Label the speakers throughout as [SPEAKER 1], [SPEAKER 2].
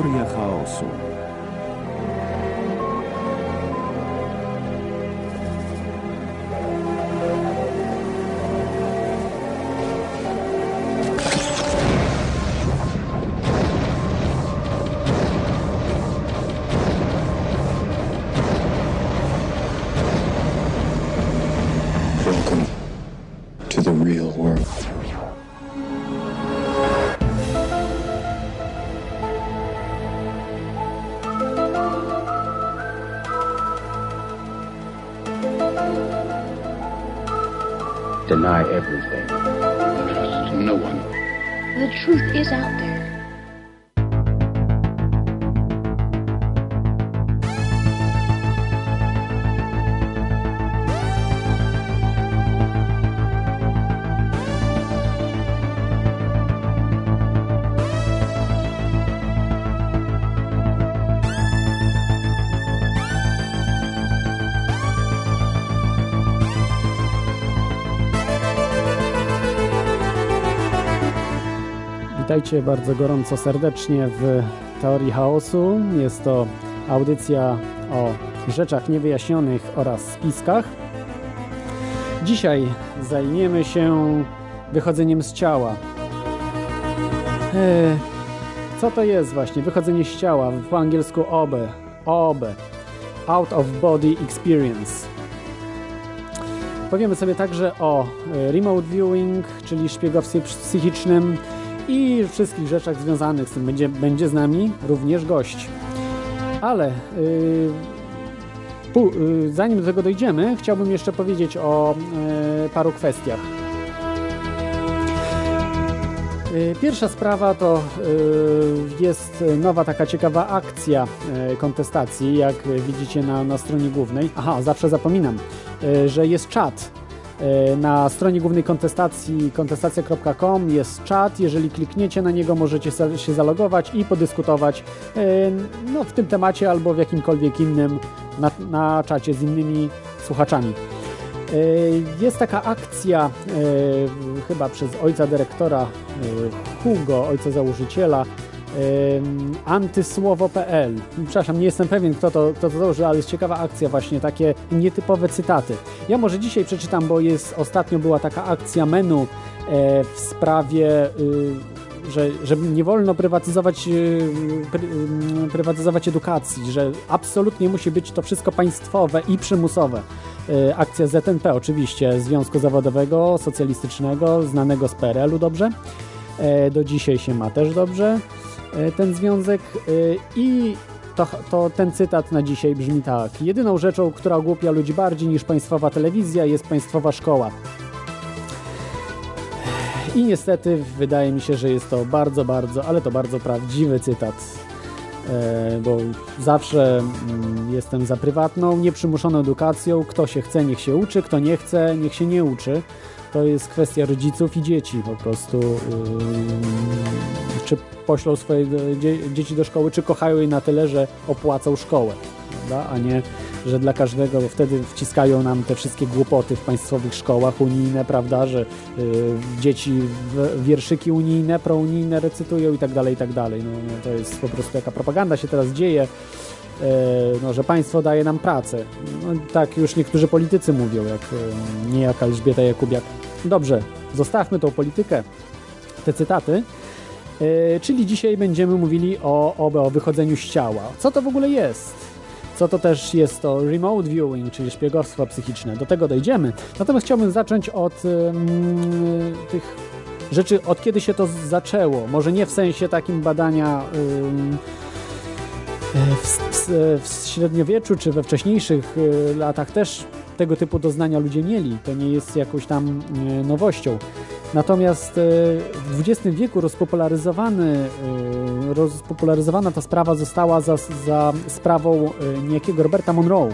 [SPEAKER 1] Teoria chaosu.
[SPEAKER 2] Deny everything.
[SPEAKER 3] Trust no one.
[SPEAKER 4] The truth is out there.
[SPEAKER 5] Bardzo gorąco serdecznie w Teorii Chaosu. Jest to audycja o rzeczach niewyjaśnionych oraz spiskach. Dzisiaj zajmiemy się wychodzeniem z ciała. Eee, co to jest właśnie wychodzenie z ciała? Po angielsku OB. OB. Out of Body Experience. Powiemy sobie także o e, remote viewing, czyli szpiegowstwie psychicznym i wszystkich rzeczach związanych z tym. Będzie, będzie z nami również gość. Ale yy, yy, zanim do tego dojdziemy, chciałbym jeszcze powiedzieć o yy, paru kwestiach. Yy, Pierwsza sprawa to yy, jest nowa taka ciekawa akcja yy, kontestacji, jak widzicie na, na stronie głównej. Aha, zawsze zapominam, że jest czat na stronie głównej kontestacji kontestacja.com jest czat. Jeżeli klikniecie na niego, możecie się zalogować i podyskutować e, no, w tym temacie albo w jakimkolwiek innym na, na czacie z innymi słuchaczami. E, jest taka akcja, chyba przez ojca dyrektora Hugo, ojca założyciela, antysłowo.pl. Przepraszam, nie jestem pewien, kto to, kto to założył, ale jest ciekawa akcja właśnie, takie nietypowe cytaty. Ja może dzisiaj przeczytam, bo jest ostatnio była taka akcja menu e, w sprawie y, że, że nie wolno prywatyzować, y, pry, y, prywatyzować edukacji, że absolutnie musi być to wszystko państwowe i przymusowe. Akcja ZNP oczywiście, Związku Zawodowego Socjalistycznego, znanego z PRL-u dobrze. E, do dzisiaj się ma też dobrze. E, ten związek e, i to, to, ten cytat na dzisiaj brzmi tak. Jedyną rzeczą, która ogłupia ludzi bardziej niż państwowa telewizja jest państwowa szkoła. I niestety wydaje mi się, że jest to bardzo, bardzo, ale to bardzo prawdziwy cytat. E, bo zawsze mm, jestem za prywatną, nieprzymuszoną edukacją. Kto się chce, niech się uczy, kto nie chce, niech się nie uczy to jest kwestia rodziców i dzieci po prostu. Czy poślą swoje dzieci do szkoły, czy kochają je na tyle, że opłacą szkołę, prawda? a nie, że dla każdego, bo wtedy wciskają nam te wszystkie głupoty w państwowych szkołach unijne, prawda, że yy, dzieci wierszyki unijne, prounijne recytują i tak dalej, i tak dalej. No, no, to jest po prostu jaka propaganda się teraz dzieje no, że państwo daje nam pracę. No, tak już niektórzy politycy mówią, jak niejaka Elżbieta Jakubiak. Dobrze, zostawmy tą politykę, te cytaty. Czyli dzisiaj będziemy mówili o, o, o wychodzeniu z ciała. Co to w ogóle jest? Co to też jest to remote viewing, czyli szpiegostwo psychiczne. Do tego dojdziemy. Natomiast chciałbym zacząć od um, tych rzeczy, od kiedy się to zaczęło. Może nie w sensie takim badania um, w, w, w średniowieczu czy we wcześniejszych e, latach też tego typu doznania ludzie mieli. To nie jest jakąś tam e, nowością. Natomiast e, w XX wieku rozpopularyzowany, rozpopularyzowana ta sprawa została za, za sprawą niejakiego Roberta Monroe,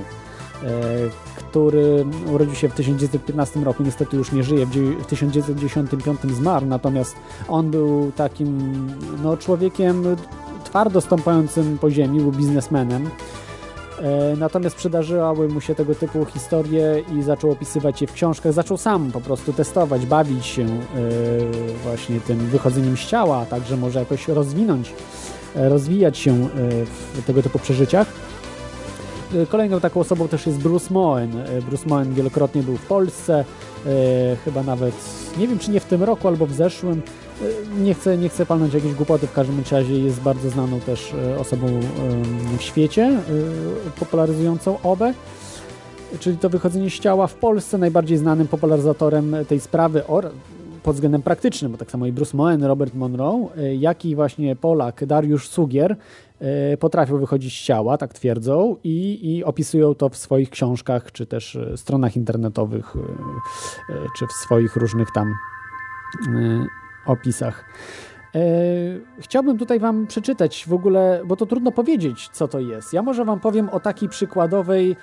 [SPEAKER 5] który urodził się w 1915 roku, niestety już nie żyje, w 1995 zmarł, natomiast on był takim no, człowiekiem twardo stąpającym po ziemi, był biznesmenem. E, natomiast przydarzyły mu się tego typu historie i zaczął opisywać je w książkach. Zaczął sam po prostu testować, bawić się e, właśnie tym wychodzeniem z ciała, także może jakoś rozwinąć e, rozwijać się w tego typu przeżyciach. Kolejną taką osobą też jest Bruce Moen. Bruce Moen wielokrotnie był w Polsce, chyba nawet, nie wiem czy nie w tym roku albo w zeszłym. E, Nie chcę, nie chcę palnąć jakiejś głupoty, w każdym razie jest bardzo znaną też e, osobą w świecie, e, popularyzującą obę czyli to wychodzenie z ciała w Polsce najbardziej znanym popularyzatorem tej sprawy pod względem praktycznym, bo tak samo i Bruce Moen, Robert Monroe, jak i właśnie Polak Dariusz Sugier potrafią wychodzić z ciała, tak twierdzą, i, i opisują to w swoich książkach, czy też stronach internetowych, czy w swoich różnych tam opisach. E, Chciałbym tutaj Wam przeczytać w ogóle, bo to trudno powiedzieć, co to jest. Ja może Wam powiem o takiej przykładowej,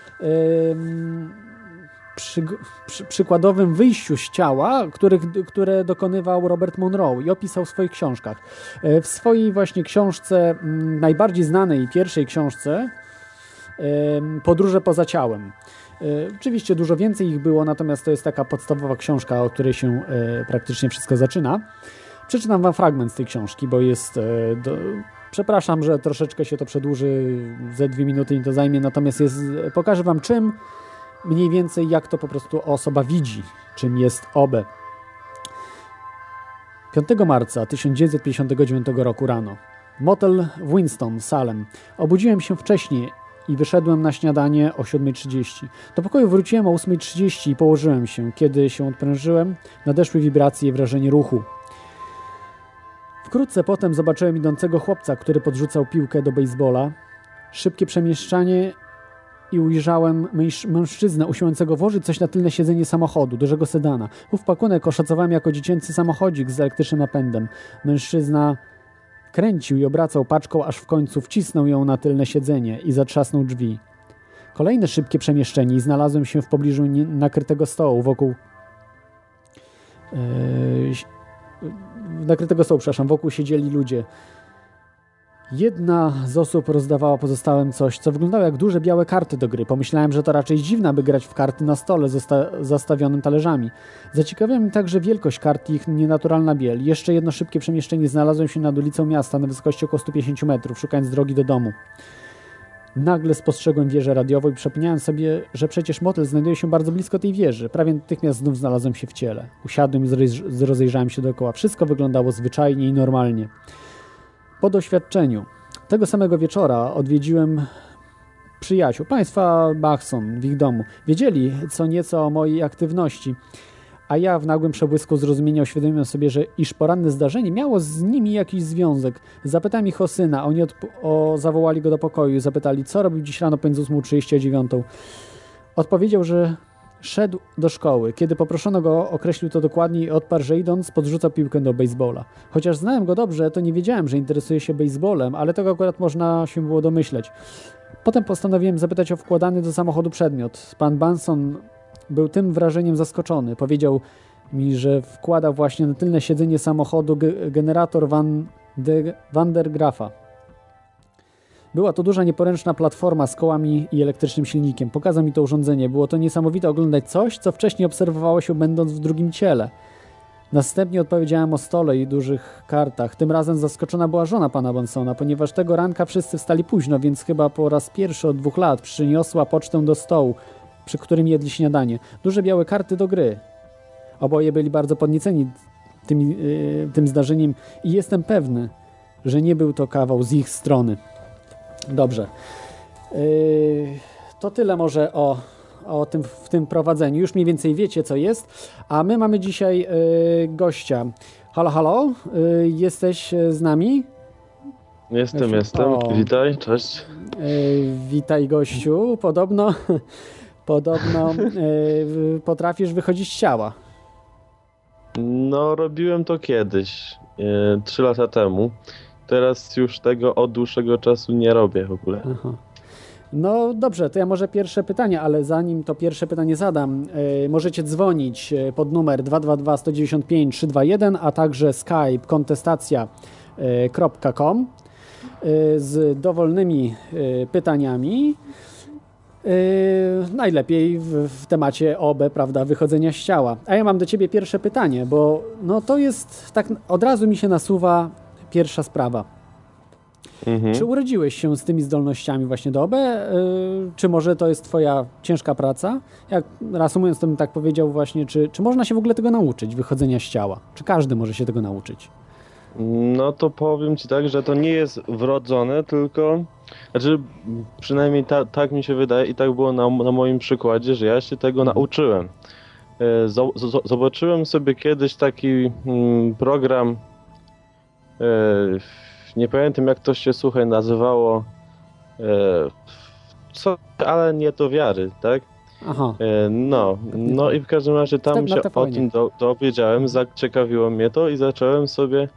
[SPEAKER 5] przy, przy, przykładowym wyjściu z ciała, których, które dokonywał Robert Monroe i opisał w swoich książkach. E, W swojej właśnie książce, najbardziej znanej pierwszej książce, Podróże poza ciałem. E, Oczywiście dużo więcej ich było, natomiast to jest taka podstawowa książka, od której się e, praktycznie wszystko zaczyna. Przeczytam wam fragment z tej książki, bo jest. E, do... Przepraszam, że troszeczkę się to przedłuży, ze dwie minuty mi to zajmie, natomiast jest, pokażę wam czym, mniej więcej jak to po prostu osoba widzi, czym jest OBE. 5 marca 1959 roku rano. Motel w Winston, Salem. Obudziłem się wcześniej i wyszedłem na śniadanie o 7.30. Do pokoju wróciłem o 8.30 i położyłem się. Kiedy się odprężyłem, nadeszły wibracje i wrażenie ruchu. Wkrótce potem zobaczyłem idącego chłopca, który podrzucał piłkę do baseballa. Szybkie przemieszczanie i ujrzałem męż- mężczyznę usiłującego włożyć coś na tylne siedzenie samochodu, dużego sedana. Ów pakunek oszacowałem jako dziecięcy samochodzik z elektrycznym napędem. Mężczyzna kręcił i obracał paczką, aż w końcu wcisnął ją na tylne siedzenie i zatrzasnął drzwi. Kolejne szybkie przemieszczenie i znalazłem się w pobliżu nakrytego stołu wokół... Yy, nakrytego stołu, przepraszam, wokół siedzieli ludzie. Jedna z osób rozdawała pozostałym coś, co wyglądało jak duże białe karty do gry. Pomyślałem, że to raczej dziwne, aby grać w karty na stole zosta- zastawionym talerzami. Zaciekawiła mnie także wielkość kart i ich nienaturalna biel. Jeszcze jedno szybkie przemieszczenie znalazłem się nad ulicą miasta na wysokości około 150 metrów, szukając drogi do domu. Nagle spostrzegłem wieżę radiową i przypomniałem sobie, że przecież motel znajduje się bardzo blisko tej wieży. Prawie natychmiast znów znalazłem się w ciele. Usiadłem i zroz- rozejrzałem się dookoła. Wszystko wyglądało zwyczajnie i normalnie. Po doświadczeniu tego samego wieczora odwiedziłem przyjaciół, państwa Bachson w ich domu. Wiedzieli co nieco o mojej aktywności, a ja w nagłym przebłysku zrozumienia uświadomiłem sobie, że iż poranne zdarzenie miało z nimi jakiś związek. Zapytałem ich o syna, oni o, zawołali go do pokoju, zapytali, co robił dziś rano pomiędzy 8.30 a 9. Odpowiedział, że szedł do szkoły. Kiedy poproszono go, określił to dokładnie i odparł, że idąc podrzucał piłkę do baseballa. Chociaż znałem go dobrze, to nie wiedziałem, że interesuje się baseballem, ale tego akurat można się było domyśleć. Potem postanowiłem zapytać o wkładany do samochodu przedmiot. Pan Banson był tym wrażeniem zaskoczony. Powiedział mi, że wkładał właśnie na tylne siedzenie samochodu ge- generator Van, de, Van der Graffa. Była to duża, nieporęczna platforma z kołami i elektrycznym silnikiem. Pokazał mi to urządzenie. Było to niesamowite oglądać coś, co wcześniej obserwowało się będąc w drugim ciele. Następnie odpowiedziałem o stole i dużych kartach. Tym razem zaskoczona była żona pana Bansona, ponieważ tego ranka wszyscy wstali późno, więc chyba po raz pierwszy od dwóch lat przyniosła pocztę do stołu, przy którym jedli śniadanie. Duże białe karty do gry. Oboje byli bardzo podnieceni tym, yy, tym zdarzeniem i jestem pewny, że nie był to kawał z ich strony. Dobrze. Yy, to tyle może o, o tym w tym prowadzeniu. Już mniej więcej wiecie, co jest. A my mamy dzisiaj yy, gościa. Halo, halo, yy, jesteś z nami?
[SPEAKER 1] Jestem, jestem.
[SPEAKER 5] o.
[SPEAKER 1] Witaj, cześć.
[SPEAKER 5] Witaj, gościu. Podobno, podobno potrafisz wychodzić z ciała.
[SPEAKER 1] No, robiłem to kiedyś, trzy lata temu. Teraz już tego od dłuższego czasu nie robię w ogóle.
[SPEAKER 5] Aha. No dobrze, to ja może pierwsze pytanie, ale zanim to pierwsze pytanie zadam, yy, możecie dzwonić yy, pod numer 222 195 321, a także skype kontestacja.com yy, z dowolnymi yy, pytaniami. Najlepiej w, w temacie OB, prawda, wychodzenia z ciała. A ja mam do ciebie pierwsze pytanie, bo no to jest tak od razu mi się nasuwa pierwsza sprawa.
[SPEAKER 1] Mhm.
[SPEAKER 5] Czy urodziłeś się z tymi zdolnościami właśnie do OB? y, Czy może to jest twoja ciężka praca? Jak reasumując, to bym tak powiedział właśnie, czy, czy można się w ogóle tego nauczyć, wychodzenia z ciała? Czy każdy może się tego nauczyć?
[SPEAKER 1] No to powiem ci tak, że to nie jest wrodzone, tylko. Znaczy, przynajmniej ta, tak mi się wydaje i tak było na, na moim przykładzie, że ja się tego nauczyłem. E, zo- zo- Zobaczyłem sobie kiedyś taki mm, program. E, Nie pamiętam jak to się słuchaj nazywało. e, Co, ale nie do wiary, tak?
[SPEAKER 5] Aha,
[SPEAKER 1] E, No, no i w każdym razie
[SPEAKER 5] Tak,
[SPEAKER 1] tam
[SPEAKER 5] na
[SPEAKER 1] się o tym do, dowiedziałem, zaciekawiło mnie to i zacząłem sobie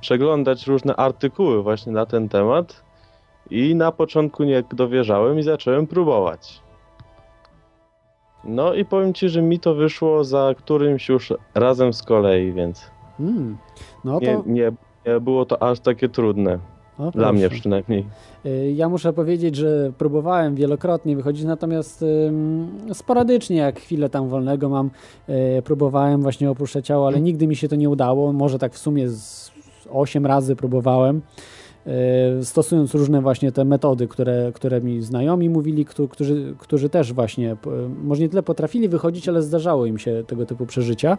[SPEAKER 1] przeglądać różne artykuły właśnie na ten temat i na początku nie dowierzałem i zacząłem próbować. No i powiem Ci, że mi to wyszło za którymś już razem z kolei, więc
[SPEAKER 5] mm. no to...
[SPEAKER 1] nie, nie, nie było to aż takie trudne,
[SPEAKER 5] o,
[SPEAKER 1] dla mnie przynajmniej.
[SPEAKER 5] Y, Ja muszę powiedzieć, że próbowałem wielokrotnie wychodzić, natomiast sporadycznie, jak chwilę tam wolnego mam, y, próbowałem właśnie opuszczać ciało, ale nigdy mi się to nie udało. Może tak w sumie z 8 razy próbowałem, stosując różne właśnie te metody, które, które mi znajomi mówili, któ- którzy, którzy też właśnie, p- może nie tyle potrafili wychodzić, ale zdarzało im się tego typu przeżycia,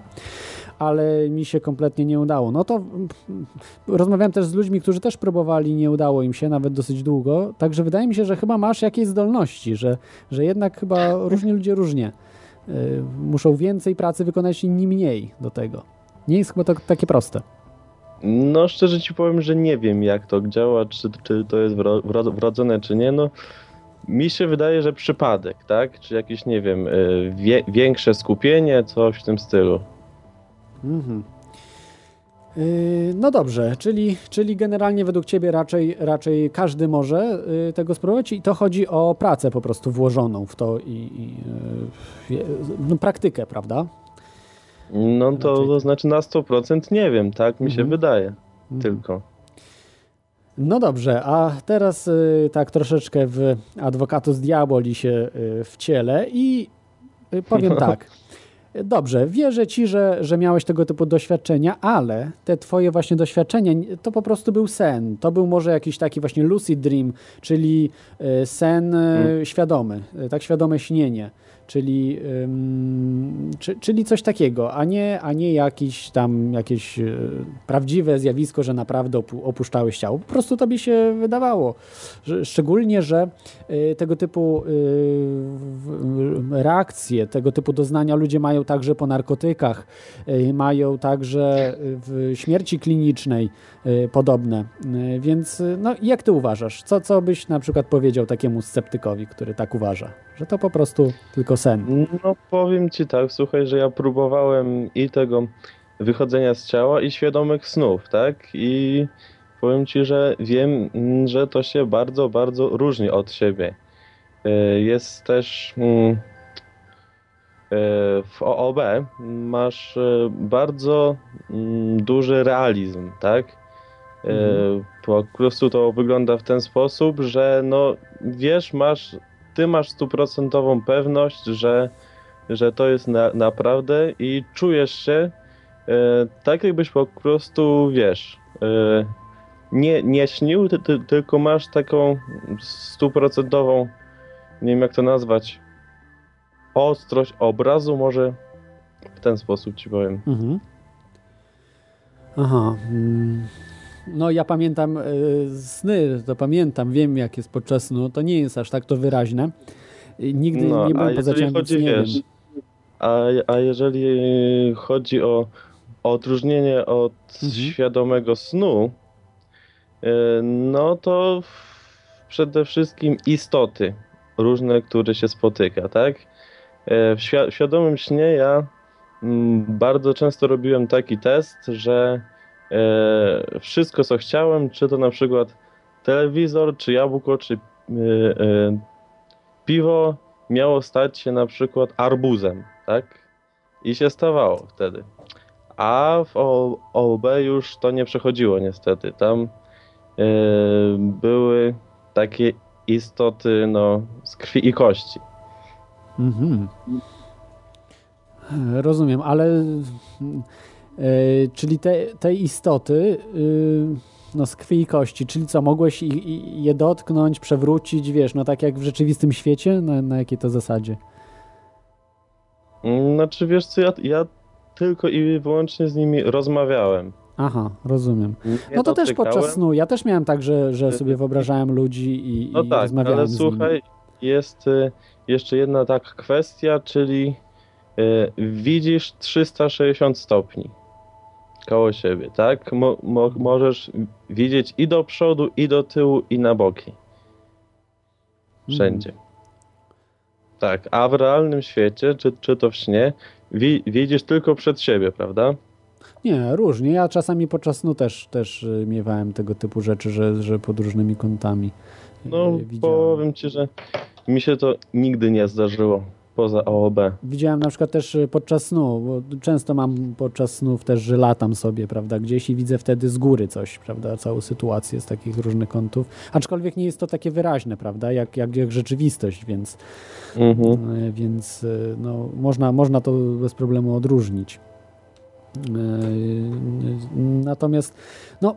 [SPEAKER 5] ale mi się kompletnie nie udało. No to mm, rozmawiałem też z ludźmi, którzy też próbowali, nie udało im się, nawet dosyć długo, także wydaje mi się, że chyba masz jakieś zdolności, że, że jednak chyba różni ludzie różnie. Y, muszą więcej pracy wykonać, inni mniej do tego. Nie jest chyba to takie proste.
[SPEAKER 1] No szczerze Ci powiem, że nie wiem jak to działa, czy, czy to jest wro, wro, wrodzone, czy nie. No, mi się wydaje, że przypadek, tak? Czy jakieś, nie wiem, y, wie, większe skupienie, coś w tym stylu.
[SPEAKER 5] Mhm. Yy, No dobrze, czyli, czyli generalnie według Ciebie raczej, raczej każdy może yy, tego spróbować i to chodzi o pracę po prostu włożoną w to i, i no, praktykę, prawda?
[SPEAKER 1] No to,
[SPEAKER 5] Raczej
[SPEAKER 1] to znaczy na 100% nie wiem, tak mi się
[SPEAKER 5] Mhm.
[SPEAKER 1] wydaje
[SPEAKER 5] Mhm.
[SPEAKER 1] tylko.
[SPEAKER 5] No dobrze, a teraz y, tak troszeczkę w Advocatus Diaboli się y, wcielę i y, powiem tak. Dobrze, wierzę ci, że, że miałeś tego typu doświadczenia, ale te twoje właśnie doświadczenia to po prostu był sen. To był może jakiś taki właśnie lucid dream, czyli y, sen y, świadomy, y, tak świadome śnienie. Czyli, ym, czy, czyli coś takiego, a nie, a nie jakiś tam jakieś y, prawdziwe zjawisko, że naprawdę opu- opuszczałeś ciało. Po prostu tobie się wydawało. Szczególnie, że y, tego typu y, reakcje, tego typu doznania ludzie mają także po narkotykach, y, mają także w śmierci klinicznej podobne. Y, Więc y, no, jak ty uważasz? Co, co byś na przykład powiedział takiemu sceptykowi, który tak uważa? Że to po prostu tylko sen.
[SPEAKER 1] No powiem ci tak, słuchaj, że ja próbowałem i tego wychodzenia z ciała i świadomych snów, tak? I powiem ci, że wiem, mm, że to się bardzo, bardzo różni od siebie. Jest też mm, w OOB masz bardzo mm, duży realizm, tak? E. Po prostu to wygląda w ten sposób, że no wiesz, masz ty masz stuprocentową pewność, że, że to jest na, naprawdę i czujesz się e, tak, jakbyś po prostu, wiesz, e, nie, nie śnił, ty, ty, tylko masz taką stuprocentową, nie wiem jak to nazwać, ostrość obrazu, może w ten sposób ci powiem.
[SPEAKER 5] Mhm. Aha. No ja pamiętam y, sny, to pamiętam, wiem jak jest podczas snu, to nie jest aż tak to wyraźne. Nigdy
[SPEAKER 1] No,
[SPEAKER 5] nie byłem poza
[SPEAKER 1] chodzi,
[SPEAKER 5] nie
[SPEAKER 1] wiesz,
[SPEAKER 5] wiem.
[SPEAKER 1] A, a jeżeli chodzi o, odróżnienie od
[SPEAKER 5] Mhm.
[SPEAKER 1] świadomego snu, y, no to przede wszystkim istoty różne, które się spotyka, tak? Y, W świ- w świadomym śnie ja mm, bardzo często robiłem taki test, że e, wszystko co chciałem, czy to na przykład telewizor, czy jabłko, czy y, y, piwo, miało stać się na przykład arbuzem, tak? I się stawało wtedy. A w OB już to nie przechodziło niestety. Tam e, były takie istoty no, z krwi i kości.
[SPEAKER 5] Mhm. E, Rozumiem, ale e, czyli te, te istoty, y, no z krwi i kości, czyli co, mogłeś i, i, je dotknąć, przewrócić, wiesz, no tak jak w rzeczywistym świecie? Na, na jakiej to zasadzie?
[SPEAKER 1] Mm, Znaczy, wiesz co, ja, ja tylko i wyłącznie z nimi rozmawiałem.
[SPEAKER 5] Aha, rozumiem.
[SPEAKER 1] Nie
[SPEAKER 5] No to też podczas snu. Ja też miałem tak, że, że sobie wyobrażałem ludzi i,
[SPEAKER 1] No
[SPEAKER 5] i
[SPEAKER 1] tak,
[SPEAKER 5] rozmawiałem
[SPEAKER 1] ale
[SPEAKER 5] z nimi.
[SPEAKER 1] słuchaj, jest y, jeszcze jedna taka kwestia, czyli y, widzisz 360 stopni koło siebie, tak? Mo, mo, możesz widzieć i do przodu, i do tyłu, i na boki. Wszędzie.
[SPEAKER 5] Mhm.
[SPEAKER 1] Tak, a w realnym świecie, czy, czy to w śnie, wi, widzisz tylko przed siebie, prawda?
[SPEAKER 5] Nie, różnie. Ja czasami podczas snu też, też y, miewałem tego typu rzeczy, że, że pod różnymi kątami y,
[SPEAKER 1] No,
[SPEAKER 5] widziałem.
[SPEAKER 1] powiem ci, że mi się to nigdy nie zdarzyło, poza OOB.
[SPEAKER 5] Widziałem na przykład też y, podczas snu, bo często mam podczas snów też, że latam sobie, prawda, gdzieś i widzę wtedy z góry coś, prawda, całą sytuację z takich różnych kątów. Aczkolwiek nie jest to takie wyraźne, prawda, jak, jak, jak rzeczywistość, więc,
[SPEAKER 1] Mhm.
[SPEAKER 5] y, więc y, no, można, można to bez problemu odróżnić. Natomiast, no,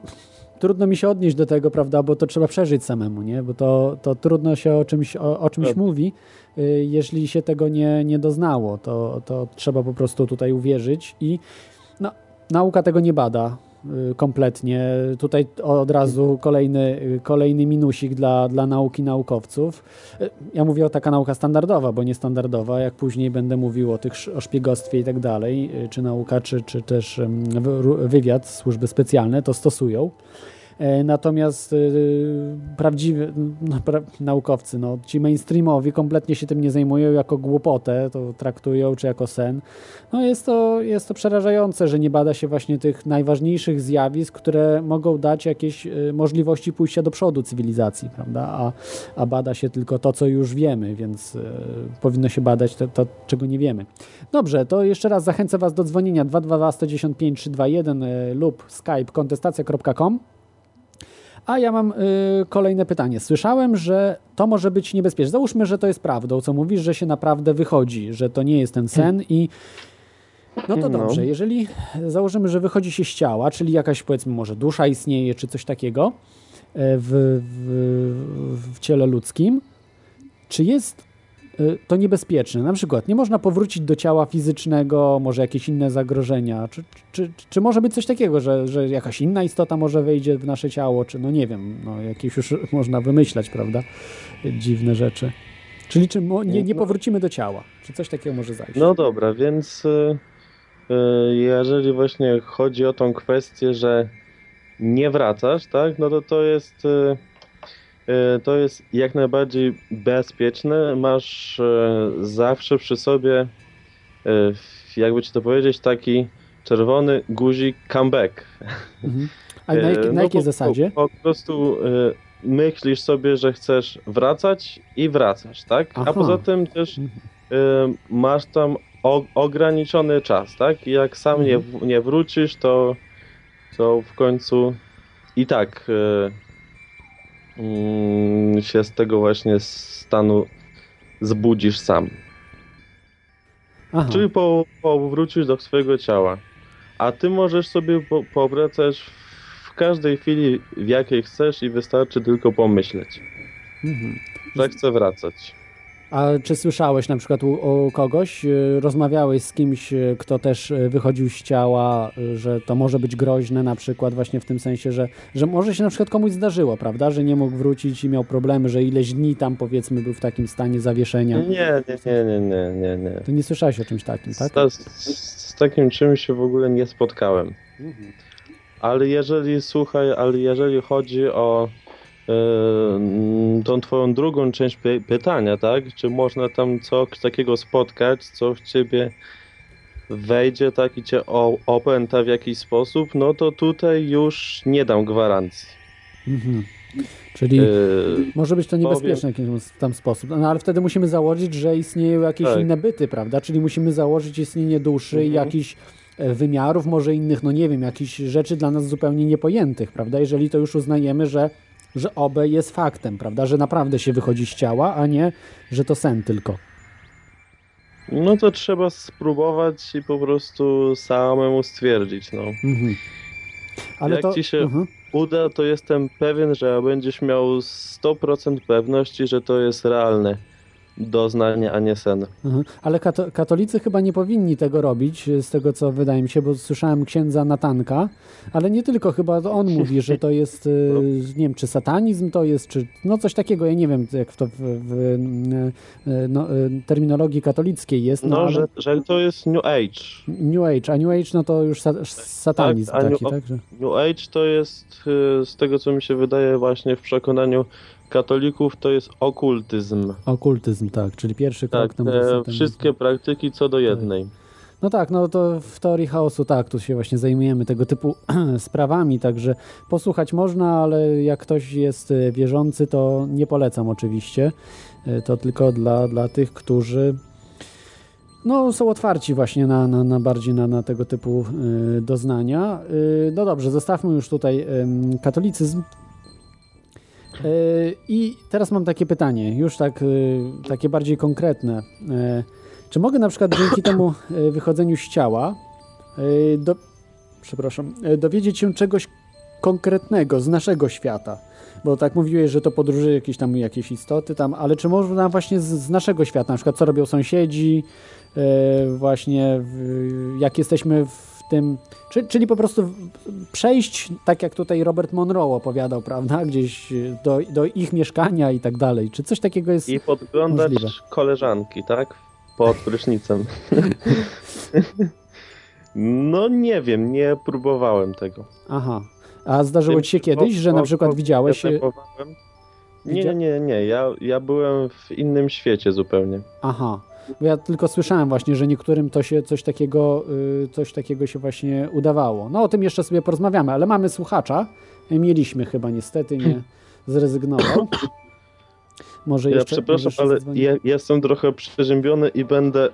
[SPEAKER 5] trudno mi się odnieść do tego, prawda, bo to trzeba przeżyć samemu, nie? Bo to, to trudno się o czymś, o, o czymś
[SPEAKER 1] Prawda.
[SPEAKER 5] mówi, y, jeśli się tego nie, nie doznało, to, to trzeba po prostu tutaj uwierzyć i no, nauka tego nie bada kompletnie. Tutaj od razu kolejny, y, kolejny minusik dla, dla nauki naukowców. Y, Ja mówię o taka nauka standardowa, bo niestandardowa, jak później będę mówił o tych o szpiegostwie i tak dalej, y, czy nauka, czy, czy też wywiad, służby specjalne to stosują. E, Natomiast y, prawdziwi no, naukowcy, no, ci mainstreamowi kompletnie się tym nie zajmują jako głupotę, to traktują czy jako sen. No jest to, jest to przerażające, że nie bada się właśnie tych najważniejszych zjawisk, które mogą dać jakieś y, możliwości pójścia do przodu cywilizacji, prawda? A, a bada się tylko to, co już wiemy, więc powinno się badać to, to, czego nie wiemy. Dobrze, to jeszcze raz zachęcę Was do dzwonienia 222 195 321 y, lub skype kontestacja.com. A ja mam y, kolejne pytanie. Słyszałem, że to może być niebezpieczne. Załóżmy, że to jest prawdą, co mówisz, że się naprawdę wychodzi, że to nie jest ten sen i no to
[SPEAKER 1] No.
[SPEAKER 5] dobrze, jeżeli założymy, że wychodzi się z ciała, czyli jakaś powiedzmy może dusza istnieje, czy coś takiego e, w, w, w ciele ludzkim, czy jest to niebezpieczne? Na przykład nie można powrócić do ciała fizycznego, może jakieś inne zagrożenia, czy, czy, czy, może być coś takiego, że, że jakaś inna istota może wejdzie w nasze ciało, czy no nie wiem, no jakieś już można wymyślać, prawda? Dziwne rzeczy. Czyli czy nie, nie powrócimy do ciała? Czy coś takiego może zajść?
[SPEAKER 1] No dobra, więc y, y, jeżeli właśnie chodzi o tą kwestię, że nie wracasz, tak, no to to jest y, y, to jest jak najbardziej bezpieczne. Masz y, zawsze przy sobie, y, jakby ci to powiedzieć, taki czerwony guzik comeback.
[SPEAKER 5] Mhm. A na, jak,
[SPEAKER 1] E,
[SPEAKER 5] na
[SPEAKER 1] no
[SPEAKER 5] jakiej
[SPEAKER 1] po-
[SPEAKER 5] zasadzie?
[SPEAKER 1] Po, po prostu myślisz sobie, że chcesz wracać i wracasz, tak?
[SPEAKER 5] Aha.
[SPEAKER 1] A poza tym też
[SPEAKER 5] Mhm.
[SPEAKER 1] masz tam o, ograniczony czas, tak? I jak sam nie,
[SPEAKER 5] Mhm.
[SPEAKER 1] w- nie wrócisz, to, to w końcu i tak mm, się z tego właśnie stanu zbudzisz sam.
[SPEAKER 5] Aha.
[SPEAKER 1] Czyli po, powrócisz do swojego ciała. A ty możesz sobie po, powracać w każdej chwili, w jakiej chcesz i wystarczy tylko pomyśleć,
[SPEAKER 5] Mhm.
[SPEAKER 1] że chcę wracać.
[SPEAKER 5] A czy słyszałeś na przykład u, u kogoś, y, rozmawiałeś z kimś, y, kto też y, wychodził z ciała, że to może być groźne na przykład właśnie w tym sensie, że, że może się na przykład komuś zdarzyło, prawda, że nie mógł wrócić i miał problemy, że ileś dni tam powiedzmy był w takim stanie zawieszenia.
[SPEAKER 1] Nie, nie, nie, nie, nie, nie. nie.
[SPEAKER 5] To nie słyszałeś o czymś takim, tak?
[SPEAKER 1] Z, z, z takim czymś się w ogóle nie spotkałem. Ale jeżeli, słuchaj, ale jeżeli chodzi o tą twoją drugą część py pytania, tak? Czy można tam coś takiego spotkać, co w ciebie wejdzie, tak, i cię opęta w jakiś sposób, no to tutaj już nie dam gwarancji.
[SPEAKER 5] Mhm. Czyli
[SPEAKER 1] E,
[SPEAKER 5] może być to
[SPEAKER 1] powiem-
[SPEAKER 5] niebezpieczne w jakimś tam sposób, no ale wtedy musimy założyć, że istnieją jakieś
[SPEAKER 1] Tak.
[SPEAKER 5] inne byty, prawda? Czyli musimy założyć istnienie duszy i
[SPEAKER 1] Mhm.
[SPEAKER 5] jakichś e, wymiarów, może innych, no nie wiem, jakichś rzeczy dla nas zupełnie niepojętych, prawda? Jeżeli to już uznajemy, że, że obe jest faktem, prawda? Że naprawdę się wychodzi z ciała, a nie, że to sen tylko.
[SPEAKER 1] no to trzeba spróbować i po prostu samemu stwierdzić, no.
[SPEAKER 5] Mhm. Ale
[SPEAKER 1] Jak
[SPEAKER 5] to...
[SPEAKER 1] ci się-
[SPEAKER 5] Mhm.
[SPEAKER 1] uda, to jestem pewien, że będziesz miał 100% pewności, że to jest realne doznanie, a nie sen.
[SPEAKER 5] Mhm. Ale kato katolicy chyba nie powinni tego robić, z tego co wydaje mi się, bo słyszałem księdza Natanka, ale nie tylko, chyba on mówi, że to jest, y, nie wiem, czy satanizm to jest, czy no coś takiego, ja nie wiem, jak to w, w y, no, y, terminologii katolickiej jest. No,
[SPEAKER 1] No,
[SPEAKER 5] ale
[SPEAKER 1] że, że to jest New Age.
[SPEAKER 5] New Age, a New Age no to już sa satanizm
[SPEAKER 1] Tak,
[SPEAKER 5] taki,
[SPEAKER 1] New-
[SPEAKER 5] tak? Że...
[SPEAKER 1] New Age to jest, y, z tego co mi się wydaje, właśnie w przekonaniu katolików, to jest okultyzm.
[SPEAKER 5] Okultyzm, tak, czyli pierwszy krok
[SPEAKER 1] Tak, te wszystkie praktyki co do jednej.
[SPEAKER 5] No tak, no to w teorii chaosu tak, tu się właśnie zajmujemy tego typu sprawami, także posłuchać można, ale jak ktoś jest e, wierzący, to nie polecam oczywiście. E, To tylko dla, dla tych, którzy no, są otwarci właśnie na, na, na bardziej na, na tego typu e, doznania. No dobrze, zostawmy już tutaj katolicyzm. E, I teraz mam takie pytanie, już tak, e, takie bardziej konkretne. E, Czy mogę na przykład dzięki temu wychodzeniu z ciała do, przepraszam, dowiedzieć się czegoś konkretnego z naszego świata? Bo tak mówiłeś, że to podróży jakieś tam jakieś istoty tam, ale czy można właśnie z, z naszego świata, na przykład co robią sąsiedzi, właśnie jak jesteśmy w tym, czy, czyli po prostu przejść, tak jak tutaj Robert Monroe opowiadał, prawda, gdzieś do, do ich mieszkania i tak dalej. Czy coś takiego jest
[SPEAKER 1] I podglądać
[SPEAKER 5] Możliwe.
[SPEAKER 1] koleżanki, tak? Pod prysznicem. no nie wiem, nie próbowałem tego.
[SPEAKER 5] Aha. A zdarzyło ci się kiedyś, że na przykład widziałeś...
[SPEAKER 1] ja próbowałem. Nie, nie, nie, nie. Ja, ja byłem w innym świecie zupełnie.
[SPEAKER 5] Aha. Bo ja tylko słyszałem właśnie, że niektórym to się coś takiego, y, coś takiego się właśnie udawało. No o tym jeszcze sobie porozmawiamy, ale mamy słuchacza. Mieliśmy chyba niestety, nie zrezygnował. Może
[SPEAKER 1] Ja
[SPEAKER 5] jeszcze
[SPEAKER 1] przepraszam,
[SPEAKER 5] może
[SPEAKER 1] ale
[SPEAKER 5] zadzwoni.
[SPEAKER 1] ja, jestem trochę przeziębiony i będę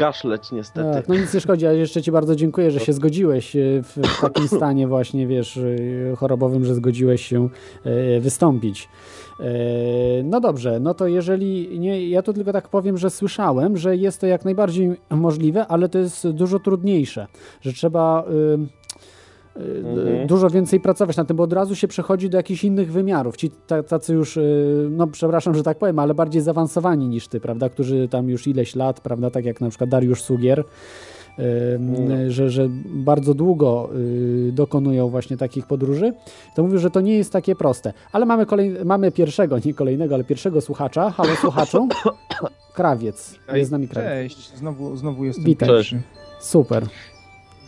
[SPEAKER 1] kaszleć niestety.
[SPEAKER 5] Tak, no nic nie szkodzi, ale jeszcze Ci bardzo dziękuję, że się zgodziłeś y, w, w takim stanie właśnie, wiesz, y, chorobowym, że zgodziłeś się y, wystąpić. No dobrze, no to jeżeli nie, ja tu tylko tak powiem, że słyszałem, że jest to jak najbardziej możliwe, ale to jest dużo trudniejsze, że trzeba y,
[SPEAKER 1] Mhm.
[SPEAKER 5] dużo więcej pracować na tym, bo od razu się przechodzi do jakichś innych wymiarów. Ci ta- tacy już, y, no przepraszam, że tak powiem, ale bardziej zaawansowani niż ty, prawda, którzy tam już ileś lat, prawda, tak jak na przykład Dariusz Sugier, y,
[SPEAKER 1] No.
[SPEAKER 5] że, że bardzo długo y, dokonują właśnie takich podróży, to mówił, że to nie jest takie proste. Ale mamy, kolej, mamy pierwszego, nie kolejnego, ale pierwszego słuchacza. Halo słuchaczu? Krawiec. Jest z nami krawiec.
[SPEAKER 6] Cześć, znowu, znowu jestem
[SPEAKER 5] Witaj. Super.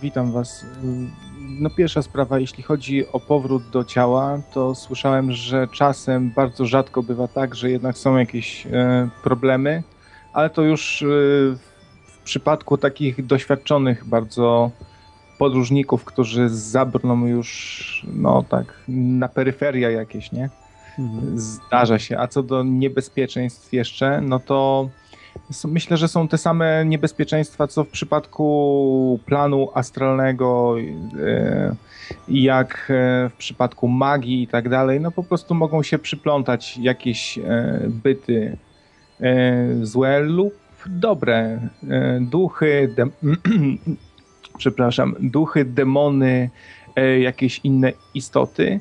[SPEAKER 6] Witam Was. No pierwsza sprawa, jeśli chodzi o powrót do ciała, to słyszałem, że czasem bardzo rzadko bywa tak, że jednak są jakieś e, problemy, ale to już e, w przypadku takich doświadczonych bardzo podróżników, którzy zabrną już no tak na peryferia jakieś, nie?
[SPEAKER 5] Mhm.
[SPEAKER 6] Zdarza się. A co do niebezpieczeństw jeszcze, no to myślę, że są te same niebezpieczeństwa, co w przypadku planu astralnego, e, jak e, w przypadku magii i tak dalej. No po prostu mogą się przyplątać jakieś e, byty złe lub dobre. Duchy, dem- przepraszam, duchy, demony, jakieś inne istoty.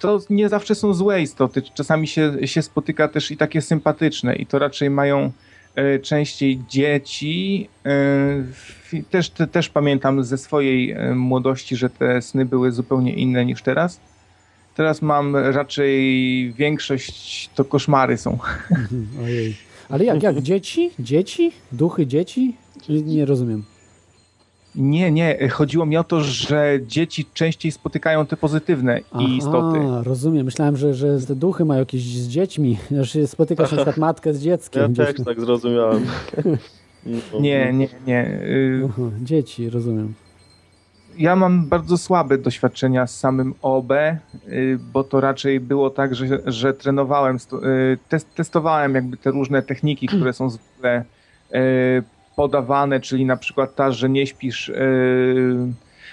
[SPEAKER 6] To nie zawsze są złe istoty. Czasami się, się spotyka też i takie sympatyczne, i to raczej mają e, częściej dzieci. E, też, te, też pamiętam ze swojej e, młodości, że te sny były zupełnie inne niż teraz. Teraz mam raczej większość to koszmary są.
[SPEAKER 5] Mhm, Ojej. Ale jak, jak? Dzieci? Dzieci? Duchy dzieci? Nie rozumiem.
[SPEAKER 6] Nie, nie, chodziło mi o to, że dzieci częściej spotykają te pozytywne i istoty.
[SPEAKER 5] Rozumiem. Myślałem, że, że te duchy mają jakieś z dziećmi. Że spotykasz na przykład matkę z dzieckiem.
[SPEAKER 1] Ja
[SPEAKER 5] gdzieś
[SPEAKER 1] też tak zrozumiałem.
[SPEAKER 6] Nie, nie, nie. y,
[SPEAKER 5] Aha, dzieci, rozumiem.
[SPEAKER 6] Ja mam bardzo słabe doświadczenia z samym OB, y, bo to raczej było tak, że, że trenowałem, y, test, testowałem jakby te różne techniki, które są zwykle podawane, czyli na przykład ta, że nie śpisz, y,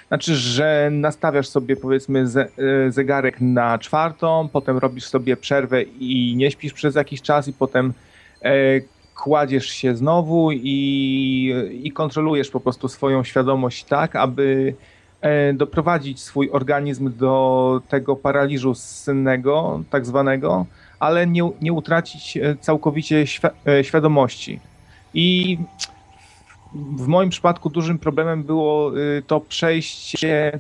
[SPEAKER 6] znaczy, że nastawiasz sobie powiedzmy ze, y, zegarek na czwartą, potem robisz sobie przerwę i nie śpisz przez jakiś czas i potem y, kładziesz się znowu i, i kontrolujesz po prostu swoją świadomość tak, aby e, doprowadzić swój organizm do tego paraliżu sennego, tak zwanego, ale nie, nie utracić e, całkowicie świ- e, świadomości. I w moim przypadku dużym problemem było y, to przejście,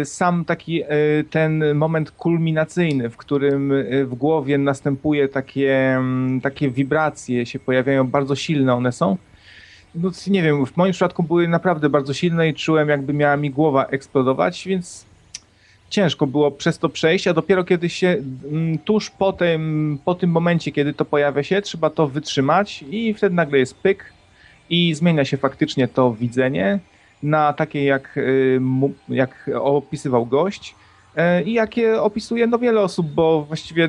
[SPEAKER 6] y, sam taki y, ten moment kulminacyjny, w którym w głowie następuje takie, mm, takie wibracje, się pojawiają bardzo silne one są. No nie wiem, w moim przypadku były naprawdę bardzo silne i czułem jakby miała mi głowa eksplodować, więc ciężko było przez to przejść, a dopiero kiedy się mm, tuż po tym, po tym momencie, kiedy to pojawia się, trzeba to wytrzymać i wtedy nagle jest pyk i zmienia się faktycznie to widzenie na takie, jak, y, jak opisywał gość e, i jakie opisuje no wiele osób, bo właściwie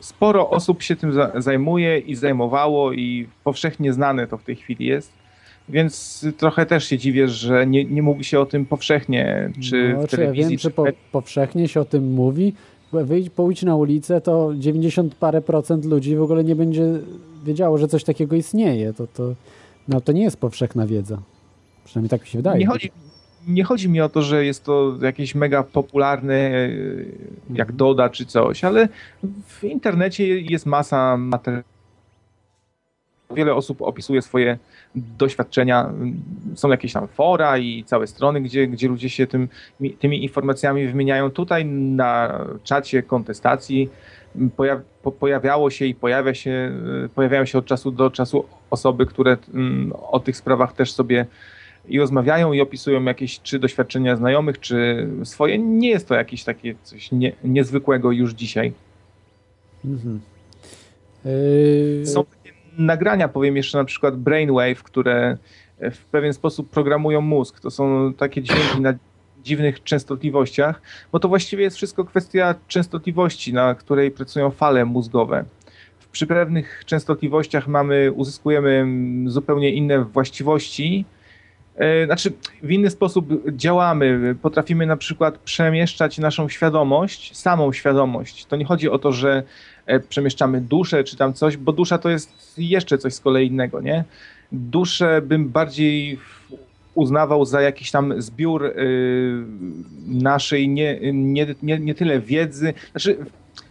[SPEAKER 6] sporo osób się tym za- zajmuje i zajmowało i powszechnie znane to w tej chwili jest. Więc trochę też się dziwię, że nie, nie mówi się o tym powszechnie, czy
[SPEAKER 5] no,
[SPEAKER 6] w
[SPEAKER 5] czy ja
[SPEAKER 6] telewizji,
[SPEAKER 5] wiem,
[SPEAKER 6] czy
[SPEAKER 5] czy po, powszechnie się o tym mówi. Wyjdź, pójdź na ulicę, to 90 parę procent ludzi w ogóle nie będzie wiedziało, że coś takiego istnieje. To, to, no, to nie jest powszechna wiedza. Przynajmniej tak mi się wydaje.
[SPEAKER 6] Nie chodzi, nie chodzi mi o to, że jest to jakieś mega popularne, jak Doda czy coś, ale w internecie jest masa materiałów. Wiele osób opisuje swoje doświadczenia. Są jakieś tam fora i całe strony, gdzie, gdzie ludzie się tym, tymi informacjami wymieniają. Tutaj na czacie kontestacji pojaw, po, pojawiało się i pojawia się, e, pojawiają się od czasu do czasu osoby, które mm, o tych sprawach też sobie i rozmawiają i opisują jakieś czy doświadczenia znajomych, czy swoje. Nie jest to jakieś takie coś nie, niezwykłego już dzisiaj.
[SPEAKER 5] Mhm. Yy,
[SPEAKER 6] Są takie nagrania, powiem jeszcze na przykład Brainwave, które w pewien sposób programują mózg. To są takie dźwięki na dziwnych częstotliwościach, bo to właściwie jest wszystko kwestia częstotliwości, na której pracują fale mózgowe. Przy pewnych częstotliwościach mamy, uzyskujemy zupełnie inne właściwości, E, Znaczy, w inny sposób działamy. Potrafimy na przykład przemieszczać naszą świadomość, samą świadomość. To nie chodzi o to, że e, przemieszczamy duszę czy tam coś, bo dusza to jest jeszcze coś z kolei innego, nie? Duszę bym bardziej uznawał za jakiś tam zbiór y, naszej nie, nie, nie, nie tyle wiedzy, znaczy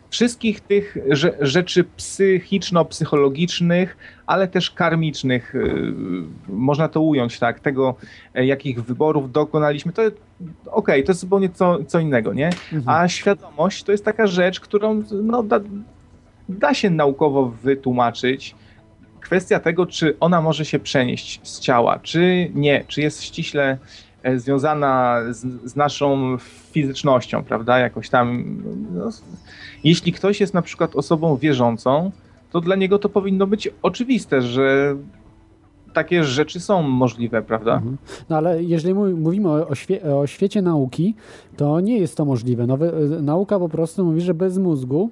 [SPEAKER 6] wszystkich tych rze- rzeczy psychiczno-psychologicznych, ale też karmicznych, y, można to ująć tak, tego e, jakich wyborów dokonaliśmy, to okej, to jest zupełnie co, co innego, nie? A świadomość to jest taka rzecz, którą no, da, da się naukowo wytłumaczyć. Kwestia tego, czy ona może się przenieść z ciała, czy nie, czy jest ściśle e, związana z, z naszą fizycznością, prawda? Jakoś tam. No, jeśli ktoś jest na przykład osobą wierzącą, to dla niego to powinno być oczywiste, że takie rzeczy są możliwe, prawda?
[SPEAKER 5] Mhm. No ale jeżeli mówimy o, świe, o świecie nauki, to nie jest to możliwe. No, wy- y, nauka po prostu mówi, że bez mózgu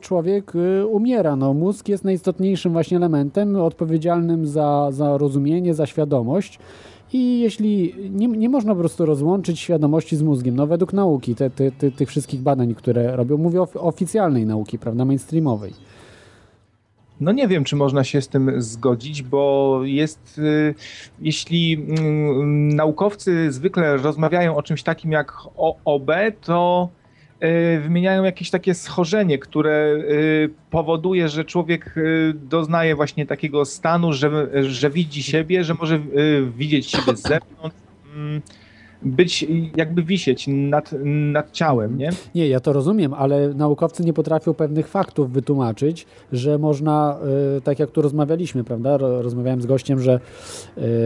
[SPEAKER 5] człowiek y, umiera. No, mózg jest najistotniejszym właśnie elementem odpowiedzialnym za, za rozumienie, za świadomość. I jeśli nie, nie można po prostu rozłączyć świadomości z mózgiem, no według nauki, te, te, te, tych wszystkich badań, które robią, mówię o oficjalnej nauki, prawda, mainstreamowej.
[SPEAKER 6] No nie wiem, czy można się z tym zgodzić, bo jest, y, jeśli mm, naukowcy zwykle rozmawiają o czymś takim jak OB, to y, wymieniają jakieś takie schorzenie, które y, powoduje, że człowiek y, doznaje właśnie takiego stanu, że, że widzi siebie, że może y, widzieć siebie z zewnątrz, mm, być jakby wisieć nad, nad ciałem, nie?
[SPEAKER 5] Nie, ja to rozumiem, ale naukowcy nie potrafią pewnych faktów wytłumaczyć, że można, y, tak jak tu rozmawialiśmy, prawda? Ro- Rozmawiałem z gościem, że,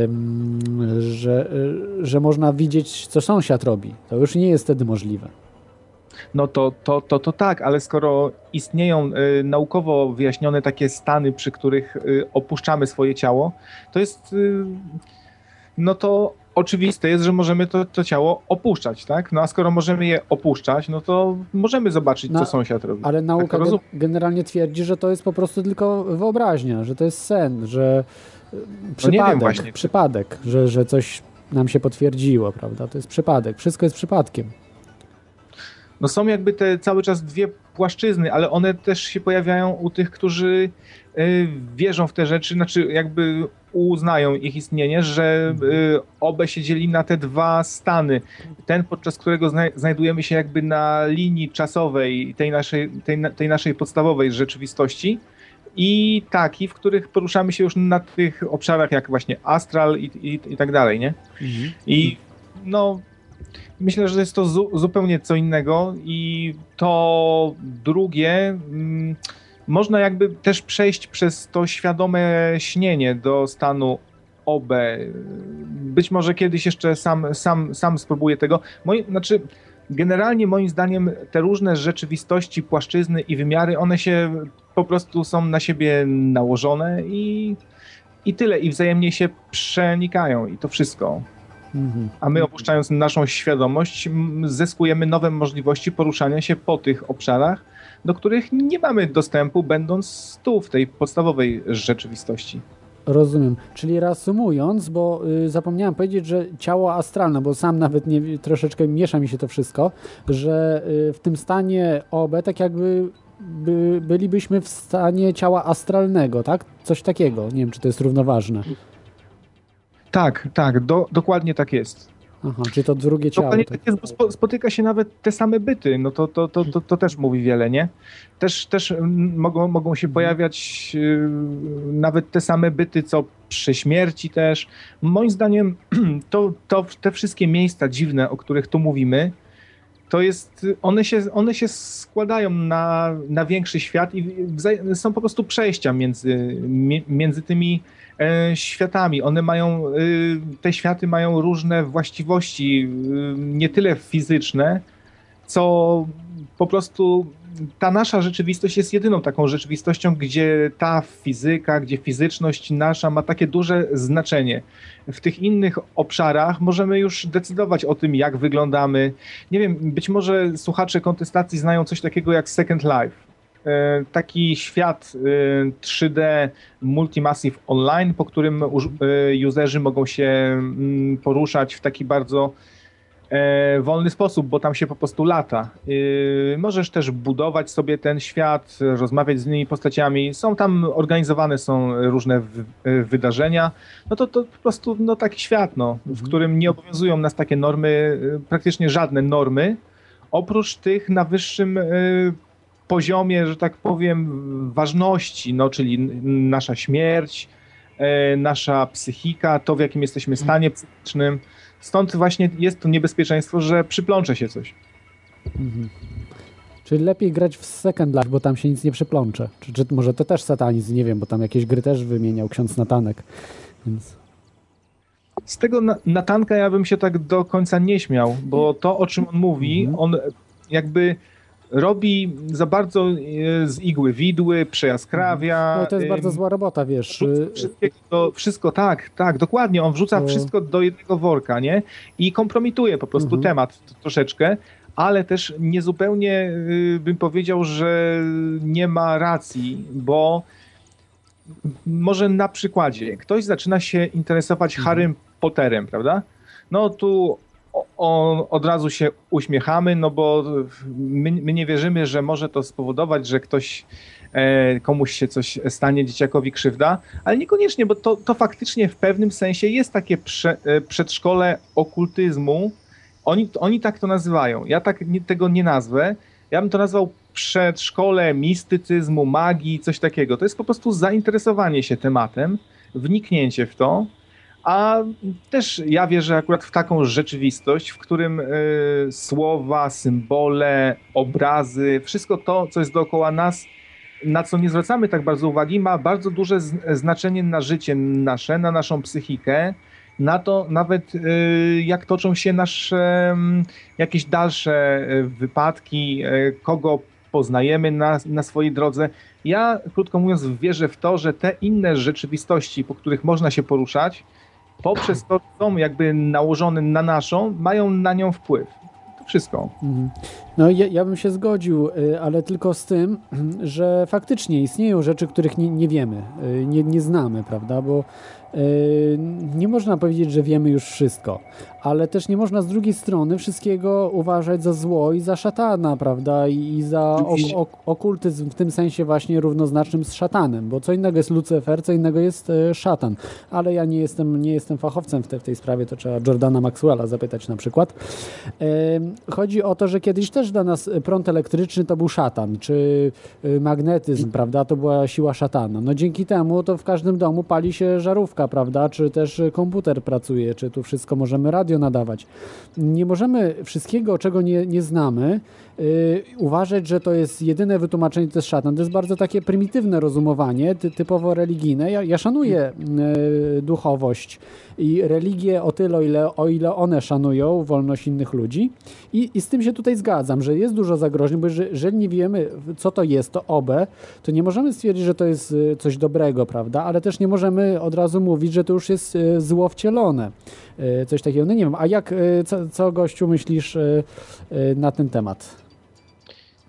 [SPEAKER 5] ym, że, y, że można widzieć, co sąsiad robi. To już nie jest wtedy możliwe.
[SPEAKER 6] No to, to, to, to tak, ale skoro istnieją y, naukowo wyjaśnione takie stany, przy których y, opuszczamy swoje ciało, to jest. Y, no to oczywiste jest, że możemy to, to ciało opuszczać, tak? No a skoro możemy je opuszczać, no to możemy zobaczyć,
[SPEAKER 5] No,
[SPEAKER 6] co sąsiad robi.
[SPEAKER 5] Ale nauka
[SPEAKER 6] Tak
[SPEAKER 5] gen-
[SPEAKER 6] rozumiem.
[SPEAKER 5] generalnie twierdzi, że to jest po prostu tylko wyobraźnia, że to jest sen, że y,
[SPEAKER 6] No nie wiem
[SPEAKER 5] przypadek,
[SPEAKER 6] właśnie.
[SPEAKER 5] przypadek że, że coś nam się potwierdziło, prawda? To jest przypadek. Wszystko jest przypadkiem.
[SPEAKER 6] No są jakby te cały czas dwie płaszczyzny, ale one też się pojawiają u tych, którzy y, wierzą w te rzeczy, znaczy jakby uznają ich istnienie, że y, obe się dzieli na te dwa stany. Ten, podczas którego zna znajdujemy się jakby na linii czasowej tej naszej, tej, tej naszej podstawowej rzeczywistości i taki, w których poruszamy się już na tych obszarach jak właśnie astral i, i, i tak dalej, nie? I no, myślę, że jest to zu zupełnie co innego i to drugie mm, można jakby też przejść przez to świadome śnienie do stanu OB. Być może kiedyś jeszcze sam, sam, sam spróbuję tego. Moi, znaczy, generalnie moim zdaniem te różne rzeczywistości, płaszczyzny i wymiary, one się po prostu są na siebie nałożone i, i tyle. I wzajemnie się przenikają i to wszystko. A my opuszczając naszą świadomość, zyskujemy nowe możliwości poruszania się po tych obszarach, do których nie mamy dostępu, będąc tu w tej podstawowej rzeczywistości.
[SPEAKER 5] Rozumiem. Czyli reasumując, bo y, zapomniałem powiedzieć, że ciało astralne, bo sam nawet nie, troszeczkę miesza mi się to wszystko, że y, w tym stanie OB tak jakby by, bylibyśmy w stanie ciała astralnego, tak? Coś takiego. Nie wiem, czy to jest równoważne.
[SPEAKER 6] Tak, tak, do, dokładnie tak jest.
[SPEAKER 5] Aha, czy to drugie ciało.
[SPEAKER 6] Dokładnie
[SPEAKER 5] Tak.
[SPEAKER 6] jest, bo spo, spotyka się nawet te same byty, no to, to, to, to, to też mówi wiele, nie? Też, też mogą, mogą się pojawiać yy, nawet te same byty, co przy śmierci też. Moim zdaniem to, to te wszystkie miejsca dziwne, o których tu mówimy, to jest, one się, one się składają na, na większy świat i są po prostu przejścia między, mi- między tymi światami. One mają, y, te światy mają różne właściwości, y, nie tyle fizyczne, co po prostu ta nasza rzeczywistość jest jedyną taką rzeczywistością, gdzie ta fizyka, gdzie fizyczność nasza ma takie duże znaczenie. W tych innych obszarach możemy już decydować o tym, jak wyglądamy. Nie wiem, być może słuchacze kontestacji znają coś takiego jak Second Life. E, Taki świat e, 3D Multimassive Online, po którym e, userzy mogą się mm, poruszać w taki bardzo e, wolny sposób, bo tam się po prostu lata. Możesz też budować sobie ten świat, rozmawiać z innymi postaciami. Są tam organizowane są różne e, wydarzenia. No to, to po prostu no, taki świat, no, w którym nie obowiązują nas takie normy, e, praktycznie żadne normy, oprócz tych na wyższym e, poziomie, że tak powiem, ważności, no, czyli nasza śmierć, e, nasza psychika, to w jakim jesteśmy stanie psychicznym. Stąd właśnie jest to niebezpieczeństwo, że przyplącze się coś.
[SPEAKER 5] Mhm. Czyli lepiej grać w Second Life, bo tam się nic nie przyplącze. Czy, czy może to też satanizm, nie wiem, bo tam jakieś gry też wymieniał ksiądz Natanek. Więc...
[SPEAKER 6] Z tego na, Natanka ja bym się tak do końca nie śmiał, bo to, o czym on mówi, on jakby robi za bardzo e, z igły widły, przejaskrawia.
[SPEAKER 5] No to jest bardzo zła robota, wiesz. Y,
[SPEAKER 6] wszystkiego do, wszystko, tak, tak, dokładnie. On wrzuca
[SPEAKER 5] To-
[SPEAKER 6] wszystko do jednego worka, nie? I kompromituje po prostu
[SPEAKER 5] Mhm.
[SPEAKER 6] temat troszeczkę, ale też niezupełnie y, bym powiedział, że nie ma racji, bo może na przykładzie ktoś zaczyna się interesować
[SPEAKER 5] Mhm.
[SPEAKER 6] Harrym Potterem, prawda? No tu od razu się uśmiechamy, no bo my, my nie wierzymy, że może to spowodować, że ktoś e, komuś się coś stanie, dzieciakowi krzywda, ale niekoniecznie, bo to, to faktycznie w pewnym sensie jest takie prze, e, przedszkole okultyzmu. Oni, oni tak to nazywają. Ja tak nie, tego nie nazwę. Ja bym to nazwał przedszkole mistycyzmu, magii, coś takiego. To jest po prostu zainteresowanie się tematem, wniknięcie w to, a też ja wierzę akurat w taką rzeczywistość, w którym y, słowa, symbole, obrazy, wszystko to, co jest dookoła nas, na co nie zwracamy tak bardzo uwagi, ma bardzo duże znaczenie na życie nasze, na naszą psychikę, na to nawet y, jak toczą się nasze mm, jakieś dalsze y, wypadki, y, kogo poznajemy na, na swojej drodze. Ja, krótko mówiąc, wierzę w to, że te inne rzeczywistości, po których można się poruszać, poprzez to, są jakby nałożone na naszą, mają na nią wpływ. To wszystko.
[SPEAKER 5] Mhm. No ja, ja bym się zgodził, y, ale tylko z tym, że faktycznie istnieją rzeczy, których nie, nie wiemy, y, nie, nie znamy, prawda? Bo y, nie można powiedzieć, że wiemy już wszystko, ale też nie można z drugiej strony wszystkiego uważać za zło i za szatana, prawda? I, i za ok, ok, okultyzm w tym sensie właśnie równoznacznym z szatanem, bo co innego jest Lucyfer, co innego jest e, szatan. Ale ja nie jestem, nie jestem fachowcem w, te, w tej sprawie, to trzeba Jordana Maxwella zapytać na przykład. Chodzi o to, że kiedyś też dla nas prąd elektryczny to był szatan, czy e, magnetyzm, prawda? To była siła szatana. No dzięki temu to w każdym domu pali się żarówka, prawda? Czy też komputer pracuje, czy tu wszystko możemy radio nadawać. Nie możemy wszystkiego, czego nie, nie znamy, yy, uważać, że to jest jedyne wytłumaczenie, to jest szatan. To jest bardzo takie prymitywne rozumowanie, ty, typowo religijne. Ja, ja szanuję yy, duchowość i religię o tyle, o ile, o ile one szanują wolność innych ludzi. I, I z tym się tutaj zgadzam, że jest dużo zagrożeń, bo jeżeli nie wiemy, co to jest, to obę, to nie możemy stwierdzić, że to jest y, coś dobrego, prawda? Ale też nie możemy od razu mówić, że to już jest y, zło wcielone. Y, coś takiego. No nie wiem, a jak, co, co gościu myślisz na ten temat?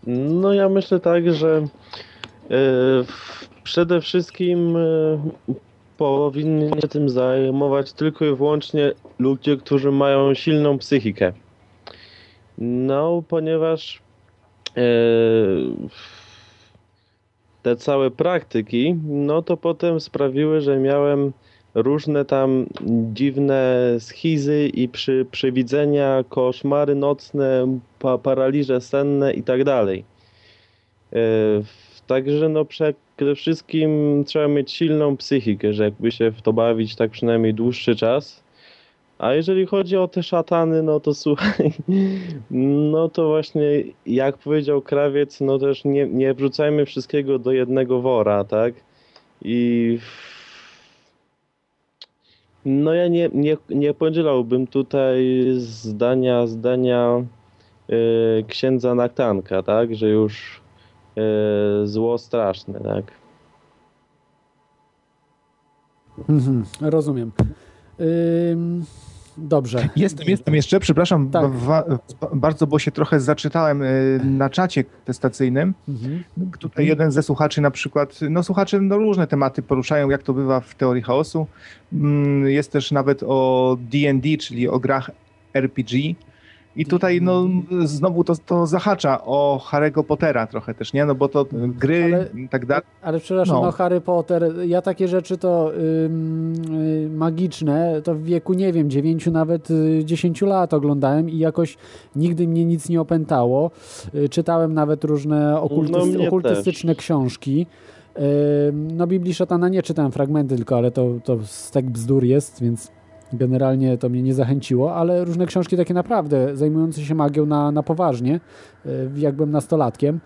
[SPEAKER 1] No ja myślę tak, że przede wszystkim powinni się tym zajmować tylko i wyłącznie ludzie, którzy mają silną psychikę. No, ponieważ e, te całe praktyki, no to potem sprawiły, że miałem różne tam dziwne schizy i przy, przewidzenia, koszmary nocne, pa, paraliże senne i tak dalej. E, także no przede wszystkim trzeba mieć silną psychikę, że jakby się w to bawić tak przynajmniej dłuższy czas. A jeżeli chodzi o te szatany, no to słuchaj, no to właśnie jak powiedział krawiec, no też nie, nie wrzucajmy wszystkiego do jednego wora, tak? I no ja nie, nie, nie podzielałbym tutaj zdania, zdania yy, księdza Naktanka, tak? Że już yy, zło straszne, tak?
[SPEAKER 5] Mhm, rozumiem. Yy, dobrze.
[SPEAKER 6] Jestem, jestem jeszcze, przepraszam tak. bardzo, bo się trochę zaczytałem y, na czacie testacyjnym. Mhm. Tutaj jeden ze słuchaczy na przykład, no słuchacze no różne tematy poruszają, jak to bywa w teorii chaosu. Mm, jest też nawet o D&D, czyli o grach RPG i tutaj no, znowu to, to zahacza o Harry'ego Pottera trochę też, nie? No bo to gry ale, i tak dalej.
[SPEAKER 5] Ale przepraszam, no. no Harry Potter, ja takie rzeczy to yy, magiczne, to w wieku, nie wiem, 9 nawet 10 y, lat oglądałem i jakoś nigdy mnie nic nie opętało. Yy, czytałem nawet różne no, okultystyczne też. książki. No Biblii Szatana nie czytałem fragmenty tylko, ale to, to stek bzdur jest, więc generalnie to mnie nie zachęciło, ale różne książki takie naprawdę zajmujące się magią na, na poważnie, e, jak byłem nastolatkiem.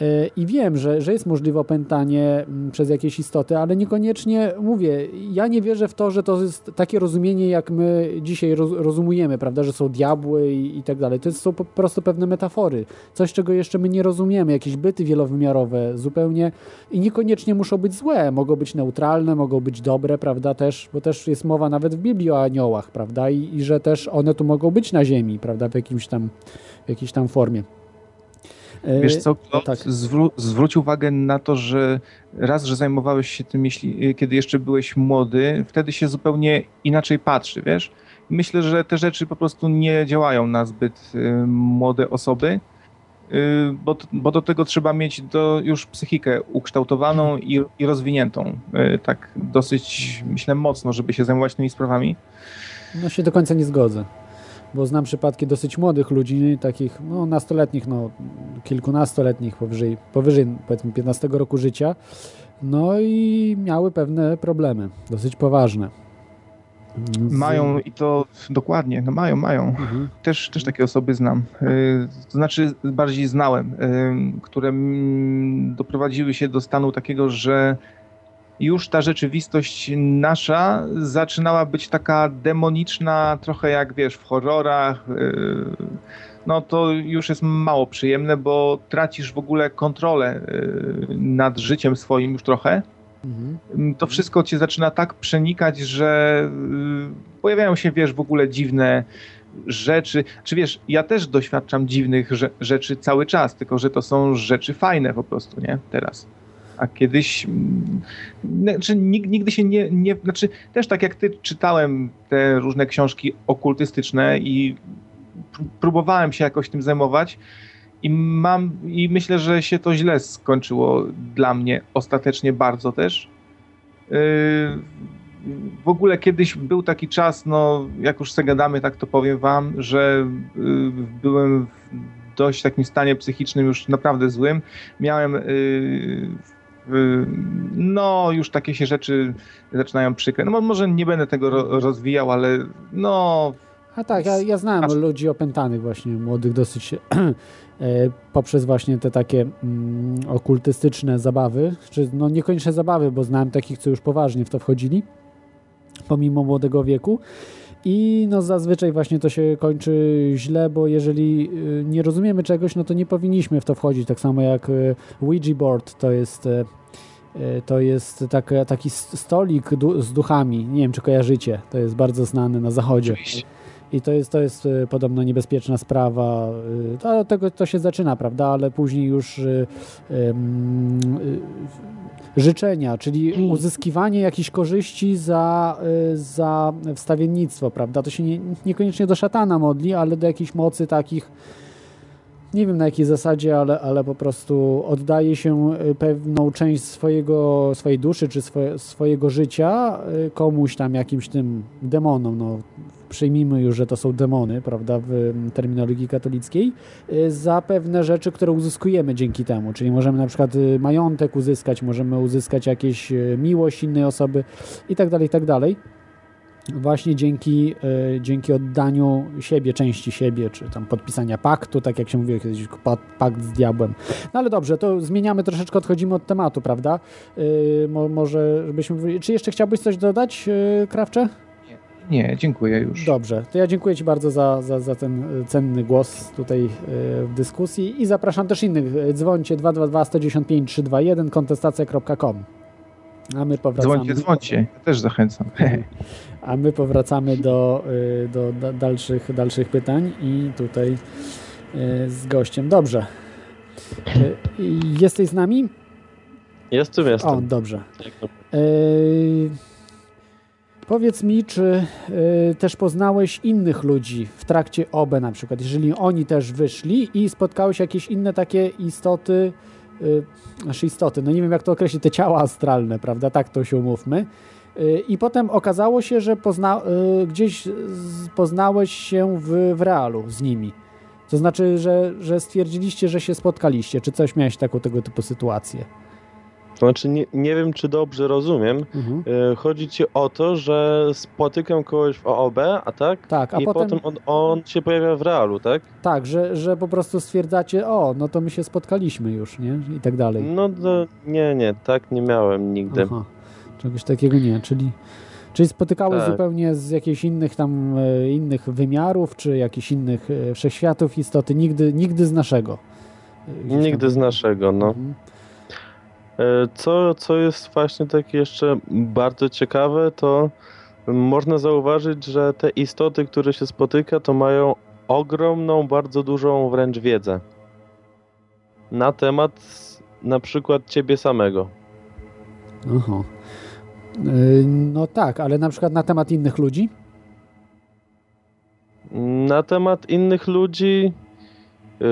[SPEAKER 5] E, I wiem, że, że jest możliwe opętanie mm, przez jakieś istoty, ale niekoniecznie mówię, ja nie wierzę w to, że to jest takie rozumienie, jak my dzisiaj roz, rozumujemy, prawda, że są diabły i, i tak dalej. To są po prostu pewne metafory, coś, czego jeszcze my nie rozumiemy, jakieś byty wielowymiarowe, zupełnie i niekoniecznie muszą być złe, mogą być neutralne, mogą być dobre, prawda, też, bo też jest mowa nawet w Biblii o aniołach, prawda, i, i że też one tu mogą być na ziemi, prawda, w jakimś tam, w jakiejś tam formie.
[SPEAKER 6] Wiesz co, no, tak. zwró zwróć uwagę na to, że raz, że zajmowałeś się tym, jeśli, kiedy jeszcze byłeś młody, wtedy się zupełnie inaczej patrzy, wiesz? Myślę, że te rzeczy po prostu nie działają na zbyt y, młode osoby, y, bo, bo do tego trzeba mieć do, już psychikę ukształtowaną i, i rozwiniętą. Y, tak dosyć, myślę, mocno, żeby się zajmować tymi sprawami.
[SPEAKER 5] No się do końca nie zgodzę bo znam przypadki dosyć młodych ludzi, takich no, nastoletnich, no, kilkunastoletnich, powyżej, powyżej powiedzmy 15 roku życia, no i miały pewne problemy, dosyć poważne.
[SPEAKER 6] Z... Mają i to dokładnie, no mają, mają. Mhm. Też, też takie osoby znam. Y, to znaczy bardziej znałem, które doprowadziły się do stanu takiego, że już ta rzeczywistość nasza zaczynała być taka demoniczna, trochę jak wiesz, w horrorach. Yy, no to już jest mało przyjemne, bo tracisz w ogóle kontrolę yy, nad życiem swoim już trochę. Mhm. To wszystko cię zaczyna tak przenikać, że yy, pojawiają się, wiesz, w ogóle dziwne rzeczy, czy wiesz, ja też doświadczam dziwnych rze- rzeczy cały czas, tylko że to są rzeczy fajne po prostu, nie? Teraz. A kiedyś, znaczy nig- nigdy się nie, nie, znaczy też tak jak ty czytałem te różne książki okultystyczne i pró- próbowałem się jakoś tym zajmować i mam, i myślę, że się to źle skończyło dla mnie ostatecznie bardzo też. Yy, w ogóle kiedyś był taki czas, no jak już se gadamy, tak to powiem wam, że y, byłem w dość takim stanie psychicznym już naprawdę złym. Miałem y, y, no już takie się rzeczy zaczynają przykre. No mo- może nie będę tego ro, rozwijał, ale no
[SPEAKER 5] A tak, ja, ja znałem
[SPEAKER 6] Aż-
[SPEAKER 5] ludzi opętanych właśnie, młodych dosyć, e, poprzez właśnie te takie mm, okultystyczne zabawy, czy no niekoniecznie zabawy, bo znałem takich, co już poważnie w to wchodzili, pomimo młodego wieku. I no zazwyczaj właśnie to się kończy źle, bo jeżeli y, nie rozumiemy czegoś, no to nie powinniśmy w to wchodzić. Tak samo jak y, Ouija board to jest, y, to jest tak, taki stolik du- z duchami. Nie wiem, czy kojarzycie. To jest bardzo znany na zachodzie.
[SPEAKER 6] oczywiście.
[SPEAKER 5] I to jest, to jest y, podobno niebezpieczna sprawa. y, To, tego to się zaczyna, prawda? Ale później już y, życzenia, czyli uzyskiwanie jakichś korzyści za, za wstawiennictwo, prawda? To się nie, niekoniecznie do szatana modli, ale do jakichś mocy takich, nie wiem na jakiej zasadzie, ale, ale po prostu oddaje się y, pewną część swojego, swojej duszy czy swoje, swojego życia y, komuś tam, jakimś tym demonom, no przyjmijmy już, że to są demony, prawda, w mm, terminologii katolickiej, y, za pewne rzeczy, które uzyskujemy dzięki temu. Czyli możemy na przykład majątek uzyskać, możemy uzyskać jakieś miłość innej osoby i tak dalej, i tak dalej. Właśnie dzięki, y, dzięki oddaniu siebie, części siebie, czy tam podpisania paktu, tak jak się mówiło kiedyś, pa- pakt z diabłem. No ale dobrze, to zmieniamy troszeczkę, odchodzimy od tematu, prawda? Y, mo, może, żebyśmy... Czy jeszcze chciałbyś coś dodać, y, Krawcze?
[SPEAKER 6] Nie, dziękuję już.
[SPEAKER 5] Dobrze, to ja dziękuję Ci bardzo za, za, za ten cenny głos tutaj w dyskusji i zapraszam też innych. Dzwońcie 222 195 321 kontestacja.com a my powracamy,
[SPEAKER 6] Dzwońcie, dzwońcie. Ja też zachęcam.
[SPEAKER 5] a my powracamy do, y, do da- dalszych, dalszych pytań i tutaj y, z gościem. Dobrze. Y, Jesteś z nami?
[SPEAKER 1] Jestem, jestem.
[SPEAKER 5] O, dobrze. Yy, powiedz mi, czy yy, też poznałeś innych ludzi w trakcie OB na przykład, jeżeli oni też wyszli i spotkałeś jakieś inne takie istoty, yy, znaczy istoty, no nie wiem jak to określić, te ciała astralne, prawda, tak to się umówmy. Yy, I potem okazało się, że pozna, yy, gdzieś poznałeś się w, w realu z nimi. To znaczy, że, że stwierdziliście, że się spotkaliście. Czy coś miałeś taką tego typu sytuację?
[SPEAKER 1] Znaczy, nie, nie wiem, czy dobrze rozumiem.
[SPEAKER 5] Mhm.
[SPEAKER 1] Y, Chodzi ci o to, że spotykam kogoś w OOB, a tak?
[SPEAKER 5] Tak, a
[SPEAKER 1] I
[SPEAKER 5] potem-
[SPEAKER 1] potem, on, on się pojawia w realu, tak?
[SPEAKER 5] Tak, że, że po prostu stwierdzacie, o, no to my się spotkaliśmy już, nie? I tak dalej.
[SPEAKER 1] No to nie, nie, tak nie miałem nigdy.
[SPEAKER 5] Aha, czegoś takiego nie, czyli, czyli spotykałeś
[SPEAKER 1] Tak.
[SPEAKER 5] zupełnie z jakichś innych tam, e, innych wymiarów, czy jakichś innych e, wszechświatów istoty, nigdy, nigdy z naszego. E,
[SPEAKER 1] Nigdy
[SPEAKER 5] tam.
[SPEAKER 1] z naszego, no.
[SPEAKER 5] Mhm.
[SPEAKER 1] Co, co jest właśnie takie jeszcze bardzo ciekawe, to można zauważyć, że te istoty, które się spotyka, to mają ogromną, bardzo dużą wręcz wiedzę na temat na przykład ciebie samego.
[SPEAKER 5] Aha. E, No tak, ale na przykład na temat innych ludzi?
[SPEAKER 1] Na temat innych ludzi, yy,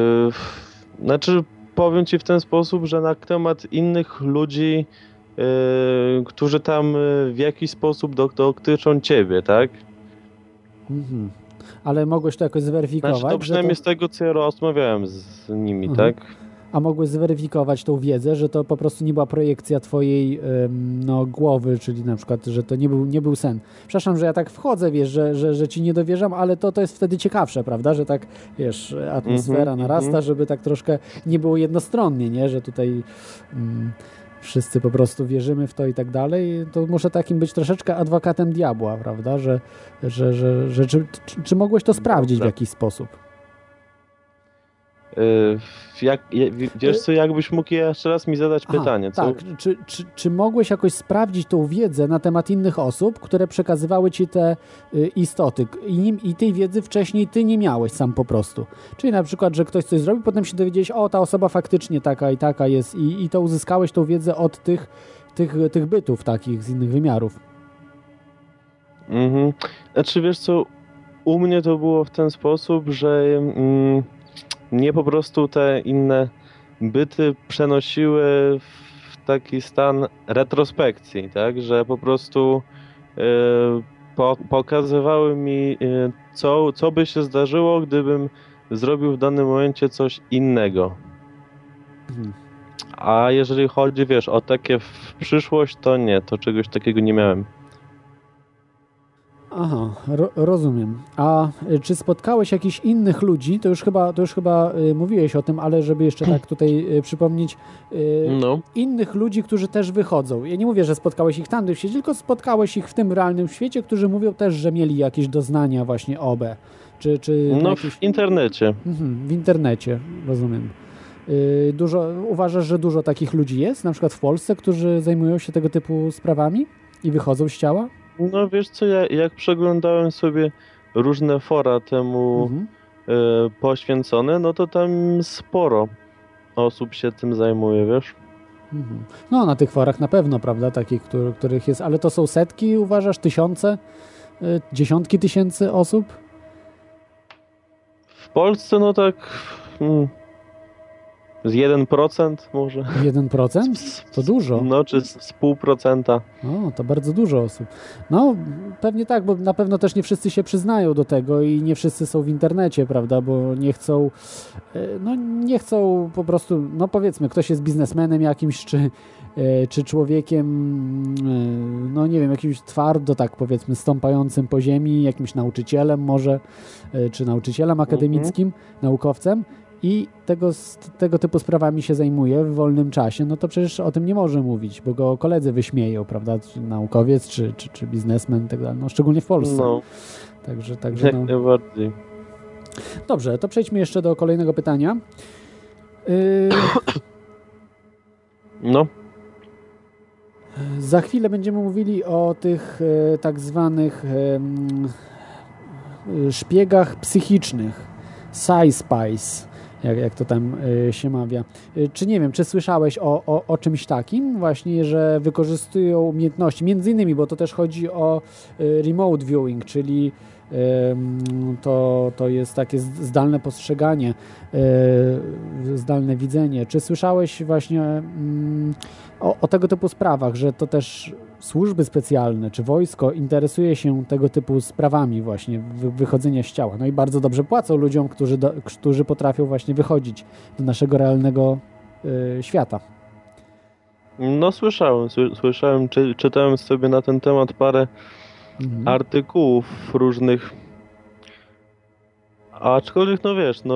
[SPEAKER 1] znaczy powiem ci w ten sposób, że na temat innych ludzi, yy, którzy tam yy, w jakiś sposób dotyczą ciebie, tak?
[SPEAKER 5] Mhm. Ale mogłeś to jakoś zweryfikować?
[SPEAKER 1] Znaczy to przynajmniej z tego, co ja rozmawiałem z nimi,
[SPEAKER 5] Mhm.
[SPEAKER 1] tak?
[SPEAKER 5] A mogłeś zweryfikować tą wiedzę, że to po prostu nie była projekcja twojej no, głowy, czyli na przykład, że to nie był, nie był sen. Przepraszam, że ja tak wchodzę, wiesz, że, że, że ci nie dowierzam, ale to, to jest wtedy ciekawsze, prawda, że tak, wiesz, atmosfera
[SPEAKER 1] Mhm,
[SPEAKER 5] narasta,
[SPEAKER 1] mhm.
[SPEAKER 5] żeby tak troszkę nie było jednostronnie, nie, że tutaj mm, wszyscy po prostu wierzymy w to i tak dalej, to muszę takim być troszeczkę adwokatem diabła, prawda, że, że, że, że czy, czy, mogłeś to sprawdzić w jakiś sposób?
[SPEAKER 1] Y, Jak, wiesz co, jakbyś mógł jeszcze raz mi zadać
[SPEAKER 5] Aha,
[SPEAKER 1] pytanie, co?
[SPEAKER 5] Tak, czy, czy, czy mogłeś jakoś sprawdzić tą wiedzę na temat innych osób, które przekazywały ci te y, istoty I, nim, i tej wiedzy wcześniej ty nie miałeś sam po prostu? Czyli na przykład, że ktoś coś zrobił, potem się dowiedziałeś, o ta osoba faktycznie taka i taka jest i, i to uzyskałeś tą wiedzę od tych, tych, tych bytów takich z innych wymiarów.
[SPEAKER 1] Mhm. Znaczy wiesz co, u mnie to było w ten sposób, że mm, mnie po prostu te inne byty przenosiły w taki stan retrospekcji, tak, że po prostu e, po, pokazywały mi, e, co, co by się zdarzyło, gdybym zrobił w danym momencie coś innego.
[SPEAKER 5] Mhm.
[SPEAKER 1] A jeżeli chodzi, wiesz, o takie w przyszłość, to nie, to czegoś takiego nie miałem.
[SPEAKER 5] Aha, ro, rozumiem. A y, czy spotkałeś jakichś innych ludzi? To już chyba, to już chyba y, mówiłeś o tym, ale żeby jeszcze tak tutaj y, przypomnieć, y,
[SPEAKER 1] No.
[SPEAKER 5] innych ludzi, którzy też wychodzą. Ja nie mówię, że spotkałeś ich tam w świecie, tylko spotkałeś ich w tym realnym świecie, którzy mówią też, że mieli jakieś doznania właśnie OB. Czy, czy
[SPEAKER 1] No
[SPEAKER 5] jakieś...
[SPEAKER 1] w internecie.
[SPEAKER 5] Mhm, w internecie, rozumiem. Y, Dużo, uważasz, że dużo takich ludzi jest, na przykład w Polsce, którzy zajmują się tego typu sprawami i wychodzą z ciała?
[SPEAKER 1] No wiesz co, ja, jak przeglądałem sobie różne fora temu
[SPEAKER 5] Mhm.
[SPEAKER 1] e, poświęcone, no to tam sporo osób się tym zajmuje, wiesz?
[SPEAKER 5] Mhm. No, na tych forach na pewno, prawda, takich, który, których jest, ale to są setki, uważasz, tysiące, y, dziesiątki tysięcy osób?
[SPEAKER 1] W Polsce no tak mm, z 1% może.
[SPEAKER 5] 1%? To dużo.
[SPEAKER 1] No czy z, z pół procenta.
[SPEAKER 5] O, to bardzo dużo osób. No, pewnie tak, bo na pewno też nie wszyscy się przyznają do tego i nie wszyscy są w internecie, prawda, bo nie chcą, e, no nie chcą po prostu, no powiedzmy, ktoś jest biznesmenem jakimś, czy, e, czy człowiekiem, e, no nie wiem, jakimś twardo, tak powiedzmy, stąpającym po ziemi, jakimś nauczycielem może, czy nauczycielem akademickim, naukowcem, i tego, tego typu sprawami się zajmuje w wolnym czasie, no to przecież o tym nie może mówić, bo go koledzy wyśmieją, prawda? Czy naukowiec, czy, czy, czy biznesmen tak dalej. No, szczególnie w Polsce.
[SPEAKER 1] No,
[SPEAKER 5] Także, także
[SPEAKER 1] jak
[SPEAKER 5] no.
[SPEAKER 1] najbardziej.
[SPEAKER 5] Dobrze, to przejdźmy jeszcze do kolejnego pytania. Yy,
[SPEAKER 1] No,
[SPEAKER 5] za chwilę będziemy mówili o tych e, tak zwanych e, szpiegach psychicznych. Sci-Spice, jak, jak to tam e, się mawia. E, Czy nie wiem, czy słyszałeś o, o, o czymś takim właśnie, że wykorzystują umiejętności, między innymi, bo to też chodzi o e, remote viewing, czyli to, to jest takie zdalne postrzeganie, zdalne widzenie. Czy słyszałeś właśnie mm, o, o tego typu sprawach, że to też służby specjalne czy wojsko interesuje się tego typu sprawami właśnie wy, wychodzenia z ciała. No i bardzo dobrze płacą ludziom, którzy, do, którzy potrafią właśnie wychodzić do naszego realnego y, świata.
[SPEAKER 1] no słyszałem, sły- słyszałem, czy, czytałem sobie na ten temat parę
[SPEAKER 5] Mhm.
[SPEAKER 1] artykułów różnych. Aczkolwiek, no wiesz, no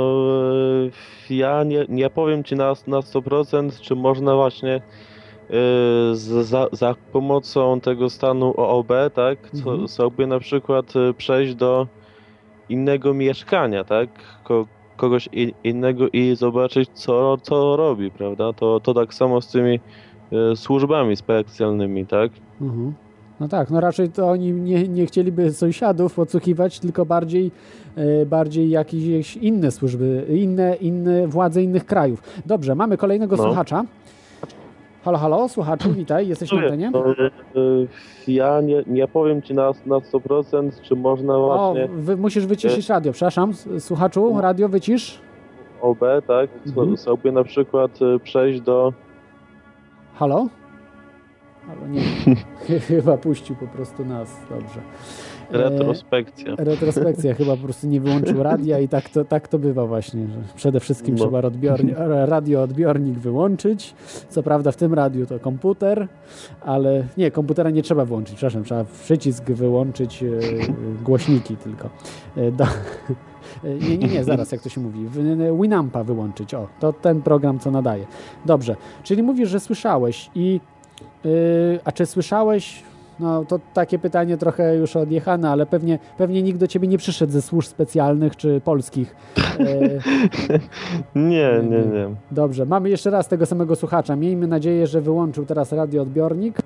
[SPEAKER 1] e, ja nie, nie powiem ci na, na 100%, czy można właśnie za, za pomocą tego stanu OOB, tak, co,
[SPEAKER 5] Mhm.
[SPEAKER 1] sobie na przykład e, przejść do innego mieszkania, tak, Ko, kogoś innego i zobaczyć, co, co robi, prawda, to, to tak samo z tymi e, służbami specjalnymi, tak.
[SPEAKER 5] Mhm. No tak, no raczej to oni nie, nie chcieliby sąsiadów podsłuchiwać, tylko bardziej, bardziej jakieś inne służby, inne, inne władze innych krajów. Dobrze, mamy kolejnego
[SPEAKER 1] No.
[SPEAKER 5] słuchacza. Halo, halo, słuchaczu, witaj, jesteś na antenie?
[SPEAKER 1] e, e, ja nie, nie powiem ci na, na 100%, czy można
[SPEAKER 5] O,
[SPEAKER 1] właśnie
[SPEAKER 5] wy, musisz wyciszyć radio, przepraszam, słuchaczu, radio wycisz.
[SPEAKER 1] OB, tak,
[SPEAKER 5] Mhm.
[SPEAKER 1] sobie na przykład e, przejść do...
[SPEAKER 5] Halo? Halo, nie. chyba puścił po prostu nas, dobrze. E,
[SPEAKER 1] Retrospekcja.
[SPEAKER 5] Retrospekcja chyba po prostu nie wyłączył radia i tak to, tak to bywa właśnie, że przede wszystkim
[SPEAKER 1] No.
[SPEAKER 5] trzeba odbiorni, radioodbiornik wyłączyć. Co prawda w tym radiu to komputer, ale nie, komputera nie trzeba wyłączyć, przepraszam, trzeba przycisk wyłączyć, e, głośniki tylko. E, do, nie, nie, nie, zaraz jak to się mówi, Winampa wyłączyć, o, to ten program co nadaje. Dobrze, czyli mówisz, że słyszałeś i, e, a czy słyszałeś No to takie pytanie trochę już odjechane, ale pewnie, pewnie nikt do ciebie nie przyszedł ze służb specjalnych czy polskich. E,
[SPEAKER 1] Nie, nie, nie.
[SPEAKER 5] Dobrze, mamy jeszcze raz tego samego słuchacza. Miejmy nadzieję, że wyłączył teraz radioodbiornik.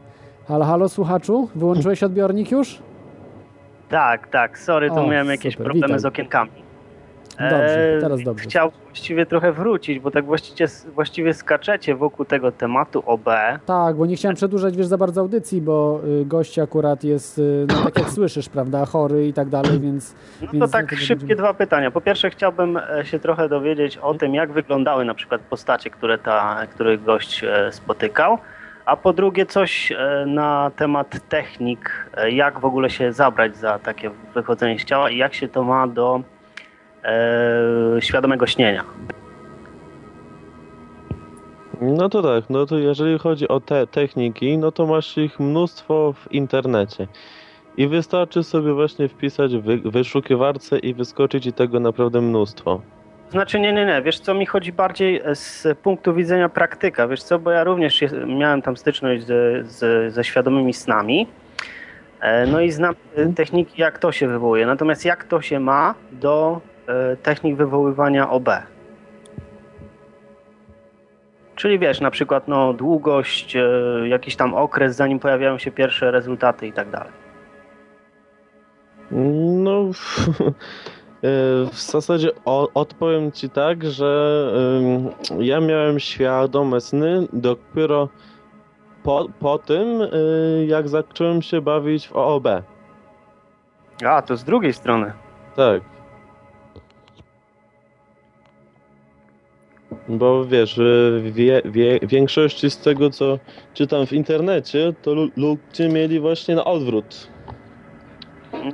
[SPEAKER 5] Halo, halo słuchaczu, wyłączyłeś odbiornik już?
[SPEAKER 7] Tak, tak, sorry, tu
[SPEAKER 5] O,
[SPEAKER 7] miałem jakieś
[SPEAKER 5] super,
[SPEAKER 7] problemy
[SPEAKER 5] witaj.
[SPEAKER 7] z okienkami.
[SPEAKER 5] Dobrze, teraz dobrze.
[SPEAKER 7] Chciał właściwie trochę wrócić, bo tak właściwie, właściwie skaczecie wokół tego tematu OB.
[SPEAKER 5] Tak, bo nie chciałem przedłużać, wiesz, za bardzo audycji, bo y, gość akurat jest, y, no tak jak słyszysz, prawda, chory i tak dalej, więc...
[SPEAKER 7] No to
[SPEAKER 5] więc
[SPEAKER 7] tak szybkie
[SPEAKER 5] będziemy-
[SPEAKER 7] dwa pytania. Po pierwsze chciałbym e, się trochę dowiedzieć o tym, jak wyglądały na przykład postacie, które, ta, które gość e, spotykał. A po drugie coś e, na temat technik, e, jak w ogóle się zabrać za takie wychodzenie z ciała i jak się to ma do e, świadomego śnienia.
[SPEAKER 1] No to tak, no to jeżeli chodzi o te techniki, no to masz ich mnóstwo w internecie. I wystarczy sobie właśnie wpisać w wy- wyszukiwarce i wyskoczyć ci tego naprawdę mnóstwo.
[SPEAKER 7] Znaczy nie, nie, nie, wiesz co, mi chodzi bardziej e, z punktu widzenia praktyka, wiesz co, bo ja również miałem tam styczność z, z, ze świadomymi snami, e, no i znam e, techniki, jak to się wywołuje, natomiast jak to się ma do e, technik wywoływania OB. Czyli wiesz, na przykład no, długość, e, jakiś tam okres, zanim pojawiają się pierwsze rezultaty i tak dalej.
[SPEAKER 1] No, e, w zasadzie odpowiem ci tak, że ja miałem świadome sny dopiero po, po tym, jak zacząłem się bawić w OOB.
[SPEAKER 7] A, to z drugiej strony.
[SPEAKER 1] Tak. Bo wiesz, y, wie, wie, większości z tego, co czytam w internecie, to lu- ludzie mieli właśnie na odwrót.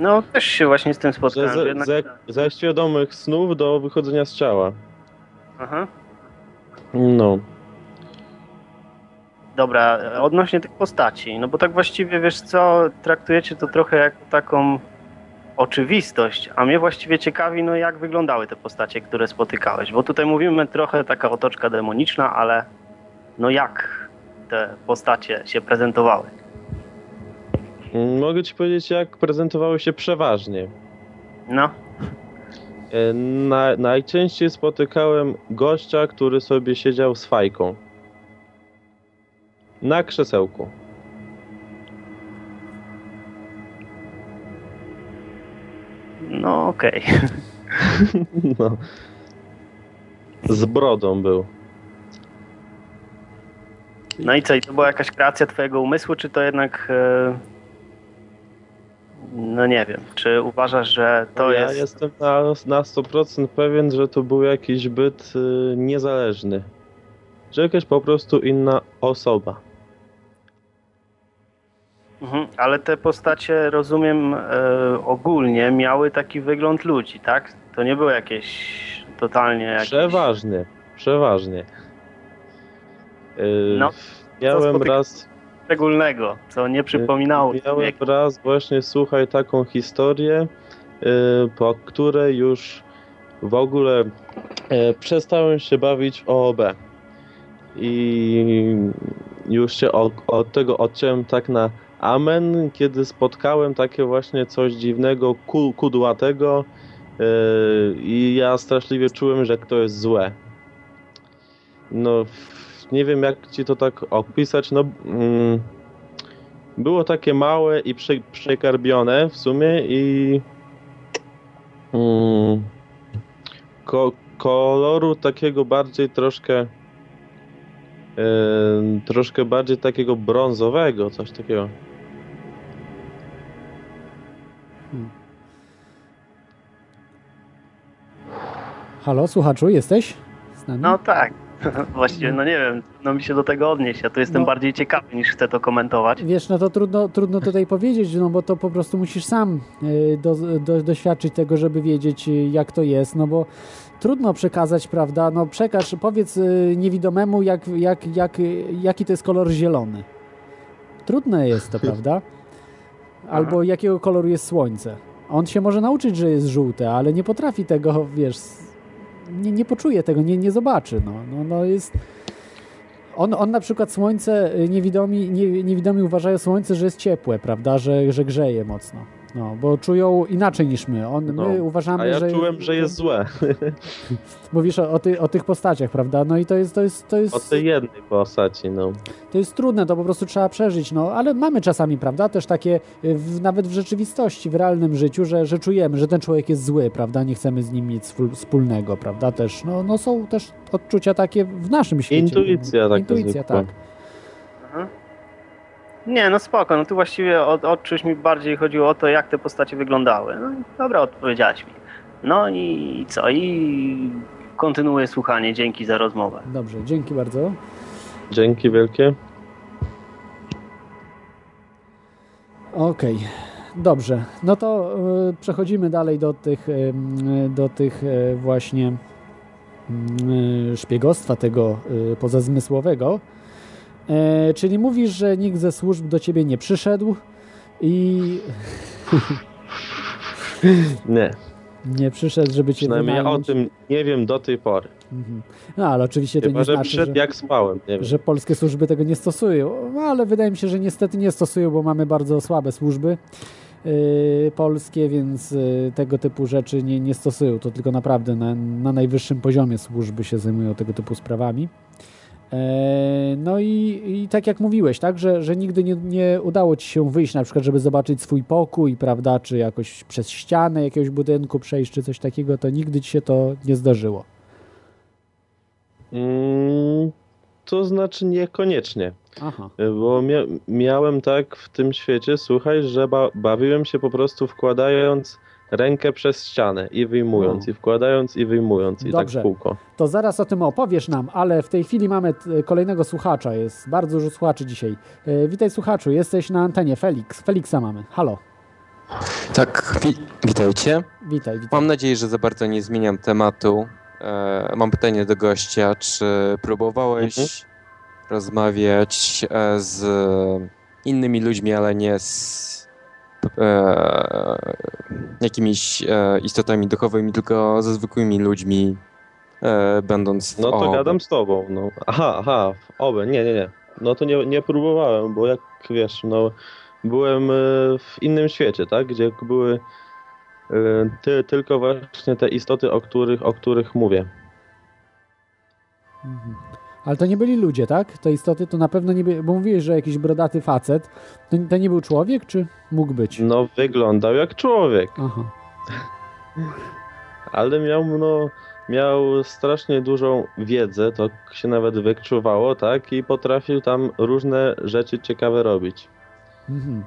[SPEAKER 7] No, też się właśnie z tym spotkałem.
[SPEAKER 1] ze,
[SPEAKER 7] jednak-
[SPEAKER 1] ze, ze świadomych snów do wychodzenia z ciała.
[SPEAKER 7] Aha.
[SPEAKER 1] No.
[SPEAKER 7] Dobra, odnośnie tych postaci, no bo tak właściwie wiesz co, traktujecie to trochę jako taką oczywistość, a mnie właściwie ciekawi, no jak wyglądały te postacie, które spotykałeś, bo tutaj mówimy trochę taka otoczka demoniczna, ale no jak te postacie się prezentowały?
[SPEAKER 1] Mm, Mogę ci powiedzieć, jak prezentowały się przeważnie.
[SPEAKER 7] No,
[SPEAKER 1] E, Na, najczęściej spotykałem gościa, który sobie siedział z fajką. Na krzesełku.
[SPEAKER 7] No okej.
[SPEAKER 1] No. Z brodą był.
[SPEAKER 7] No i co, i to była jakaś kreacja twojego umysłu, czy to jednak... e, No nie wiem, czy uważasz, że to
[SPEAKER 1] ja
[SPEAKER 7] jest...
[SPEAKER 1] jestem na, na 100% pewien, że to był jakiś byt y, niezależny. Że jakaś po prostu inna osoba.
[SPEAKER 7] Mhm, ale te postacie, rozumiem, e, ogólnie miały taki wygląd ludzi, tak? To nie były jakieś totalnie jakieś...
[SPEAKER 1] Przeważnie. Przeważnie. Y,
[SPEAKER 7] No,
[SPEAKER 1] miałem raz
[SPEAKER 7] szczególnego, co nie przypominało
[SPEAKER 1] Miałem
[SPEAKER 7] człowieka.
[SPEAKER 1] raz właśnie, słuchaj, taką historię, y, po której już w ogóle przestałem się bawić w OOB. I już się od, od tego odciąłem tak na amen, kiedy spotkałem takie właśnie coś dziwnego, ku, kudłatego y, i ja straszliwie czułem, że to jest złe. No, nie wiem jak ci to tak opisać, no... Mm, było takie małe i prze, przekarbione w sumie i mm, ko, koloru takiego bardziej troszkę em, troszkę bardziej takiego brązowego, coś takiego.
[SPEAKER 5] Halo, słuchaczu, jesteś z nami?
[SPEAKER 7] No tak, właściwie, no nie wiem, no mi się do tego odnieść, ja tu jestem
[SPEAKER 5] No.
[SPEAKER 7] bardziej ciekawy niż chcę to komentować.
[SPEAKER 5] Wiesz, no to trudno, trudno tutaj powiedzieć, no bo to po prostu musisz sam y, do, do, doświadczyć tego, żeby wiedzieć y, jak to jest, no bo trudno przekazać, prawda, no przekaż, powiedz y, niewidomemu jak, jak, jak, jaki to jest kolor zielony. Trudne jest to, prawda? Albo jakiego koloru jest słońce. On się może nauczyć, że jest żółte, ale nie potrafi tego, wiesz, nie, nie poczuje tego, nie, nie zobaczy, no, no, no jest... On, on na przykład słońce, y, niewidomi, nie, niewidomi uważają słońce, że jest ciepłe, prawda, że, że grzeje mocno. No, bo czują inaczej niż my. On,
[SPEAKER 1] No,
[SPEAKER 5] my uważamy,
[SPEAKER 1] A ja
[SPEAKER 5] że...
[SPEAKER 1] czułem, że jest złe.
[SPEAKER 5] Mówisz o, o, ty, o tych postaciach, prawda? No i to jest, to jest, to
[SPEAKER 1] O
[SPEAKER 5] jest,
[SPEAKER 1] tej jednej postaci, no.
[SPEAKER 5] to jest trudne, to po prostu trzeba przeżyć, no, ale mamy czasami, prawda, też takie, y, w, nawet w rzeczywistości, w realnym życiu, że, że czujemy, że ten człowiek jest zły, prawda, nie chcemy z nim nic wspólnego, prawda, też, no, no są też odczucia takie w naszym świecie.
[SPEAKER 1] Intuicja taka
[SPEAKER 5] Intuicja,
[SPEAKER 1] zwykła.
[SPEAKER 5] tak.
[SPEAKER 7] Nie, no spoko, no tu właściwie o, o czymś mi bardziej chodziło o to, jak te postacie wyglądały. No i dobra, odpowiedziałaś mi. No i co? I kontynuuję słuchanie. Dzięki za rozmowę.
[SPEAKER 5] Dobrze, dzięki bardzo.
[SPEAKER 1] Dzięki wielkie.
[SPEAKER 5] Okej, dobrze. No to y, przechodzimy dalej do tych, y, do tych y, właśnie y, szpiegostwa tego y, pozazmysłowego. E, czyli mówisz, że nikt ze służb do ciebie nie przyszedł i
[SPEAKER 1] Nie,
[SPEAKER 5] nie przyszedł, żeby cię
[SPEAKER 1] przynajmniej ja o
[SPEAKER 5] wynająć.
[SPEAKER 1] tym nie wiem do tej pory.
[SPEAKER 5] Mhm. No ale oczywiście to
[SPEAKER 1] Chyba,
[SPEAKER 5] nie
[SPEAKER 1] że
[SPEAKER 5] znaczy,
[SPEAKER 1] przyszedł
[SPEAKER 5] że...
[SPEAKER 1] jak spałem,
[SPEAKER 5] że polskie służby tego nie stosują. No, ale wydaje mi się, że niestety nie stosują, bo mamy bardzo słabe służby yy, polskie, więc yy, tego typu rzeczy nie, nie stosują. To tylko naprawdę na, na najwyższym poziomie służby się zajmują tego typu sprawami. E, No i, i tak jak mówiłeś, tak, że, że nigdy nie, nie udało ci się wyjść, na przykład, żeby zobaczyć swój pokój, prawda, czy jakoś przez ścianę jakiegoś budynku przejść, czy coś takiego, to nigdy ci się to nie zdarzyło.
[SPEAKER 1] Mm, to znaczy niekoniecznie.
[SPEAKER 5] Aha.
[SPEAKER 1] Bo mia miałem tak w tym świecie, słuchaj, że ba bawiłem się po prostu wkładając rękę przez ścianę i wyjmując,
[SPEAKER 5] O.
[SPEAKER 1] i wkładając i wyjmując, i
[SPEAKER 5] Dobrze.
[SPEAKER 1] tak w kółko.
[SPEAKER 5] To zaraz o tym opowiesz nam, ale w tej chwili mamy t- kolejnego słuchacza. Jest bardzo dużo słuchaczy dzisiaj. E, witaj słuchaczu, jesteś na antenie. Felix. Feliksa mamy. Halo.
[SPEAKER 8] Tak, wi witajcie.
[SPEAKER 5] Witaj, witaj.
[SPEAKER 8] Mam nadzieję, że za bardzo nie zmieniam tematu. E, mam pytanie do gościa, czy próbowałeś
[SPEAKER 1] Mhm.
[SPEAKER 8] rozmawiać e, z innymi ludźmi, ale nie z e, jakimiś e, istotami duchowymi, tylko ze zwykłymi ludźmi, e, będąc w
[SPEAKER 1] No to gadam z tobą, no. Aha, aha, w obę, nie, nie, nie. No to nie, nie próbowałem, bo jak wiesz, no byłem e, w innym świecie, tak, gdzie były e, ty, tylko właśnie te istoty, o których, o których mówię.
[SPEAKER 5] Mhm. Ale to nie byli ludzie, tak? Te istoty to na pewno nie byli, bo mówiłeś, że jakiś brodaty facet. To, to nie był człowiek, czy mógł być?
[SPEAKER 1] No wyglądał jak człowiek.
[SPEAKER 5] Aha.
[SPEAKER 1] ale miał, no, miał strasznie dużą wiedzę, to się nawet wykczuwało, tak? I potrafił tam różne rzeczy ciekawe robić.
[SPEAKER 5] Mhm.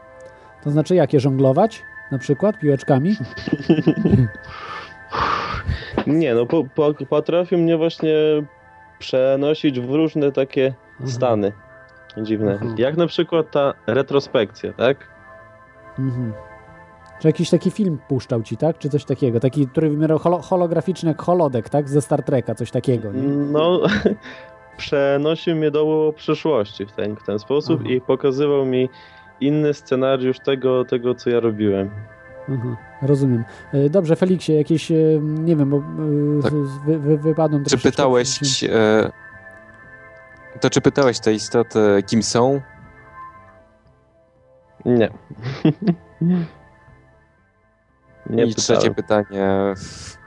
[SPEAKER 5] To znaczy jakie? Żonglować? Na przykład piłeczkami?
[SPEAKER 1] Nie, no po, po, potrafił mnie właśnie przenosić w różne takie
[SPEAKER 5] Mhm.
[SPEAKER 1] stany dziwne.
[SPEAKER 5] Mhm.
[SPEAKER 1] Jak na przykład ta retrospekcja, tak?
[SPEAKER 5] Mhm. Czy jakiś taki film puszczał ci, tak? Czy coś takiego? Taki trójwymiarowy, holo, holograficzny jak holodek, tak? Ze Star Treka, coś takiego, nie?
[SPEAKER 1] No, przenosił mnie do przyszłości w ten, w ten sposób
[SPEAKER 5] Aha.
[SPEAKER 1] i pokazywał mi inny scenariusz tego, tego co ja robiłem.
[SPEAKER 5] Aha, rozumiem. E, Dobrze, Feliksie, jakieś, e, nie wiem, bo e,
[SPEAKER 8] Tak.
[SPEAKER 5] wy, wy, wypadłem
[SPEAKER 8] Czy pytałeś, e, to czy pytałeś te istoty, kim są?
[SPEAKER 1] Nie. Nie
[SPEAKER 8] I trzecie
[SPEAKER 1] pytałem.
[SPEAKER 8] pytanie, w-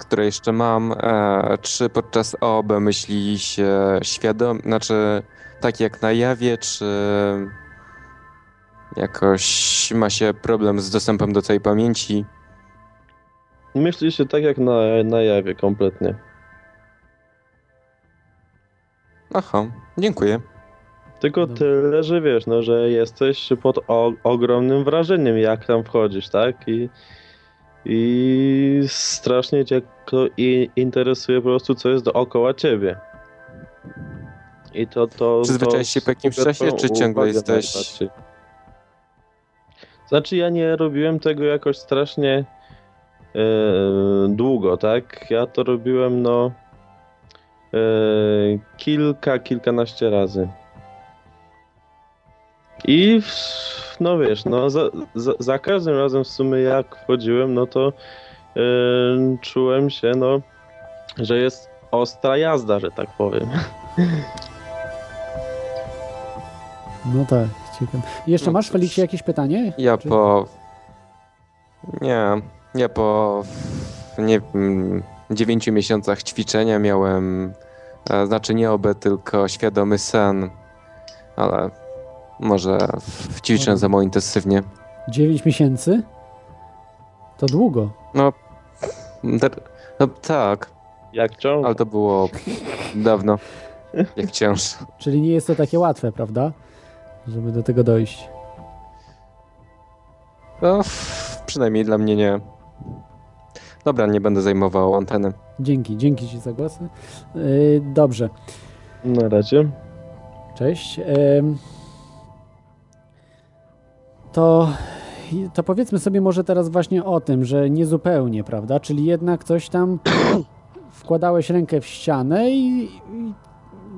[SPEAKER 8] które jeszcze mam. E, czy podczas OOB myśli się świadom, znaczy tak jak na jawie, czy jakoś ma się problem z dostępem do całej pamięci?
[SPEAKER 1] Myśli się tak jak na, na jawie kompletnie.
[SPEAKER 8] Aha, dziękuję.
[SPEAKER 1] Tylko
[SPEAKER 5] Dobra.
[SPEAKER 1] tyle, że wiesz, no, że jesteś pod o, ogromnym wrażeniem, jak tam wchodzisz, tak? I, i strasznie cię to i interesuje po prostu, co jest dookoła ciebie. I to to.
[SPEAKER 8] Przyzwyczaiłeś
[SPEAKER 1] to
[SPEAKER 8] się po jakimś czasie, czy ciągle jesteś-
[SPEAKER 1] najbardziej. Znaczy, ja nie robiłem tego jakoś strasznie e, długo, tak? Ja to robiłem, no. e, kilka, kilkanaście razy. I w- no wiesz, no za, za, za każdym razem w sumie jak wchodziłem, no to e, czułem się, no, że jest ostra jazda, że tak powiem.
[SPEAKER 5] No tak, ciekawe. Jeszcze
[SPEAKER 8] No
[SPEAKER 5] masz,
[SPEAKER 8] cóż.
[SPEAKER 5] Feliksie, jakieś pytanie?
[SPEAKER 8] Ja
[SPEAKER 5] Czy-
[SPEAKER 8] po... Nie, ja po nie wiem, dziewięciu miesiącach ćwiczenia miałem, e, znaczy nie oby, tylko świadomy sen, ale może ćwiczę za mało intensywnie.
[SPEAKER 5] 9 miesięcy? To długo.
[SPEAKER 8] No, no tak,
[SPEAKER 1] Jak ciągle.
[SPEAKER 8] ale to było dawno, jak wciąż.
[SPEAKER 5] Czyli nie jest to takie łatwe, prawda? Żeby do tego dojść.
[SPEAKER 8] No, przynajmniej dla mnie nie. Dobra, nie będę zajmował anteny.
[SPEAKER 5] Dzięki, dzięki Ci za głos. Yy, dobrze,
[SPEAKER 1] Na razie.
[SPEAKER 5] cześć. Ym, To, to powiedzmy sobie może teraz właśnie o tym, że niezupełnie, prawda? Czyli jednak coś tam wkładałeś rękę w ścianę i, i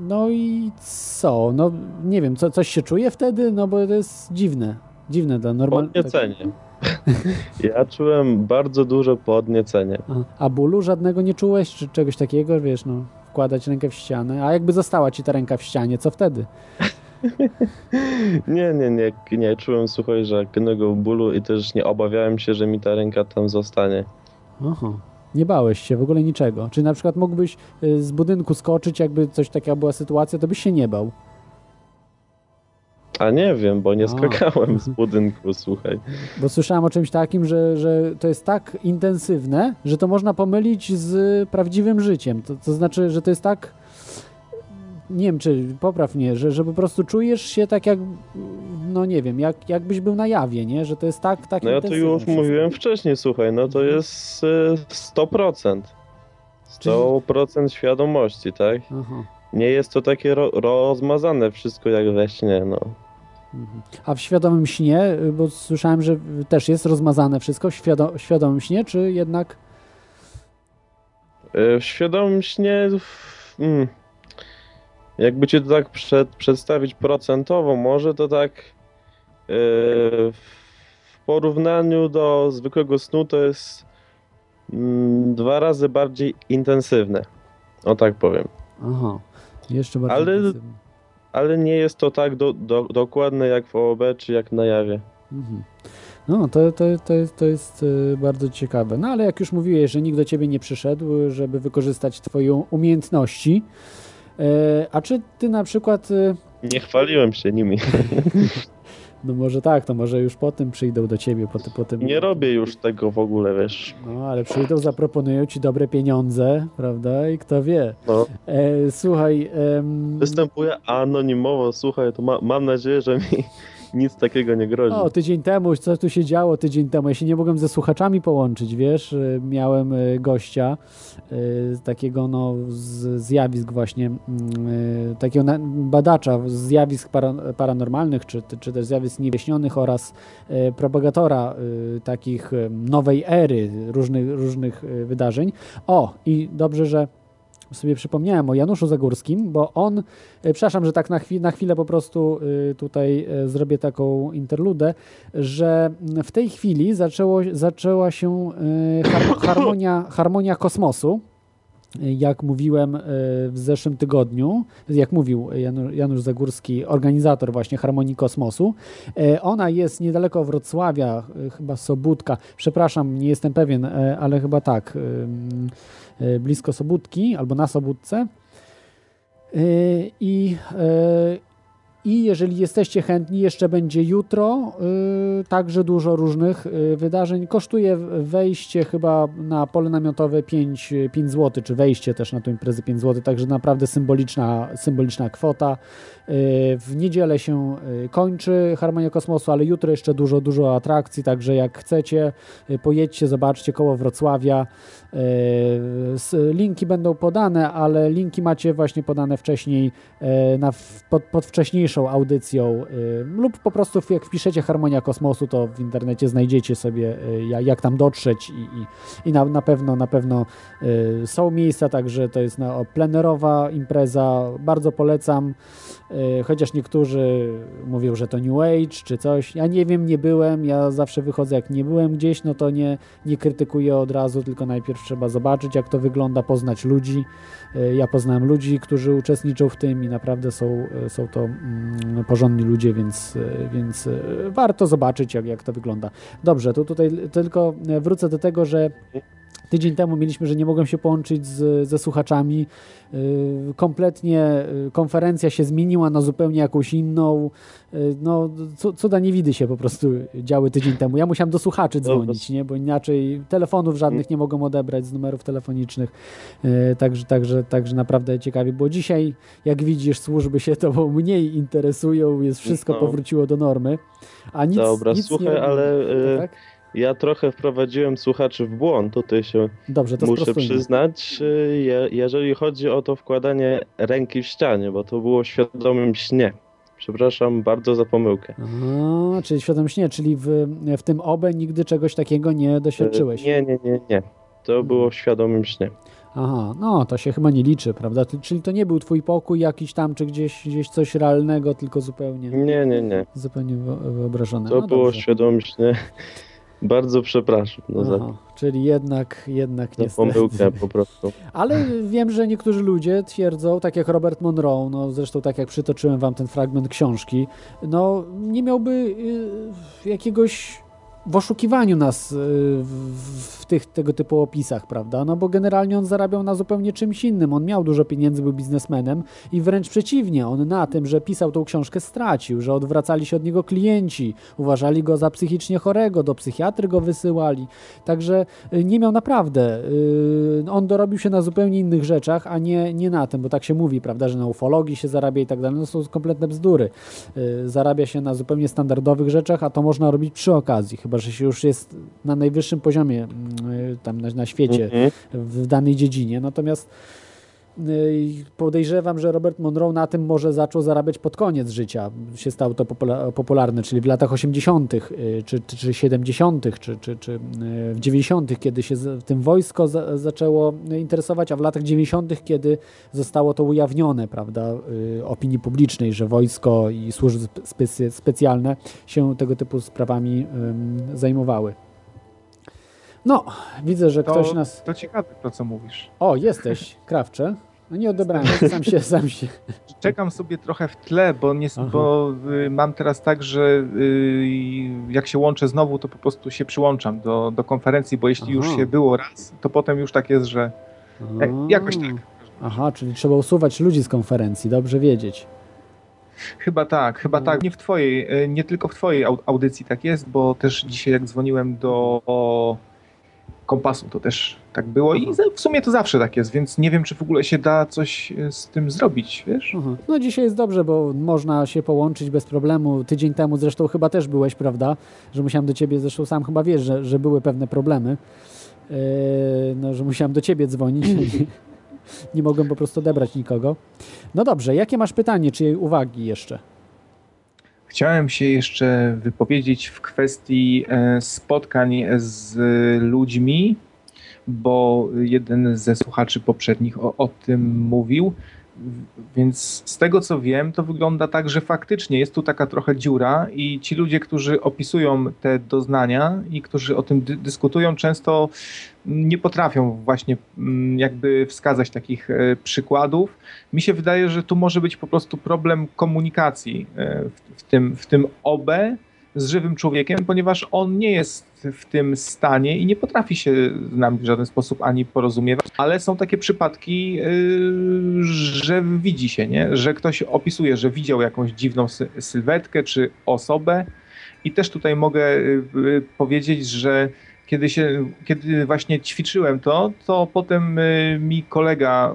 [SPEAKER 5] no i co? No nie wiem, co, coś się czuje wtedy? No bo to jest dziwne. Dziwne dla normalnego.
[SPEAKER 1] Podniecenie. Ja czułem bardzo duże podniecenie.
[SPEAKER 5] A, a bólu żadnego nie czułeś, czy czegoś takiego, wiesz, no, wkładać rękę w ścianę, a jakby została ci ta ręka w ścianie, co wtedy?
[SPEAKER 1] Nie, nie, nie, nie czułem, słuchaj, żadnego bólu i też nie obawiałem się, że mi ta ręka tam zostanie.
[SPEAKER 5] Aha, nie bałeś się w ogóle niczego. Czy na przykład mógłbyś y, z budynku skoczyć, jakby coś takiego była sytuacja, to byś się nie bał.
[SPEAKER 1] A nie wiem, bo nie
[SPEAKER 5] A.
[SPEAKER 1] skakałem z budynku, słuchaj.
[SPEAKER 5] Bo słyszałem o czymś takim, że, że to jest tak intensywne, że to można pomylić z prawdziwym życiem. To, to znaczy, że to jest tak. Nie wiem, czy popraw mnie, że, że po prostu czujesz się tak jak, no nie wiem, jak, jakbyś był na jawie, nie? Że to jest tak, tak
[SPEAKER 1] No ja to już
[SPEAKER 5] wszystko.
[SPEAKER 1] mówiłem wcześniej, słuchaj, no to jest e, 100%. 100% świadomości, tak?
[SPEAKER 5] Aha.
[SPEAKER 1] Nie jest to takie ro rozmazane wszystko jak we śnie, no.
[SPEAKER 5] Mhm. A w świadomym śnie, y, bo słyszałem, że też jest rozmazane wszystko w świado- świadomym śnie, czy jednak
[SPEAKER 1] E, W świadomym śnie, w- mm, jakby cię to tak przed, przedstawić procentowo, może to tak e, w porównaniu do zwykłego snu to jest mm, dwa razy bardziej intensywne. O tak powiem.
[SPEAKER 5] Aha, jeszcze bardziej
[SPEAKER 1] Ale-
[SPEAKER 5] intensywnie.
[SPEAKER 1] Ale nie jest to tak do, do, dokładne jak w OOB czy jak na jawie.
[SPEAKER 5] Mhm. No, to, to, to, jest, to jest y, bardzo ciekawe. No, ale jak już mówiłeś, że nikt do ciebie nie przyszedł, żeby wykorzystać twoje umiejętności, e, a czy ty na przykład, y,
[SPEAKER 1] Nie chwaliłem się nimi.
[SPEAKER 5] no może tak, to może już po tym przyjdą do ciebie, po, po tym...
[SPEAKER 1] Nie robię już tego w ogóle, wiesz.
[SPEAKER 5] No, ale przyjdą, zaproponują ci dobre pieniądze, prawda? I kto wie.
[SPEAKER 1] No.
[SPEAKER 5] E, słuchaj, em,
[SPEAKER 1] Występuję anonimowo, słuchaj, to ma, mam nadzieję, że mi nic takiego nie grozi.
[SPEAKER 5] O, tydzień temu, co tu się działo tydzień temu? Ja się nie mogłem ze słuchaczami połączyć, wiesz? Y, Miałem y, gościa, y, takiego no, zjawisk właśnie, mm, takiego badacza zjawisk para, paranormalnych, czy, czy też zjawisk niewyjaśnionych oraz propagatora takich nowej ery różnych, różnych wydarzeń. O, i dobrze, że sobie przypomniałem o Januszu Zagórskim, bo on, e, przepraszam, że tak na, na chwilę po prostu y, tutaj e, zrobię taką interludę, że mm, w tej chwili zaczęło, zaczęła się har, harmonia, harmonia kosmosu. Jak mówiłem w zeszłym tygodniu, jak mówił Janu- Janusz Zagórski, organizator właśnie Harmonii Kosmosu, e, ona jest niedaleko Wrocławia, chyba Sobótka. Przepraszam, nie jestem pewien, e, ale chyba tak. E, blisko Sobótki albo na Sobótce. E, I, e, I jeżeli jesteście chętni, jeszcze będzie jutro także dużo różnych wydarzeń. Kosztuje wejście chyba na pole namiotowe 5, 5 zł, czy wejście też na tę imprezę 5 zł, także naprawdę symboliczna, symboliczna kwota. E, W niedzielę się e, kończy Harmonia Kosmosu, ale jutro jeszcze dużo, dużo atrakcji, także jak chcecie, e, pojedźcie, zobaczcie koło Wrocławia. Linki będą podane, ale linki macie właśnie podane wcześniej na, pod, pod wcześniejszą audycją lub po prostu jak wpiszecie Harmonia Kosmosu, to w internecie znajdziecie sobie ja- jak tam dotrzeć i, i, i na, na pewno na pewno są miejsca, także to jest na, o, plenerowa impreza, bardzo polecam. Chociaż niektórzy mówią, że to New Age czy coś. Ja nie wiem, nie byłem. Ja zawsze wychodzę, jak nie byłem gdzieś, no to nie, nie krytykuję od razu, tylko najpierw trzeba zobaczyć, jak to wygląda, poznać ludzi. E, Ja poznałem ludzi, którzy uczestniczą w tym i naprawdę są, e, są to mm, porządni ludzie, więc, więc warto zobaczyć, jak, jak to wygląda. Dobrze, to tutaj tylko wrócę do tego, że Tydzień temu mieliśmy, że nie mogłem się połączyć z, ze słuchaczami. Yy, kompletnie yy, konferencja się zmieniła na zupełnie jakąś inną. Yy, no, cuda nie widy się po prostu działy tydzień temu. Ja musiałem do słuchaczy dzwonić, nie? bo inaczej telefonów żadnych nie mogą odebrać z numerów telefonicznych. Także, także, także naprawdę ciekawie było. Dzisiaj, jak widzisz, służby się tobą mniej interesują, jest wszystko no. powróciło do normy. A nic,
[SPEAKER 1] Dobra,
[SPEAKER 5] nic
[SPEAKER 1] słuchaj,
[SPEAKER 5] nie
[SPEAKER 1] ale. Tak? Ja trochę wprowadziłem słuchaczy w błąd, tutaj się Dobrze, to muszę sprostujmy. przyznać, je, jeżeli chodzi o to wkładanie ręki w ścianie, bo to było w świadomym śnie. Przepraszam bardzo za pomyłkę.
[SPEAKER 5] Aha, czyli świadomym śnie, czyli w, w tym OBE nigdy czegoś takiego nie doświadczyłeś?
[SPEAKER 1] Nie, nie, nie, nie. To hmm. było w świadomym śnie.
[SPEAKER 5] Aha, no to się chyba nie liczy, prawda? Czyli to nie był twój pokój jakiś tam, czy gdzieś, gdzieś coś realnego, tylko zupełnie...
[SPEAKER 1] Nie, nie, nie.
[SPEAKER 5] Zupełnie wyobrażone.
[SPEAKER 1] To
[SPEAKER 5] no
[SPEAKER 1] było świadomie. Bardzo przepraszam. No Aha, za...
[SPEAKER 5] Czyli jednak, jednak
[SPEAKER 1] za niestety. pomyłkę po prostu.
[SPEAKER 5] Ale wiem, że niektórzy ludzie twierdzą, tak jak Robert Monroe, no zresztą tak jak przytoczyłem wam ten fragment książki, no nie miałby y, jakiegoś w oszukiwaniu nas y, w tych tego typu opisach, prawda? No bo generalnie on zarabiał na zupełnie czymś innym. On miał dużo pieniędzy, był biznesmenem i wręcz przeciwnie, on na tym, że pisał tą książkę stracił, że odwracali się od niego klienci, uważali go za psychicznie chorego, do psychiatry go wysyłali. Także y, nie miał naprawdę. Y, on dorobił się na zupełnie innych rzeczach, a nie, nie na tym, bo tak się mówi, prawda, że na ufologii się zarabia i tak dalej. No to są kompletne bzdury. Zarabia się na zupełnie standardowych rzeczach, a to można robić przy okazji, chyba że się już jest na najwyższym poziomie mm, tam na, na świecie mhm. w danej dziedzinie. Natomiast y, podejrzewam, że Robert Monroe na tym może zaczął zarabiać pod koniec życia. Się stało to popularne, czyli w latach 80., y, czy, czy, czy 70., czy, czy, czy y, w 90., kiedy się tym wojsko za, zaczęło interesować, a w latach 90., kiedy zostało to ujawnione, prawda, opinii publicznej, że wojsko i służby specjalne się tego typu sprawami zajmowały. No, widzę, że
[SPEAKER 6] to,
[SPEAKER 5] ktoś nas...
[SPEAKER 6] To ciekawe to, co mówisz.
[SPEAKER 5] O, jesteś, Krawcze. No nie odebrałem, sam się, sam się...
[SPEAKER 6] Czekam sobie trochę w tle, bo, nie, bo y, mam teraz tak, że y, jak się łączę znowu, to po prostu się przyłączam do, do konferencji, bo jeśli Aha. już się było raz, to potem już tak jest, że jak, jakoś tak.
[SPEAKER 5] Aha, czyli trzeba usuwać ludzi z konferencji, dobrze wiedzieć.
[SPEAKER 6] Chyba tak, chyba tak. Nie w twojej, y, nie tylko w twojej audycji tak jest, bo też dzisiaj jak dzwoniłem do kompasu to też tak było i w sumie to zawsze tak jest, więc nie wiem, czy w ogóle się da coś e, z tym zrobić, wiesz?
[SPEAKER 5] No dzisiaj jest dobrze, bo można się połączyć bez problemu. Tydzień temu zresztą chyba też byłeś, prawda? Że musiałem do ciebie, zresztą sam chyba wiesz, że, że były pewne problemy. Yy, no, że musiałem do ciebie dzwonić. nie mogłem po prostu odebrać nikogo. No dobrze, jakie masz pytanie, czy uwagi jeszcze?
[SPEAKER 6] Chciałem się jeszcze wypowiedzieć w kwestii e, spotkań z ludźmi, bo jeden ze słuchaczy poprzednich o, o tym mówił. Więc z tego co wiem, to wygląda tak, że faktycznie jest tu taka trochę dziura i ci ludzie, którzy opisują te doznania i którzy o tym dy dyskutują, często nie potrafią właśnie mm, jakby wskazać takich e, przykładów. Mi się wydaje, że tu może być po prostu problem komunikacji e, w, tym, w tym OB z żywym człowiekiem, ponieważ on nie jest w tym stanie i nie potrafi się z nami w żaden sposób ani porozumiewać, ale są takie przypadki, yy, że widzi się, nie? że ktoś opisuje, że widział jakąś dziwną sylwetkę czy osobę i też tutaj mogę yy, powiedzieć, że kiedy, się, kiedy właśnie ćwiczyłem to, to potem yy, mi kolega,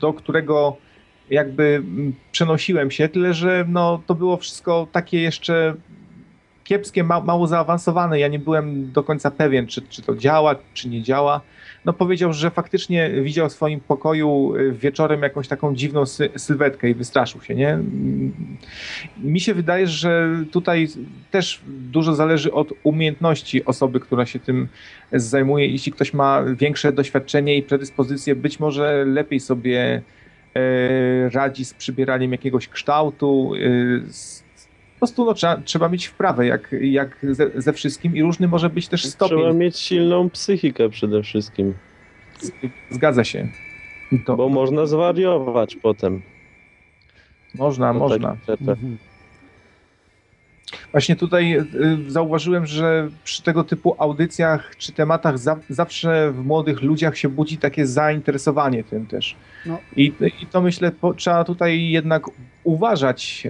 [SPEAKER 6] do którego jakby przenosiłem się, tyle że no, to było wszystko takie jeszcze kiepskie, ma, mało zaawansowane. Ja nie byłem do końca pewien, czy, czy to działa, czy nie działa. No powiedział, że faktycznie widział w swoim pokoju y, wieczorem jakąś taką dziwną sy sylwetkę i wystraszył się, nie? Mi się wydaje, że tutaj też dużo zależy od umiejętności osoby, która się tym zajmuje. Jeśli ktoś ma większe doświadczenie i predyspozycje, być może lepiej sobie e, radzi z przybieraniem jakiegoś kształtu, e, z po prostu no, trzeba, trzeba mieć wprawę, jak, jak ze, ze, wszystkim i różny może być też stopień.
[SPEAKER 1] Trzeba mieć silną psychikę przede wszystkim.
[SPEAKER 6] Zgadza się.
[SPEAKER 1] To... Bo można zwariować potem.
[SPEAKER 6] Można,
[SPEAKER 1] No
[SPEAKER 6] można.
[SPEAKER 1] tak, tak, tak.
[SPEAKER 5] Mhm.
[SPEAKER 6] Właśnie tutaj y, zauważyłem, że przy tego typu audycjach czy tematach za, zawsze w młodych ludziach się budzi takie zainteresowanie tym też.
[SPEAKER 5] No.
[SPEAKER 6] I, I to myślę, po, trzeba tutaj jednak uważać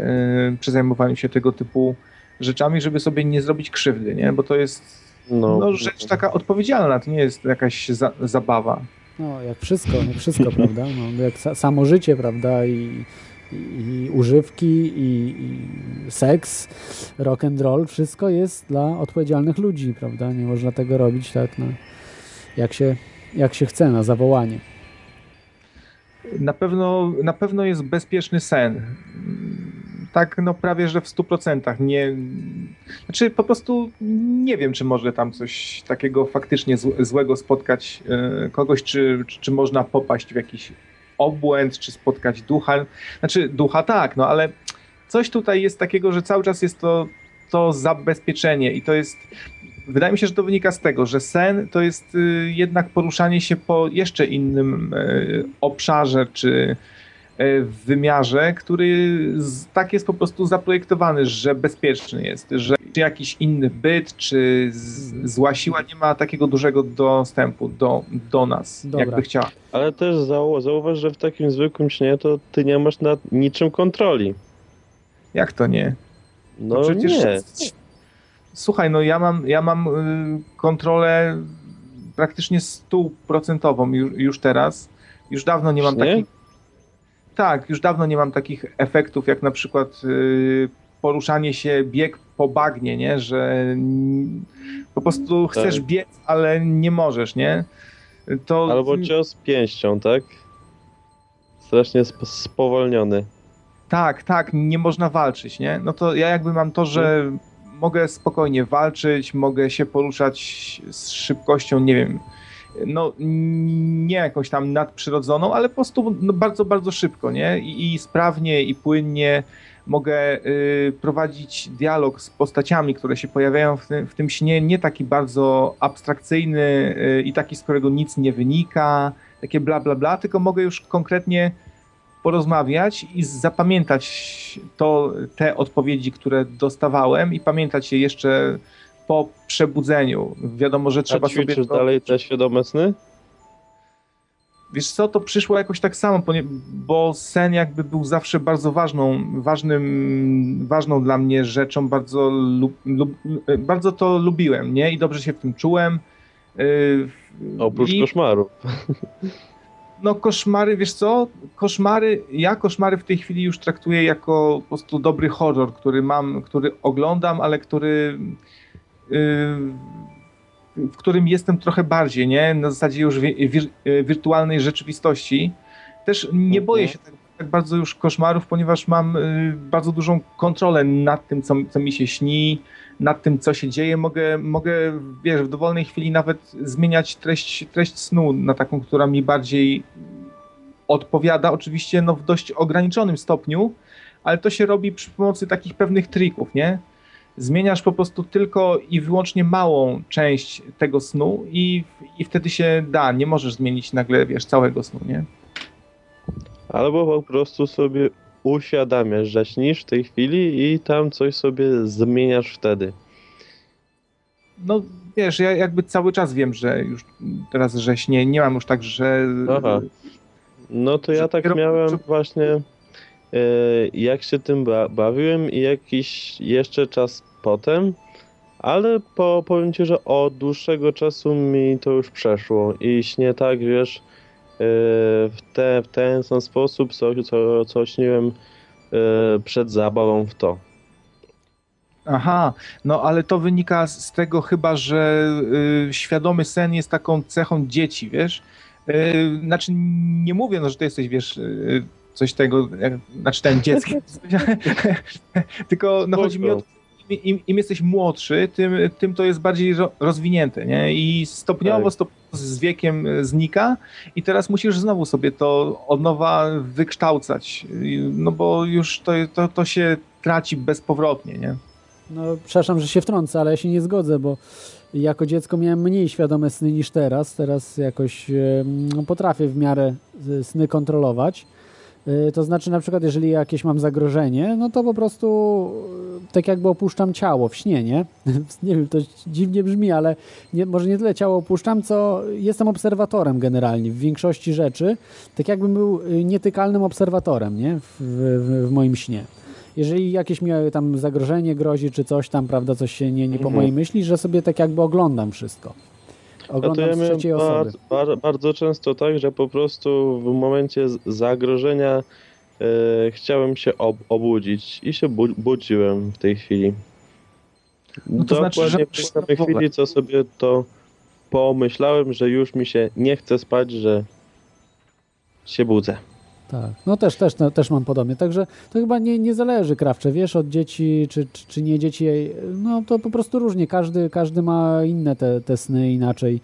[SPEAKER 6] y, przy zajmowaniu się tego typu rzeczami, żeby sobie nie zrobić krzywdy, nie? Bo to jest
[SPEAKER 1] No,
[SPEAKER 6] no, rzecz taka odpowiedzialna, to nie jest jakaś za, zabawa.
[SPEAKER 5] No, jak wszystko, jak wszystko, prawda? No, jak sa, samo życie, prawda? I, i, używki, i, i seks, rock and roll, wszystko jest dla odpowiedzialnych ludzi, prawda? Nie można tego robić tak, no, jak, się, jak się chce, na zawołanie.
[SPEAKER 6] Na pewno, na pewno jest bezpieczny sen. Tak, no prawie, że w 100%. Nie, znaczy po prostu nie wiem, czy może tam coś takiego faktycznie zł- złego spotkać e, kogoś, czy, czy można popaść w jakiś obłęd, czy spotkać ducha. Znaczy ducha tak, no ale coś tutaj jest takiego, że cały czas jest to, to zabezpieczenie i to jest Wydaje mi się, że to wynika z tego, że sen to jest y, jednak poruszanie się po jeszcze innym y, obszarze czy y, wymiarze, który z, tak jest po prostu zaprojektowany, że bezpieczny jest, że czy jakiś inny byt, czy z, zła siła nie ma takiego dużego dostępu do, do nas,
[SPEAKER 5] Dobra.
[SPEAKER 6] jakby chciała.
[SPEAKER 1] Ale też zau zauważ, że w takim zwykłym śnie to ty nie masz nad niczym kontroli.
[SPEAKER 6] Jak to nie?
[SPEAKER 1] No
[SPEAKER 6] przecież
[SPEAKER 1] nie.
[SPEAKER 6] Słuchaj, no ja mam, ja mam y, kontrolę praktycznie stuprocentową już, już teraz. Już dawno nie mam
[SPEAKER 1] Śnie?
[SPEAKER 6] takich. Tak, już dawno nie mam takich efektów, jak na przykład y, poruszanie się, bieg po bagnie, nie? Że po prostu
[SPEAKER 1] Tak.
[SPEAKER 6] chcesz biec, ale nie możesz, nie? To
[SPEAKER 1] Albo cios pięścią, tak? Strasznie sp spowolniony.
[SPEAKER 6] Tak, tak, nie można walczyć, nie? No to ja jakby mam to, że mogę spokojnie walczyć, mogę się poruszać z szybkością, nie wiem, no nie jakąś tam nadprzyrodzoną, ale po prostu no, bardzo, bardzo szybko, nie? I, i sprawnie, i płynnie mogę y, prowadzić dialog z postaciami, które się pojawiają w tym, w tym śnie, nie taki bardzo abstrakcyjny y, i taki, z którego nic nie wynika, takie bla, bla, bla, tylko mogę już konkretnie porozmawiać i zapamiętać to, te odpowiedzi, które dostawałem i pamiętać je jeszcze po przebudzeniu. Wiadomo, że trzeba
[SPEAKER 1] A
[SPEAKER 6] sobie... to-
[SPEAKER 1] dalej te świadome sny?
[SPEAKER 6] Wiesz co, to przyszło jakoś tak samo, bo sen jakby był zawsze bardzo ważną, ważnym, ważną dla mnie rzeczą, bardzo, lub, lub, bardzo to lubiłem, nie? I dobrze się w tym czułem. Yy,
[SPEAKER 1] Oprócz
[SPEAKER 6] i-
[SPEAKER 1] koszmarów.
[SPEAKER 6] No koszmary, wiesz co? Koszmary, ja koszmary w tej chwili już traktuję jako po prostu dobry horror, który mam, który oglądam, ale który w którym jestem trochę bardziej, nie? Na zasadzie już wi- wir, yy, wirtualnej rzeczywistości. Też nie
[SPEAKER 1] Mhm.
[SPEAKER 6] boję się tak, tak bardzo już koszmarów, ponieważ mam yy, bardzo dużą kontrolę nad tym, co, co mi się śni, nad tym, co się dzieje. Mogę, mogę, wiesz, w dowolnej chwili nawet zmieniać treść, treść snu na taką, która mi bardziej odpowiada. Oczywiście no, w dość ograniczonym stopniu, ale to się robi przy pomocy takich pewnych trików, nie? Zmieniasz po prostu tylko i wyłącznie małą część tego snu i, i wtedy się da. Nie możesz zmienić nagle, wiesz, całego snu, nie?
[SPEAKER 1] Albo po prostu sobie uświadamiasz, że śnisz w tej chwili i tam coś sobie zmieniasz wtedy.
[SPEAKER 6] No wiesz, ja jakby cały czas wiem, że już teraz, że śnie, nie mam już tak, że...
[SPEAKER 1] Aha. No to ja tak miałem właśnie e, jak się tym ba bawiłem i jakiś jeszcze czas potem, ale po, powiem ci, że od dłuższego czasu mi to już przeszło i śnie tak, wiesz, e, w, te, w ten sam sposób, co, co, co śniłem e, przed zabawą w to.
[SPEAKER 6] Aha, no ale to wynika z z tego chyba, że y, świadomy sen jest taką cechą dzieci, wiesz? Y, znaczy nie mówię, no, że ty jesteś, wiesz, y, coś tego, jak, znaczy ten dzieckiem, tylko no, chodzi mi o to, im, im, im jesteś młodszy, tym, tym to jest bardziej ro, rozwinięte, nie? I stopniowo,
[SPEAKER 1] Tak.
[SPEAKER 6] stopniowo z wiekiem y, znika i teraz musisz znowu sobie to od nowa wykształcać, no bo już to, to, to się traci bezpowrotnie, nie?
[SPEAKER 5] No, przepraszam, że się wtrącę, ale ja się nie zgodzę, bo jako dziecko miałem mniej świadome sny niż teraz. Teraz jakoś e, no, potrafię w miarę e, sny kontrolować. Y, To znaczy, na przykład, jeżeli jakieś mam zagrożenie, no to po prostu y, tak jakby opuszczam ciało w śnie, nie? nie wiem, to dziwnie brzmi, ale nie, może nie tyle ciało opuszczam, co jestem obserwatorem generalnie w większości rzeczy. Tak jakbym był y, nietykalnym obserwatorem, nie? W, w, w moim śnie. Jeżeli jakieś mi tam zagrożenie grozi, czy coś tam, prawda, coś się nie, nie po
[SPEAKER 1] Mhm.
[SPEAKER 5] mojej myśli, że sobie tak jakby oglądam wszystko.
[SPEAKER 1] A to
[SPEAKER 5] Oglądam
[SPEAKER 1] ja
[SPEAKER 5] z
[SPEAKER 1] miałem
[SPEAKER 5] trzeciej osoby.
[SPEAKER 1] bardzo, często tak, że po prostu w momencie zagrożenia e, chciałem się ob obudzić i się bu budziłem w tej chwili.
[SPEAKER 6] No to znaczy, że-
[SPEAKER 1] Dokładnie w tej samej chwili, co sobie to pomyślałem, że już mi się nie chce spać, że się budzę.
[SPEAKER 5] Tak, no też, też, no, też mam podobnie. Także to chyba nie, nie zależy, Krawcze, wiesz, od dzieci czy, czy, czy nie dzieci. No to po prostu różnie. Każdy, każdy ma inne te, te sny inaczej.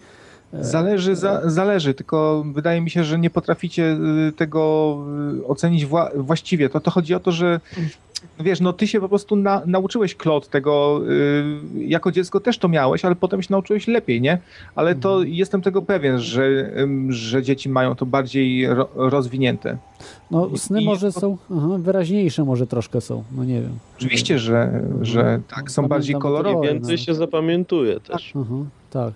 [SPEAKER 5] E,
[SPEAKER 6] Zależy, za, zależy, tylko wydaje mi się, że nie potraficie y, tego y, ocenić wła właściwie. To, to chodzi o to, że wiesz, no ty się po prostu na, nauczyłeś klot tego, y, jako dziecko też to miałeś, ale potem się nauczyłeś lepiej, nie? Ale to
[SPEAKER 5] Mhm.
[SPEAKER 6] jestem tego pewien, że, ym, że dzieci mają to bardziej ro, rozwinięte.
[SPEAKER 5] No sny
[SPEAKER 6] i-
[SPEAKER 5] może są aha, wyraźniejsze, może troszkę są. No nie wiem.
[SPEAKER 6] Oczywiście, że, że tak, są
[SPEAKER 5] Pamiętam
[SPEAKER 6] bardziej kolorowe.
[SPEAKER 5] Oj,
[SPEAKER 1] Więcej
[SPEAKER 5] no.
[SPEAKER 1] się zapamiętuje też.
[SPEAKER 5] Aha, tak.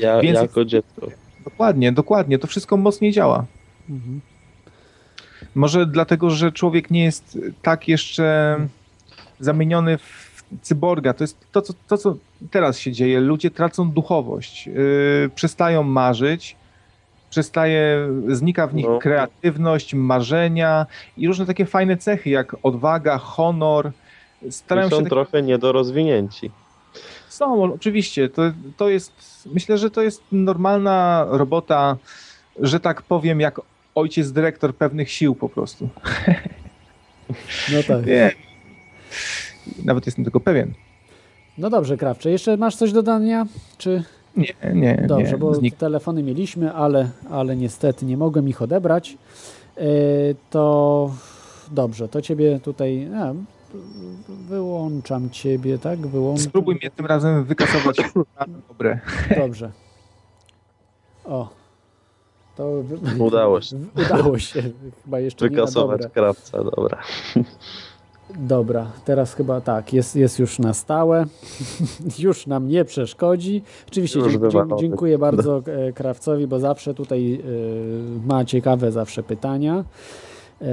[SPEAKER 1] Ja,
[SPEAKER 6] Więcej-
[SPEAKER 1] jako dziecko.
[SPEAKER 6] Dokładnie, dokładnie. To wszystko mocniej działa.
[SPEAKER 5] Mhm.
[SPEAKER 6] Może dlatego, że człowiek nie jest tak jeszcze zamieniony w cyborga. To jest to, co, to, co teraz się dzieje. Ludzie tracą duchowość, yy, przestają marzyć, przestaje, znika w nich
[SPEAKER 1] No.
[SPEAKER 6] kreatywność, marzenia i różne takie fajne cechy, jak odwaga, honor. Starają
[SPEAKER 1] I są
[SPEAKER 6] się tak-
[SPEAKER 1] trochę niedorozwinięci.
[SPEAKER 6] są, oczywiście. To, to jest, myślę, że to jest normalna robota, że tak powiem, jak ojciec dyrektor pewnych sił po prostu.
[SPEAKER 5] No tak.
[SPEAKER 6] Nie. Nawet jestem tego pewien.
[SPEAKER 5] No dobrze, Krawcze. Jeszcze masz coś do dodania? Czy...
[SPEAKER 6] Nie, nie,
[SPEAKER 5] Dobrze,
[SPEAKER 6] nie.
[SPEAKER 5] bo
[SPEAKER 6] Znik-
[SPEAKER 5] telefony mieliśmy, ale, ale niestety nie mogłem ich odebrać. E, To dobrze, to ciebie tutaj. A, wyłączam ciebie, tak? Wyłączam.
[SPEAKER 6] Spróbuj mnie tym razem wykasować dobre.
[SPEAKER 5] Dobrze. O. To
[SPEAKER 1] Udało się.
[SPEAKER 5] Udało się. Chyba jeszcze nie
[SPEAKER 1] Wykasować
[SPEAKER 5] dobre.
[SPEAKER 1] krawca, dobra.
[SPEAKER 5] Dobra, teraz chyba tak, jest, jest już na stałe. już nam nie przeszkodzi. Oczywiście dzie- dziękuję bardzo e, Krawcowi, bo zawsze tutaj e, ma ciekawe zawsze pytania. E,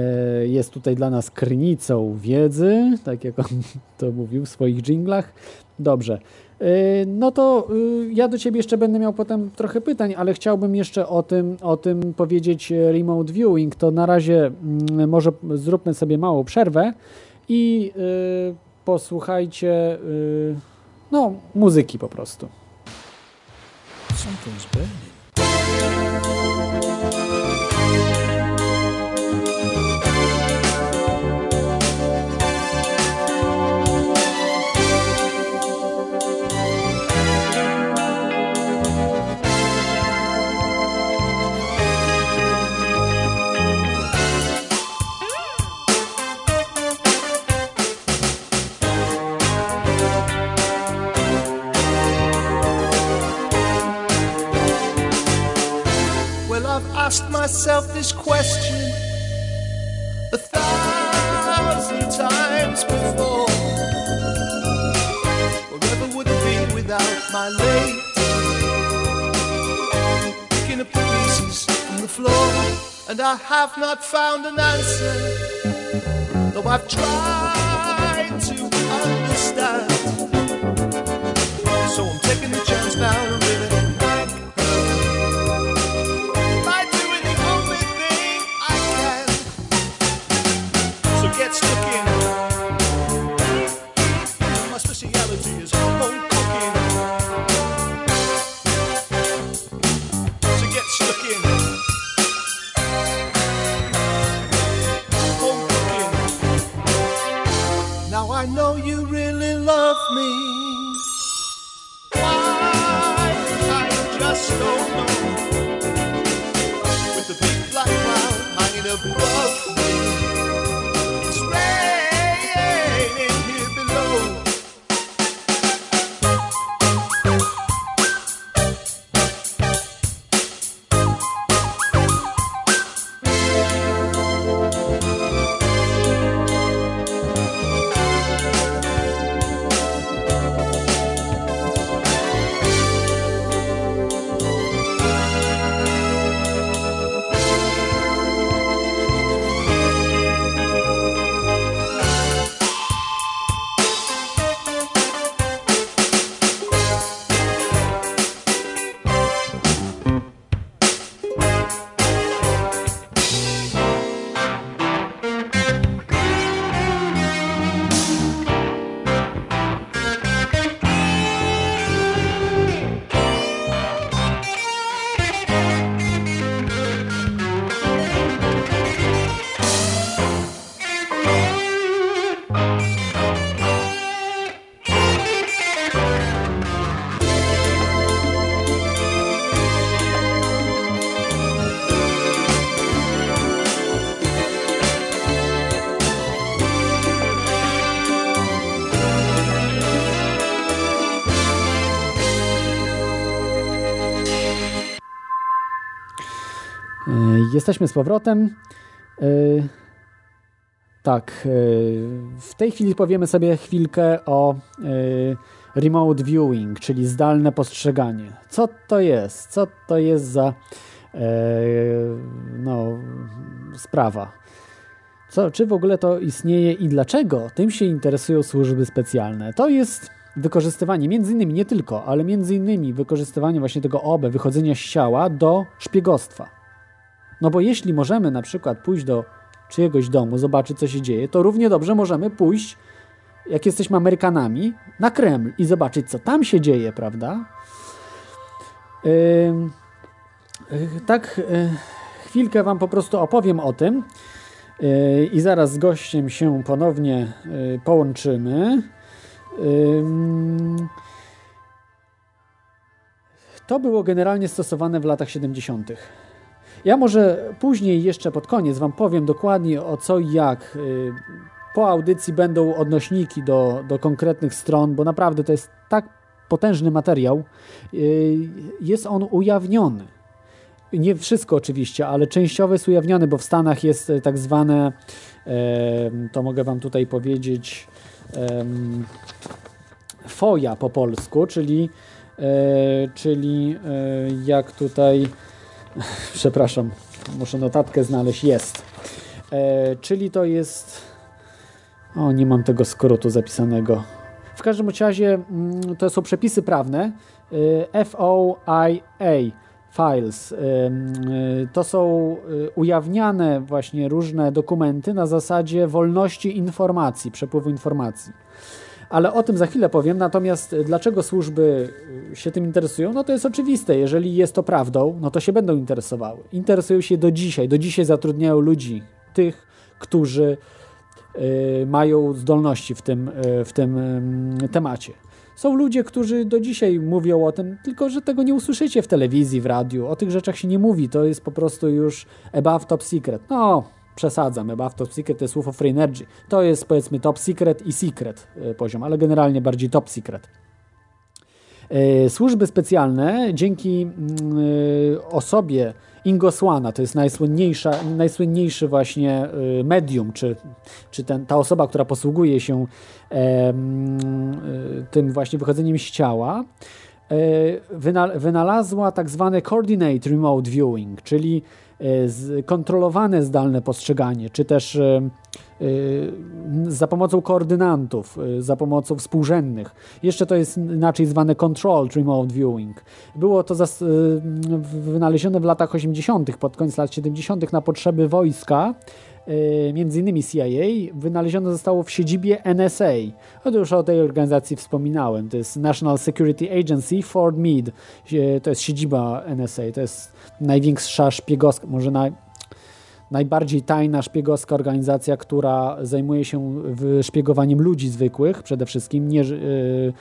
[SPEAKER 5] Jest tutaj dla nas krynicą wiedzy, tak jak on to mówił w swoich dżinglach. Dobrze. E, No to y, ja do Ciebie jeszcze będę miał potem trochę pytań, ale chciałbym jeszcze o tym, o tym powiedzieć e, remote viewing. To na razie mm, może zróbmy sobie małą przerwę i y, posłuchajcie y, no, muzyki po prostu.
[SPEAKER 9] Something's burning.
[SPEAKER 10] Asked myself this question a thousand times before. Wherever would it be without my lady? Picking up the pieces from the floor, and I have not found an answer. Though I've tried to understand. So I'm taking the chance now
[SPEAKER 5] jesteśmy z powrotem. Y, tak, y, w tej chwili powiemy sobie chwilkę o y, remote viewing, czyli zdalne postrzeganie. Co to jest? Co to jest za no, sprawa? Co, czy w ogóle to istnieje i dlaczego tym się interesują służby specjalne? To jest wykorzystywanie, między innymi, nie tylko, ale między innymi wykorzystywanie właśnie tego OBE, wychodzenia z ciała do szpiegostwa. No bo jeśli możemy na przykład pójść do czyjegoś domu, zobaczyć co się dzieje, to równie dobrze możemy pójść, jak jesteśmy Amerykanami, na Kreml i zobaczyć co tam się dzieje, prawda? Yy, tak, yy, chwilkę Wam po prostu opowiem o tym yy, i zaraz z gościem się ponownie yy, połączymy. To było generalnie stosowane w latach 70. Ja może później jeszcze pod koniec Wam powiem dokładnie o co i jak. Po audycji będą odnośniki do, do konkretnych stron, bo naprawdę to jest tak potężny materiał. Jest on ujawniony. Nie wszystko oczywiście, ale częściowo jest ujawniony, bo w Stanach jest tak zwane, to mogę Wam tutaj powiedzieć, FOIA po polsku, czyli, czyli jak tutaj przepraszam, muszę notatkę znaleźć, jest. E, czyli to jest. O, nie mam tego skrótu zapisanego. W każdym razie mm, to są przepisy prawne e, FOIA files. E, to są ujawniane właśnie różne dokumenty na zasadzie wolności informacji, przepływu informacji ale o tym za chwilę powiem. Natomiast dlaczego służby się tym interesują? No to jest oczywiste. Jeżeli jest to prawdą, no to się będą interesowały. Interesują się do dzisiaj. Do dzisiaj zatrudniają ludzi, tych, którzy y, mają zdolności w tym, y, w tym y, temacie. Są ludzie, którzy do dzisiaj mówią o tym, tylko że tego nie usłyszycie w telewizji, w radiu. O tych rzeczach się nie mówi. To jest po prostu już above top secret. No, przesadzam, above top secret to jest of Free Energy. To jest powiedzmy top secret i secret e, poziom, ale generalnie bardziej top secret. E, służby specjalne dzięki mm, e, osobie Ingosłana, to jest najsłynniejsza, najsłynniejszy właśnie medium, czy, czy ten, ta osoba, która posługuje się tym właśnie wychodzeniem z ciała, wynalazła tak zwany coordinate remote viewing, czyli kontrolowane zdalne postrzeganie, czy też e, e, za pomocą koordynantów, za pomocą współrzędnych. Jeszcze to jest inaczej zwane controlled remote viewing. Było to wynalezione w latach 80., pod koniec lat 70. na potrzeby wojska E, między innymi CIA, wynalezione zostało w siedzibie NSA. Otóż o tej organizacji wspominałem. To jest National Security Agency Fort Meade. To jest siedziba NSA. To jest największa szpiegowska, może naj, najbardziej tajna szpiegowska organizacja, która zajmuje się szpiegowaniem ludzi zwykłych przede wszystkim. Nie, yy,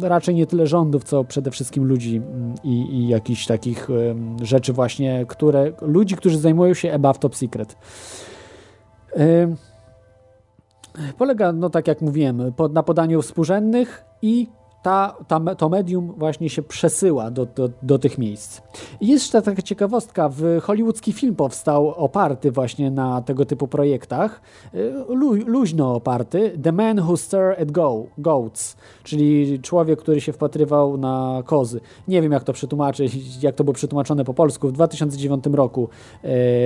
[SPEAKER 5] raczej nie tyle rządów, co przede wszystkim ludzi mm, i, i jakichś takich rzeczy właśnie, które ludzi, którzy zajmują się above top secret. Polega, no tak jak mówiłem, na podaniu współrzędnych i ta, ta, to medium właśnie się przesyła do, do, do tych miejsc. Jest jeszcze taka ciekawostka, w hollywoodzki film powstał oparty właśnie na tego typu projektach, y, lu, luźno oparty, The Man Who Stared at Go, Goats, czyli człowiek, który się wpatrywał na kozy. Nie wiem jak to przetłumaczyć, jak to było przetłumaczone po polsku. W 2009 roku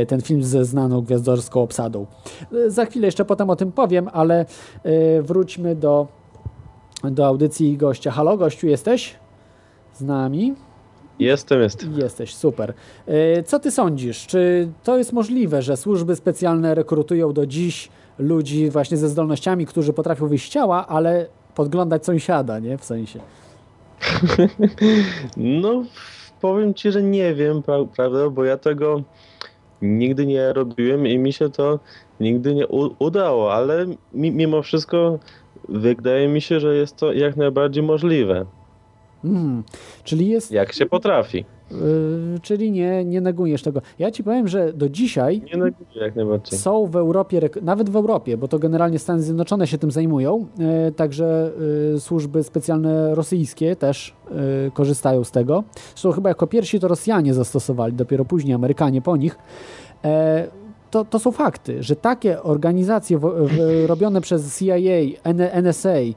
[SPEAKER 5] y, ten film ze znaną gwiazdorską obsadą. Y, za chwilę jeszcze potem o tym powiem, ale wróćmy do do audycji gościa. Halo, gościu, jesteś z nami?
[SPEAKER 1] Jestem, jestem.
[SPEAKER 5] Jesteś, super. E, co ty sądzisz? Czy to jest możliwe, że służby specjalne rekrutują do dziś ludzi właśnie ze zdolnościami, którzy potrafią wyjść ciała, ale podglądać sąsiada, nie? W sensie.
[SPEAKER 1] no, powiem ci, że nie wiem, prawda, bo ja tego nigdy nie robiłem i mi się to nigdy nie udało, ale mimo wszystko wydaje mi się, że jest to jak najbardziej możliwe.
[SPEAKER 5] Mhm. Czyli jest,
[SPEAKER 1] Jak się potrafi.
[SPEAKER 5] yy, czyli nie, nie negujesz tego. Ja ci powiem, że do dzisiaj
[SPEAKER 1] Nie neguję jak najbardziej.
[SPEAKER 5] są w Europie, nawet w Europie, bo to generalnie Stany Zjednoczone się tym zajmują, e, także e, służby specjalne rosyjskie też e, korzystają z tego. Zresztą chyba jako pierwsi to Rosjanie zastosowali, dopiero później Amerykanie po nich. To, to są fakty, że takie organizacje wo- w, robione przez CIA, NSA, e,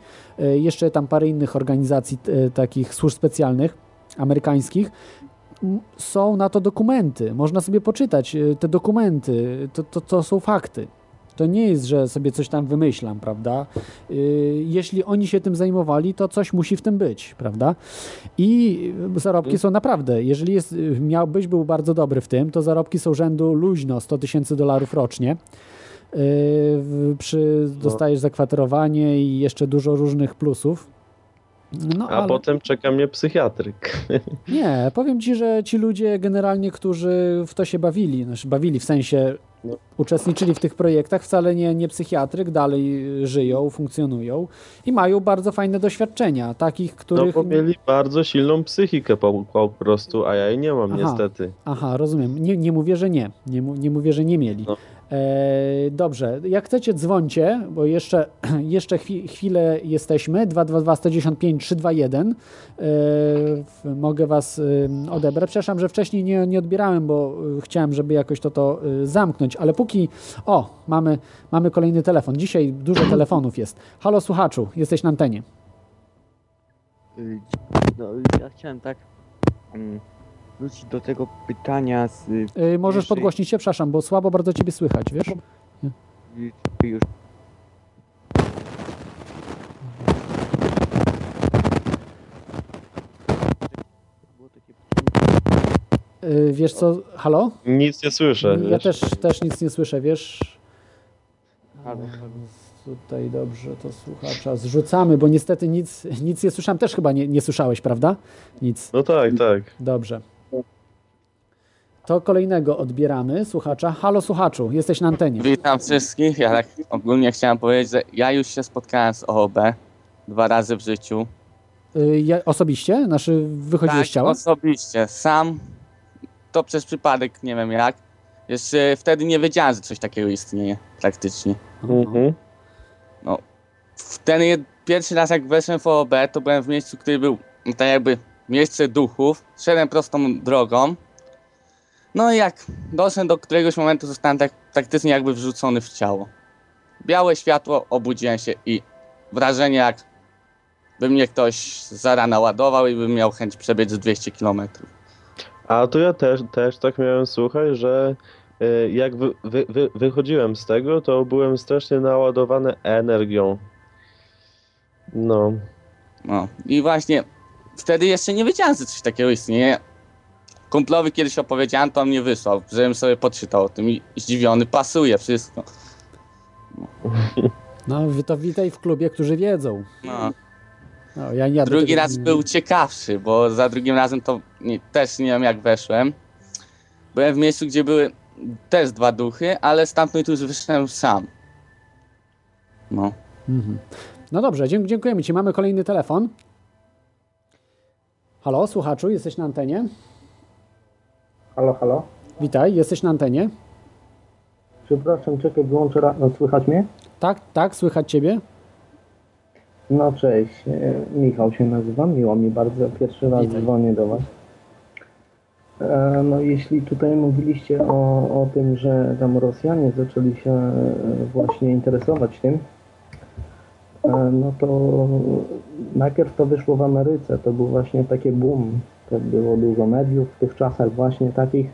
[SPEAKER 5] jeszcze tam parę innych organizacji e, takich służb specjalnych amerykańskich, są na to dokumenty. Można sobie poczytać e, te dokumenty. To, to, to są fakty. To nie jest, że sobie coś tam wymyślam, prawda? Y, Jeśli oni się tym zajmowali, to coś musi w tym być, prawda? I zarobki są naprawdę, jeżeli jest, miałbyś był bardzo dobry w tym, to zarobki są rzędu luźno 100 tysięcy dolarów rocznie. Y, Przy, dostajesz zakwaterowanie i jeszcze dużo różnych plusów. No,
[SPEAKER 1] A
[SPEAKER 5] ale...
[SPEAKER 1] potem czeka mnie psychiatryk.
[SPEAKER 5] Nie, powiem ci, że ci ludzie generalnie, którzy w to się bawili, znaczy bawili w sensie
[SPEAKER 1] No.
[SPEAKER 5] uczestniczyli w tych projektach, wcale nie, nie psychiatryk, dalej żyją, funkcjonują i mają bardzo fajne doświadczenia, takich,
[SPEAKER 1] No
[SPEAKER 5] których...
[SPEAKER 1] bo mieli bardzo silną psychikę po, po prostu, a ja jej nie mam
[SPEAKER 5] Aha.
[SPEAKER 1] niestety.
[SPEAKER 5] Aha, rozumiem. Nie, nie mówię, że nie. Nie, nie mówię, że nie mieli.
[SPEAKER 1] No.
[SPEAKER 5] E, dobrze, jak chcecie dzwońcie, bo jeszcze, jeszcze chwi, chwilę jesteśmy, 222 195 321. E, mogę was odebrać. Przepraszam, że wcześniej nie, nie odbierałem, bo y, chciałem, żeby jakoś to, to y, zamknąć, ale póki... O, mamy, mamy kolejny telefon. Dzisiaj dużo telefonów jest. Halo słuchaczu, jesteś na antenie.
[SPEAKER 11] Y, No, ja chciałem tak mm, wrócić do tego pytania z y,
[SPEAKER 5] Y, możesz
[SPEAKER 11] pierwszej-
[SPEAKER 5] podgłośnić się, przepraszam, bo słabo bardzo ciebie słychać, wiesz?
[SPEAKER 11] już
[SPEAKER 5] Y, wiesz co, halo?
[SPEAKER 1] Nic nie słyszę.
[SPEAKER 5] Ja
[SPEAKER 1] wiesz.
[SPEAKER 5] też, też nic nie słyszę, wiesz?
[SPEAKER 11] Halo,
[SPEAKER 5] Tutaj dobrze to słuchacza zrzucamy, bo niestety nic, nic nie słyszałem. Też chyba nie, nie słyszałeś, prawda? Nic.
[SPEAKER 1] No tak, tak.
[SPEAKER 5] Dobrze. To kolejnego odbieramy słuchacza. Halo słuchaczu, jesteś na antenie.
[SPEAKER 12] Witam wszystkich. Ja tak ogólnie chciałem powiedzieć, że ja już się spotkałem z OOB dwa razy w życiu.
[SPEAKER 5] Y, ja, osobiście? Znaczy wychodziłeś z
[SPEAKER 12] tak,
[SPEAKER 5] ciała?
[SPEAKER 12] osobiście. Sam to przez przypadek, nie wiem jak. Jeszcze wtedy nie wiedziałem, że coś takiego istnieje praktycznie.
[SPEAKER 1] Mhm.
[SPEAKER 12] No, w ten jed- pierwszy raz jak weszłem w OOB, to byłem w miejscu, który był no, tak jakby miejsce duchów. Szedłem prostą drogą. No i jak doszedłem do któregoś momentu, zostałem tak praktycznie jakby wrzucony w ciało. Białe światło, obudziłem się i wrażenie jak by mnie ktoś za rana ładował i bym miał chęć przebiec 200 km.
[SPEAKER 1] A to ja też, też tak miałem, słuchaj, że y, jak wy, wy, wy, wychodziłem z tego, to byłem strasznie naładowany energią. No.
[SPEAKER 12] No i właśnie wtedy jeszcze nie wiedziałem, że coś takiego istnieje. Kumplowi kiedyś opowiedziałem, to on mnie wysłał, żebym sobie poczytał o tym i zdziwiony, pasuje wszystko.
[SPEAKER 5] No to witaj w klubie, którzy wiedzą.
[SPEAKER 12] No.
[SPEAKER 5] No, ja, ja
[SPEAKER 12] Drugi
[SPEAKER 5] tego-
[SPEAKER 12] raz był ciekawszy, bo za drugim razem to nie, też nie wiem jak weszłem. Byłem w miejscu, gdzie były też dwa duchy, ale stamtąd już wyszedłem sam. No.
[SPEAKER 5] Mhm. No dobrze, dziękujemy Ci. Mamy kolejny telefon. Halo, słuchaczu, jesteś na antenie?
[SPEAKER 13] Halo, halo.
[SPEAKER 5] Witaj, jesteś na antenie?
[SPEAKER 13] Przepraszam, czekaj, wyłączę. No, słychać mnie?
[SPEAKER 5] Tak, tak, słychać Ciebie?
[SPEAKER 13] No cześć, e, Michał się nazywam, miło mi bardzo, pierwszy raz dzwonię do Was. E, No jeśli tutaj mówiliście o, o tym, że tam Rosjanie zaczęli się e, właśnie interesować tym, no to najpierw to wyszło w Ameryce, to był właśnie taki boom, to było dużo mediów w tych czasach właśnie takich.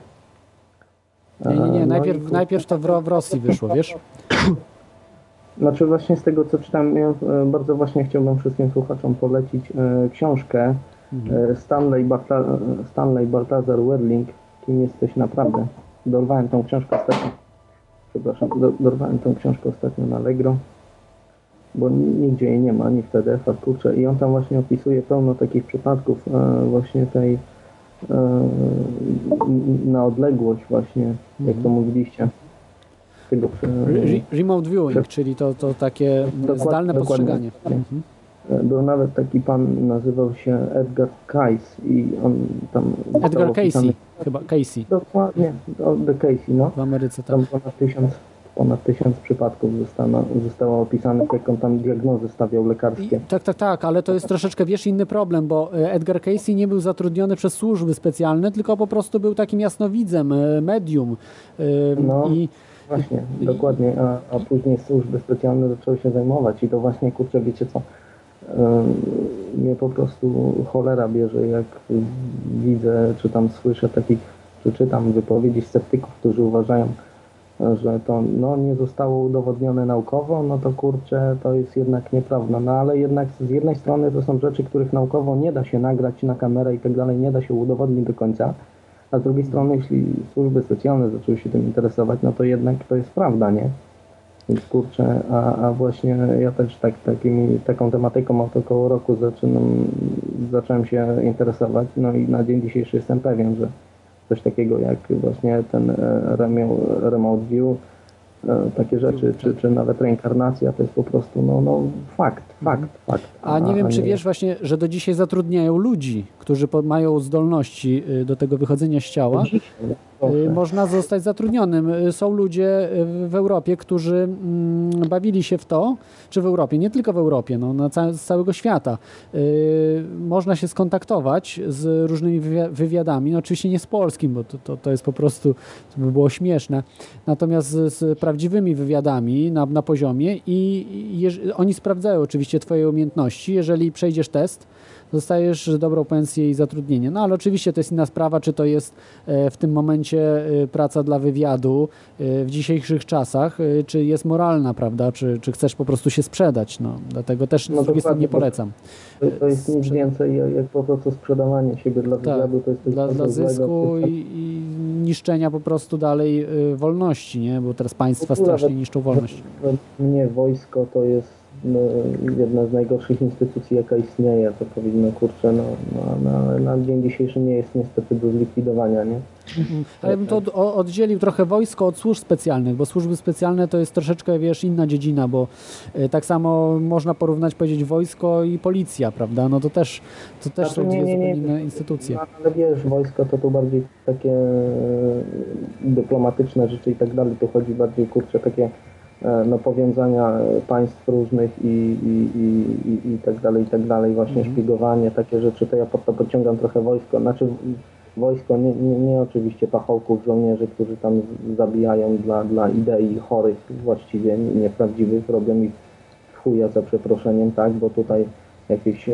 [SPEAKER 5] Nie, nie,
[SPEAKER 13] E,
[SPEAKER 5] nie,
[SPEAKER 13] no
[SPEAKER 5] najpierw,
[SPEAKER 13] i-
[SPEAKER 5] najpierw to w, w Rosji wyszło, wiesz?
[SPEAKER 13] Znaczy właśnie z tego co czytam, ja e, bardzo właśnie chciałbym wszystkim słuchaczom polecić e, książkę e, Stanley, Barta, e, Stanley Baltazar Werling, Kim jesteś naprawdę. Dorwałem tą książkę ostatnio, przepraszam, do, dorwałem tą książkę ostatnio na Allegro, bo ni- nigdzie jej nie ma, ani w PDF-a, kurczę, i on tam właśnie opisuje pełno takich przypadków e, właśnie tej e, na odległość właśnie, jak to mówiliście. Tego, przy-
[SPEAKER 5] remote viewing, czyli to, to takie
[SPEAKER 13] Dokład-
[SPEAKER 5] zdalne postrzeganie. Mhm.
[SPEAKER 13] E, Był nawet taki pan, nazywał się Edgar Cayce i on tam...
[SPEAKER 5] Edgar Casey, chyba Casey.
[SPEAKER 13] Dokładnie, The Casey, no.
[SPEAKER 5] W Ameryce tak.
[SPEAKER 13] Tam ponad tysiąc, ponad tysiąc przypadków zostało, zostało opisanych, jak on tam diagnozy stawiał lekarskie.
[SPEAKER 5] Tak, tak, tak, ale to jest troszeczkę, wiesz, inny problem, bo e, Edgar Casey nie był zatrudniony przez służby specjalne, tylko po prostu był takim jasnowidzem, e, medium.
[SPEAKER 13] No.
[SPEAKER 5] I
[SPEAKER 13] Właśnie, dokładnie, a, a później służby specjalne zaczęły się zajmować i to właśnie, kurczę, wiecie co, mnie po prostu cholera bierze, jak widzę, czy tam słyszę takich, czy czytam wypowiedzi sceptyków, którzy uważają, że to no, nie zostało udowodnione naukowo, no to kurczę, to jest jednak nieprawda. No ale jednak z jednej strony to są rzeczy, których naukowo nie da się nagrać na kamerę i tak dalej, nie da się udowodnić do końca, a z drugiej strony, jeśli służby specjalne zaczęły się tym interesować, no to jednak to jest prawda, nie? Więc kurczę, a, a właśnie ja też tak, takimi, taką tematyką od około roku zaczynam, zacząłem się interesować, no i na dzień dzisiejszy jestem pewien, że coś takiego jak właśnie ten e, remote, view, e, takie rzeczy, czy, czy nawet reinkarnacja, to jest po prostu no, no fakt, fakt, fakt.
[SPEAKER 5] A nie wiem, czy wiesz właśnie, że do dzisiaj zatrudniają ludzi, którzy mają zdolności y, do tego wychodzenia z ciała. Y, Można zostać zatrudnionym. Y, Są ludzie y, w Europie, którzy mm, bawili się w to, czy w Europie, nie tylko w Europie, no, na ca- z całego świata. Można się skontaktować z różnymi wywi- wywiadami, no, oczywiście nie z polskim, bo to, to, to jest po prostu, to by było śmieszne, natomiast z, z prawdziwymi wywiadami na, na poziomie i oni sprawdzają oczywiście Twoje umiejętności. Jeżeli przejdziesz test, dostajesz dobrą pensję i zatrudnienie. No ale oczywiście to jest inna sprawa, czy to jest e, w tym momencie e, praca dla wywiadu e, w dzisiejszych czasach, czy jest moralna, prawda, czy, czy chcesz po prostu się sprzedać. No, dlatego też
[SPEAKER 13] No
[SPEAKER 5] z drugiej strony nie polecam.
[SPEAKER 13] To, to jest nic więcej jak, po prostu sprzedawanie siebie dla
[SPEAKER 5] Tak,
[SPEAKER 13] wywiadu, to jest coś
[SPEAKER 5] dla, dla zysku i, i niszczenia po prostu dalej wolności, nie? bo teraz państwa strasznie niszczą wolność.
[SPEAKER 13] Mnie wojsko to jest no, jedna z najgorszych instytucji, jaka istnieje. To powinno, kurczę, no, no, na, na dzień dzisiejszy nie jest niestety do zlikwidowania, nie?
[SPEAKER 5] Ale ja bym to od, oddzielił trochę wojsko od służb specjalnych, bo służby specjalne to jest troszeczkę, wiesz, inna dziedzina, bo e, tak samo można porównać, powiedzieć, wojsko i policja, prawda? No to też, to też
[SPEAKER 13] Znaczy,
[SPEAKER 5] są dwie zupełnie inne instytucje.
[SPEAKER 13] No, ale wiesz, wojsko to tu bardziej takie e, dyplomatyczne rzeczy i tak dalej. Tu chodzi bardziej, kurczę, takie no, powiązania e, państw różnych i, i, i, i, i tak dalej, i tak dalej. Właśnie
[SPEAKER 5] Mhm.
[SPEAKER 13] szpiegowanie, takie rzeczy. To ja pod to podciągam trochę wojsko. Znaczy wojsko, nie, nie, nie oczywiście pachołków, żołnierzy, którzy tam zabijają dla, dla idei chorych właściwie, nieprawdziwych, robią ich chuja za przeproszeniem, tak, bo tutaj jakieś e,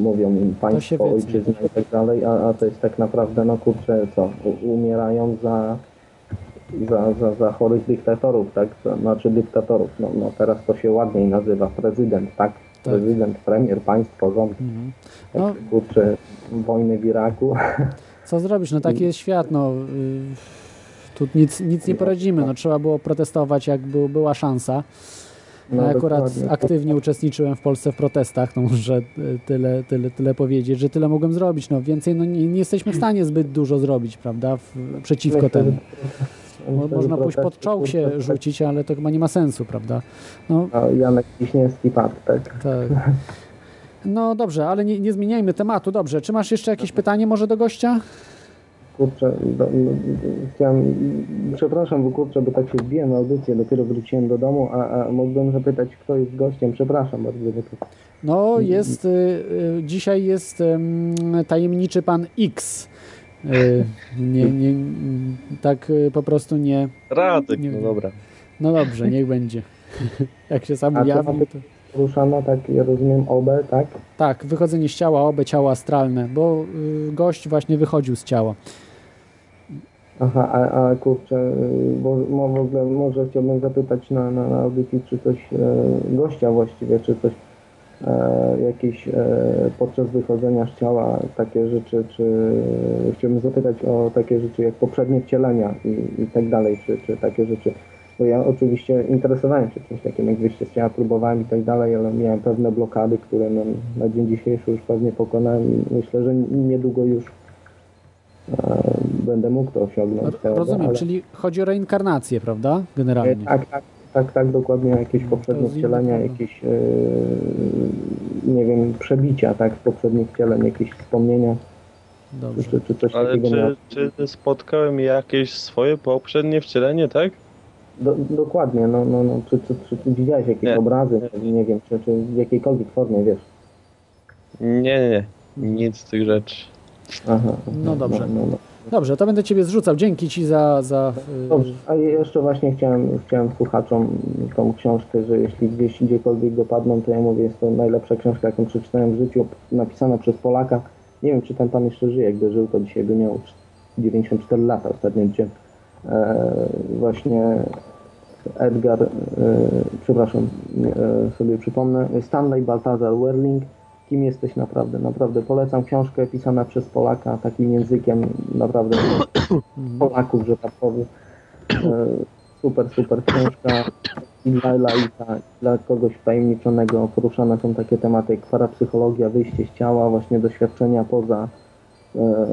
[SPEAKER 13] mówią im państwo, ojczyzna i tak dalej, a, a to jest tak naprawdę, no kurczę, co, umierają za, za, za, za chorych dyktatorów, tak, znaczy dyktatorów, no, no teraz to się ładniej nazywa, prezydent, tak,
[SPEAKER 5] Tak.
[SPEAKER 13] prezydent, premier, państwo, rząd,
[SPEAKER 5] Mhm.
[SPEAKER 13] tak,
[SPEAKER 5] No.
[SPEAKER 13] kurczę, wojny w Iraku,
[SPEAKER 5] Co zrobisz? No taki jest świat, no. y, Tu nic, nic nie poradzimy, no trzeba było protestować, jak był, była szansa.
[SPEAKER 13] No,
[SPEAKER 5] Ja akurat
[SPEAKER 13] dokładnie.
[SPEAKER 5] aktywnie uczestniczyłem w Polsce w protestach, no może y, tyle, tyle, tyle powiedzieć, że tyle mogłem zrobić. No więcej no, nie, nie jesteśmy w stanie zbyt dużo zrobić, prawda, w, przeciwko
[SPEAKER 13] Myślę,
[SPEAKER 5] temu.
[SPEAKER 13] Myślę,
[SPEAKER 5] Można pójść pod czołg się
[SPEAKER 13] kurczę,
[SPEAKER 5] rzucić, ale to chyba nie ma sensu, prawda? No,
[SPEAKER 13] A Janek Wiśniewski padł, tak.
[SPEAKER 5] tak. No dobrze, ale nie, nie zmieniajmy tematu. Dobrze, czy masz jeszcze jakieś pytanie może do gościa?
[SPEAKER 13] Kurczę, do, no, chciałem, przepraszam, bo kurczę, bo tak się wbiłem na audycję, dopiero wróciłem do domu, a, a mógłbym zapytać, kto jest gościem, przepraszam bardzo, bo to...
[SPEAKER 5] No, jest, y, y, dzisiaj jest ym, tajemniczy pan X. Y, nie, nie, tak y, po prostu nie.
[SPEAKER 1] Radek,
[SPEAKER 5] nie,
[SPEAKER 1] no dobra.
[SPEAKER 5] No dobrze, niech będzie. Jak się sam
[SPEAKER 13] A
[SPEAKER 5] ujawni,
[SPEAKER 13] tematy
[SPEAKER 5] to...
[SPEAKER 13] Ruszana, tak, ja rozumiem, OB, tak?
[SPEAKER 5] Tak, wychodzenie z ciała, obe ciało astralne, bo y, gość właśnie wychodził z ciała.
[SPEAKER 13] Aha, a, a kurczę, bo mo- w ogóle może chciałbym zapytać na, na, na audycji, czy coś, e, gościa właściwie, czy coś, jakieś e, podczas wychodzenia z ciała takie rzeczy, czy chciałbym zapytać o takie rzeczy jak poprzednie wcielenia i, i tak dalej, czy, czy takie rzeczy, bo ja oczywiście interesowałem się czymś takim jak wyjście z ciała, próbowałem i tak dalej, ale miałem pewne blokady, które no, na dzień dzisiejszy już pewnie pokonałem i myślę, że niedługo już e, będę mógł to osiągnąć.
[SPEAKER 5] Rozumiem,
[SPEAKER 13] Ale-
[SPEAKER 5] czyli chodzi o reinkarnację, prawda? Generalnie.
[SPEAKER 13] tak, tak, tak, tak, dokładnie jakieś poprzednie
[SPEAKER 5] z innych
[SPEAKER 13] wcielenia,
[SPEAKER 5] powodów.
[SPEAKER 13] jakieś, yy, nie wiem, przebicia, tak, z poprzednich wcieleń, jakieś wspomnienia,
[SPEAKER 5] Dobrze.
[SPEAKER 13] czy, czy coś
[SPEAKER 1] Ale
[SPEAKER 13] takiego
[SPEAKER 1] czy, czy spotkałem jakieś swoje poprzednie wcielenie, tak?
[SPEAKER 13] Do, dokładnie, no, no, no, czy, czy, czy, czy widziałeś jakieś
[SPEAKER 1] Nie.
[SPEAKER 13] obrazy, nie wiem, czy, czy w jakiejkolwiek formie, wiesz.
[SPEAKER 1] Nie, nie, nie. Nic z tych rzeczy.
[SPEAKER 13] Aha,
[SPEAKER 5] No dobrze.
[SPEAKER 13] No, no, no.
[SPEAKER 5] Dobrze, to będę Ciebie zrzucał. Dzięki Ci za... za y,
[SPEAKER 13] Dobrze, a jeszcze właśnie chciałem, chciałem słuchaczom tą książkę, że jeśli gdzieś gdziekolwiek dopadną, to ja mówię, jest to najlepsza książka, jaką przeczytałem w życiu, napisana przez Polaka. Nie wiem, czy ten pan jeszcze żyje, gdy żył, to dzisiaj by miał 94 lata ostatnio gdzie e, właśnie Edgar, e, przepraszam, e, sobie przypomnę, Stanley Baltazar Werling, Kim jesteś naprawdę? Naprawdę polecam książkę pisana przez Polaka takim językiem naprawdę Polaków, że tak powiem. E, Super, super książka i dla laika, dla kogoś wtajemniczonego poruszane są takie tematy jak parapsychologia, wyjście z ciała, właśnie doświadczenia poza, e,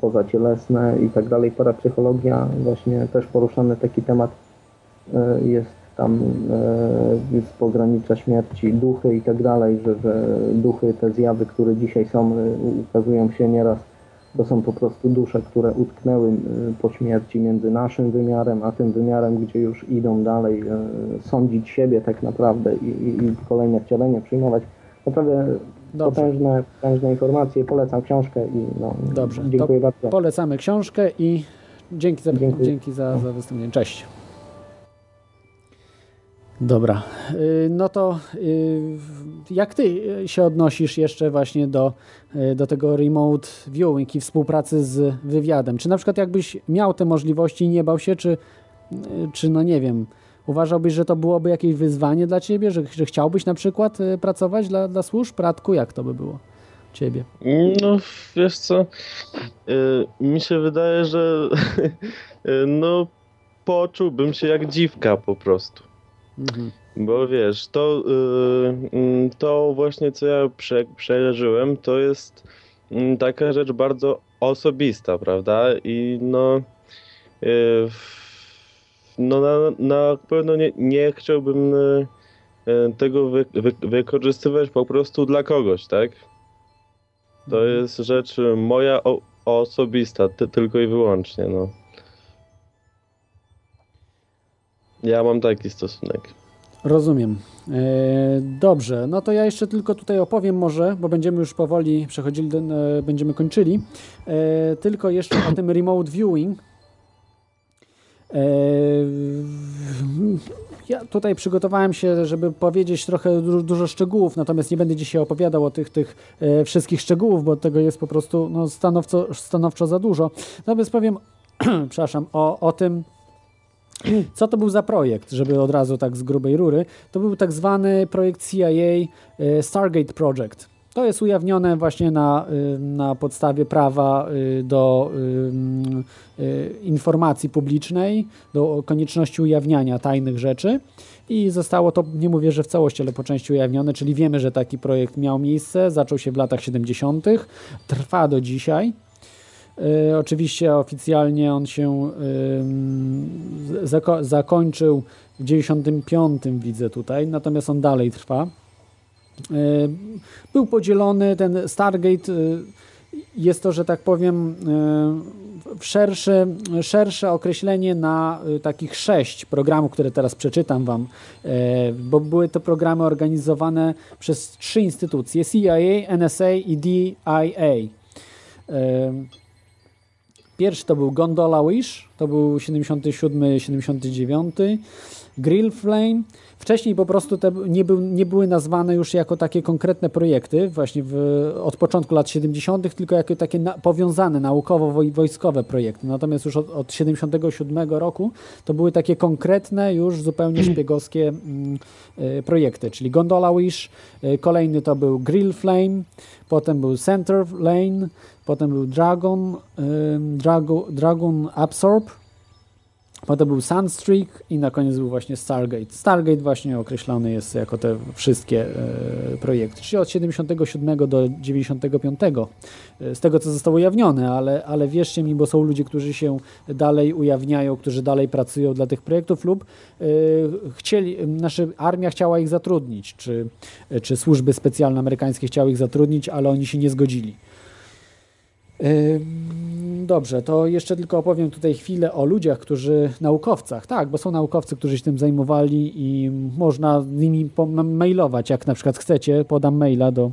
[SPEAKER 13] pozacielesne i tak dalej. Parapsychologia, właśnie też poruszany taki temat e, jest tam e, z pogranicza śmierci, duchy i tak dalej, że, że duchy, te zjawy, które dzisiaj są, e, ukazują się nieraz, to są po prostu dusze, które utknęły e, po śmierci między naszym wymiarem, a tym wymiarem, gdzie już idą dalej e, sądzić siebie tak naprawdę i, i, kolejne wcielenie przyjmować. Naprawdę
[SPEAKER 5] Dobrze.
[SPEAKER 13] potężne, potężne informacje. Polecam książkę i no,
[SPEAKER 5] Dobrze,
[SPEAKER 13] dziękuję
[SPEAKER 5] to
[SPEAKER 13] bardzo.
[SPEAKER 5] polecamy książkę i dzięki za, dzięki za, za wystąpienie. Cześć. Dobra, y, no to y, jak ty y, się odnosisz jeszcze właśnie do, do tego remote viewing i współpracy z wywiadem? Czy na przykład jakbyś miał te możliwości i nie bał się, czy, czy no nie wiem, uważałbyś, że to byłoby jakieś wyzwanie dla ciebie, że, że chciałbyś na przykład pracować dla, dla służb? Radku, jak to by było ciebie?
[SPEAKER 1] No, wiesz co, y, mi się wydaje, że y, no poczułbym się jak dziwka po prostu.
[SPEAKER 5] Mhm.
[SPEAKER 1] Bo wiesz, to, y, mm, to właśnie co ja prze, przeżyłem, to jest mm, taka rzecz bardzo osobista, prawda? I no, y, no na, na pewno nie, nie chciałbym y, y, tego wy, wy, wykorzystywać po prostu dla kogoś, tak? To jest rzecz moja o, osobista, ty, tylko i wyłącznie, no. Ja mam taki stosunek.
[SPEAKER 5] Rozumiem. E, Dobrze, no to ja jeszcze tylko tutaj opowiem może, bo będziemy już powoli przechodzili, e, będziemy kończyli. E, Tylko jeszcze o tym remote viewing. Ja tutaj przygotowałem się, żeby powiedzieć trochę du- dużo szczegółów, natomiast nie będę dzisiaj opowiadał o tych, tych wszystkich szczegółów, bo tego jest po prostu no, stanowczo, stanowczo za dużo. Natomiast powiem, przepraszam, o, o tym, co to był za projekt, żeby od razu tak z grubej rury? To był tak zwany projekt CIA e, Stargate Project. To jest ujawnione właśnie na, y, na podstawie prawa y, do informacji publicznej, do konieczności ujawniania tajnych rzeczy. I zostało to, nie mówię, że w całości, ale po części ujawnione, czyli wiemy, że taki projekt miał miejsce, zaczął się w latach 70., trwa do dzisiaj. E, Oczywiście oficjalnie on się ym, zako- zakończył w 95 widzę tutaj, natomiast on dalej trwa. E, Był podzielony ten Stargate e, jest to, że tak powiem, e, szersze, szersze określenie na e, takich sześć programów, które teraz przeczytam Wam, e, bo były to programy organizowane przez trzy instytucje: CIA, NSA i DIA. E, Pierwszy to był Gondola Wish, to był 77-79. Grill Flame. Wcześniej po prostu te nie, był, nie były nazwane już jako takie konkretne projekty, właśnie w, od początku lat 70., tylko jako takie na, powiązane naukowo-wojskowe projekty. Natomiast już od, od 77 roku to były takie konkretne, już zupełnie szpiegowskie mm, y, projekty, czyli Gondola Wish, y, kolejny to był Grill Flame, potem był Center Lane, potem był Dragon, ym, Drago, Dragon Absorb, Potem był Sunstreak i na koniec był właśnie Stargate. Stargate właśnie określony jest jako te wszystkie e, projekty, czyli od 77 do 95, e, z tego co zostało ujawnione, ale, ale wierzcie mi, bo są ludzie, którzy się dalej ujawniają, którzy dalej pracują dla tych projektów lub e, chcieli, nasza armia chciała ich zatrudnić, czy, czy służby specjalne amerykańskie chciały ich zatrudnić, ale oni się nie zgodzili. Dobrze, to jeszcze tylko opowiem tutaj chwilę o ludziach, którzy, naukowcach, tak, bo są naukowcy, którzy się tym zajmowali i można z nimi mailować, jak na przykład chcecie, podam maila do,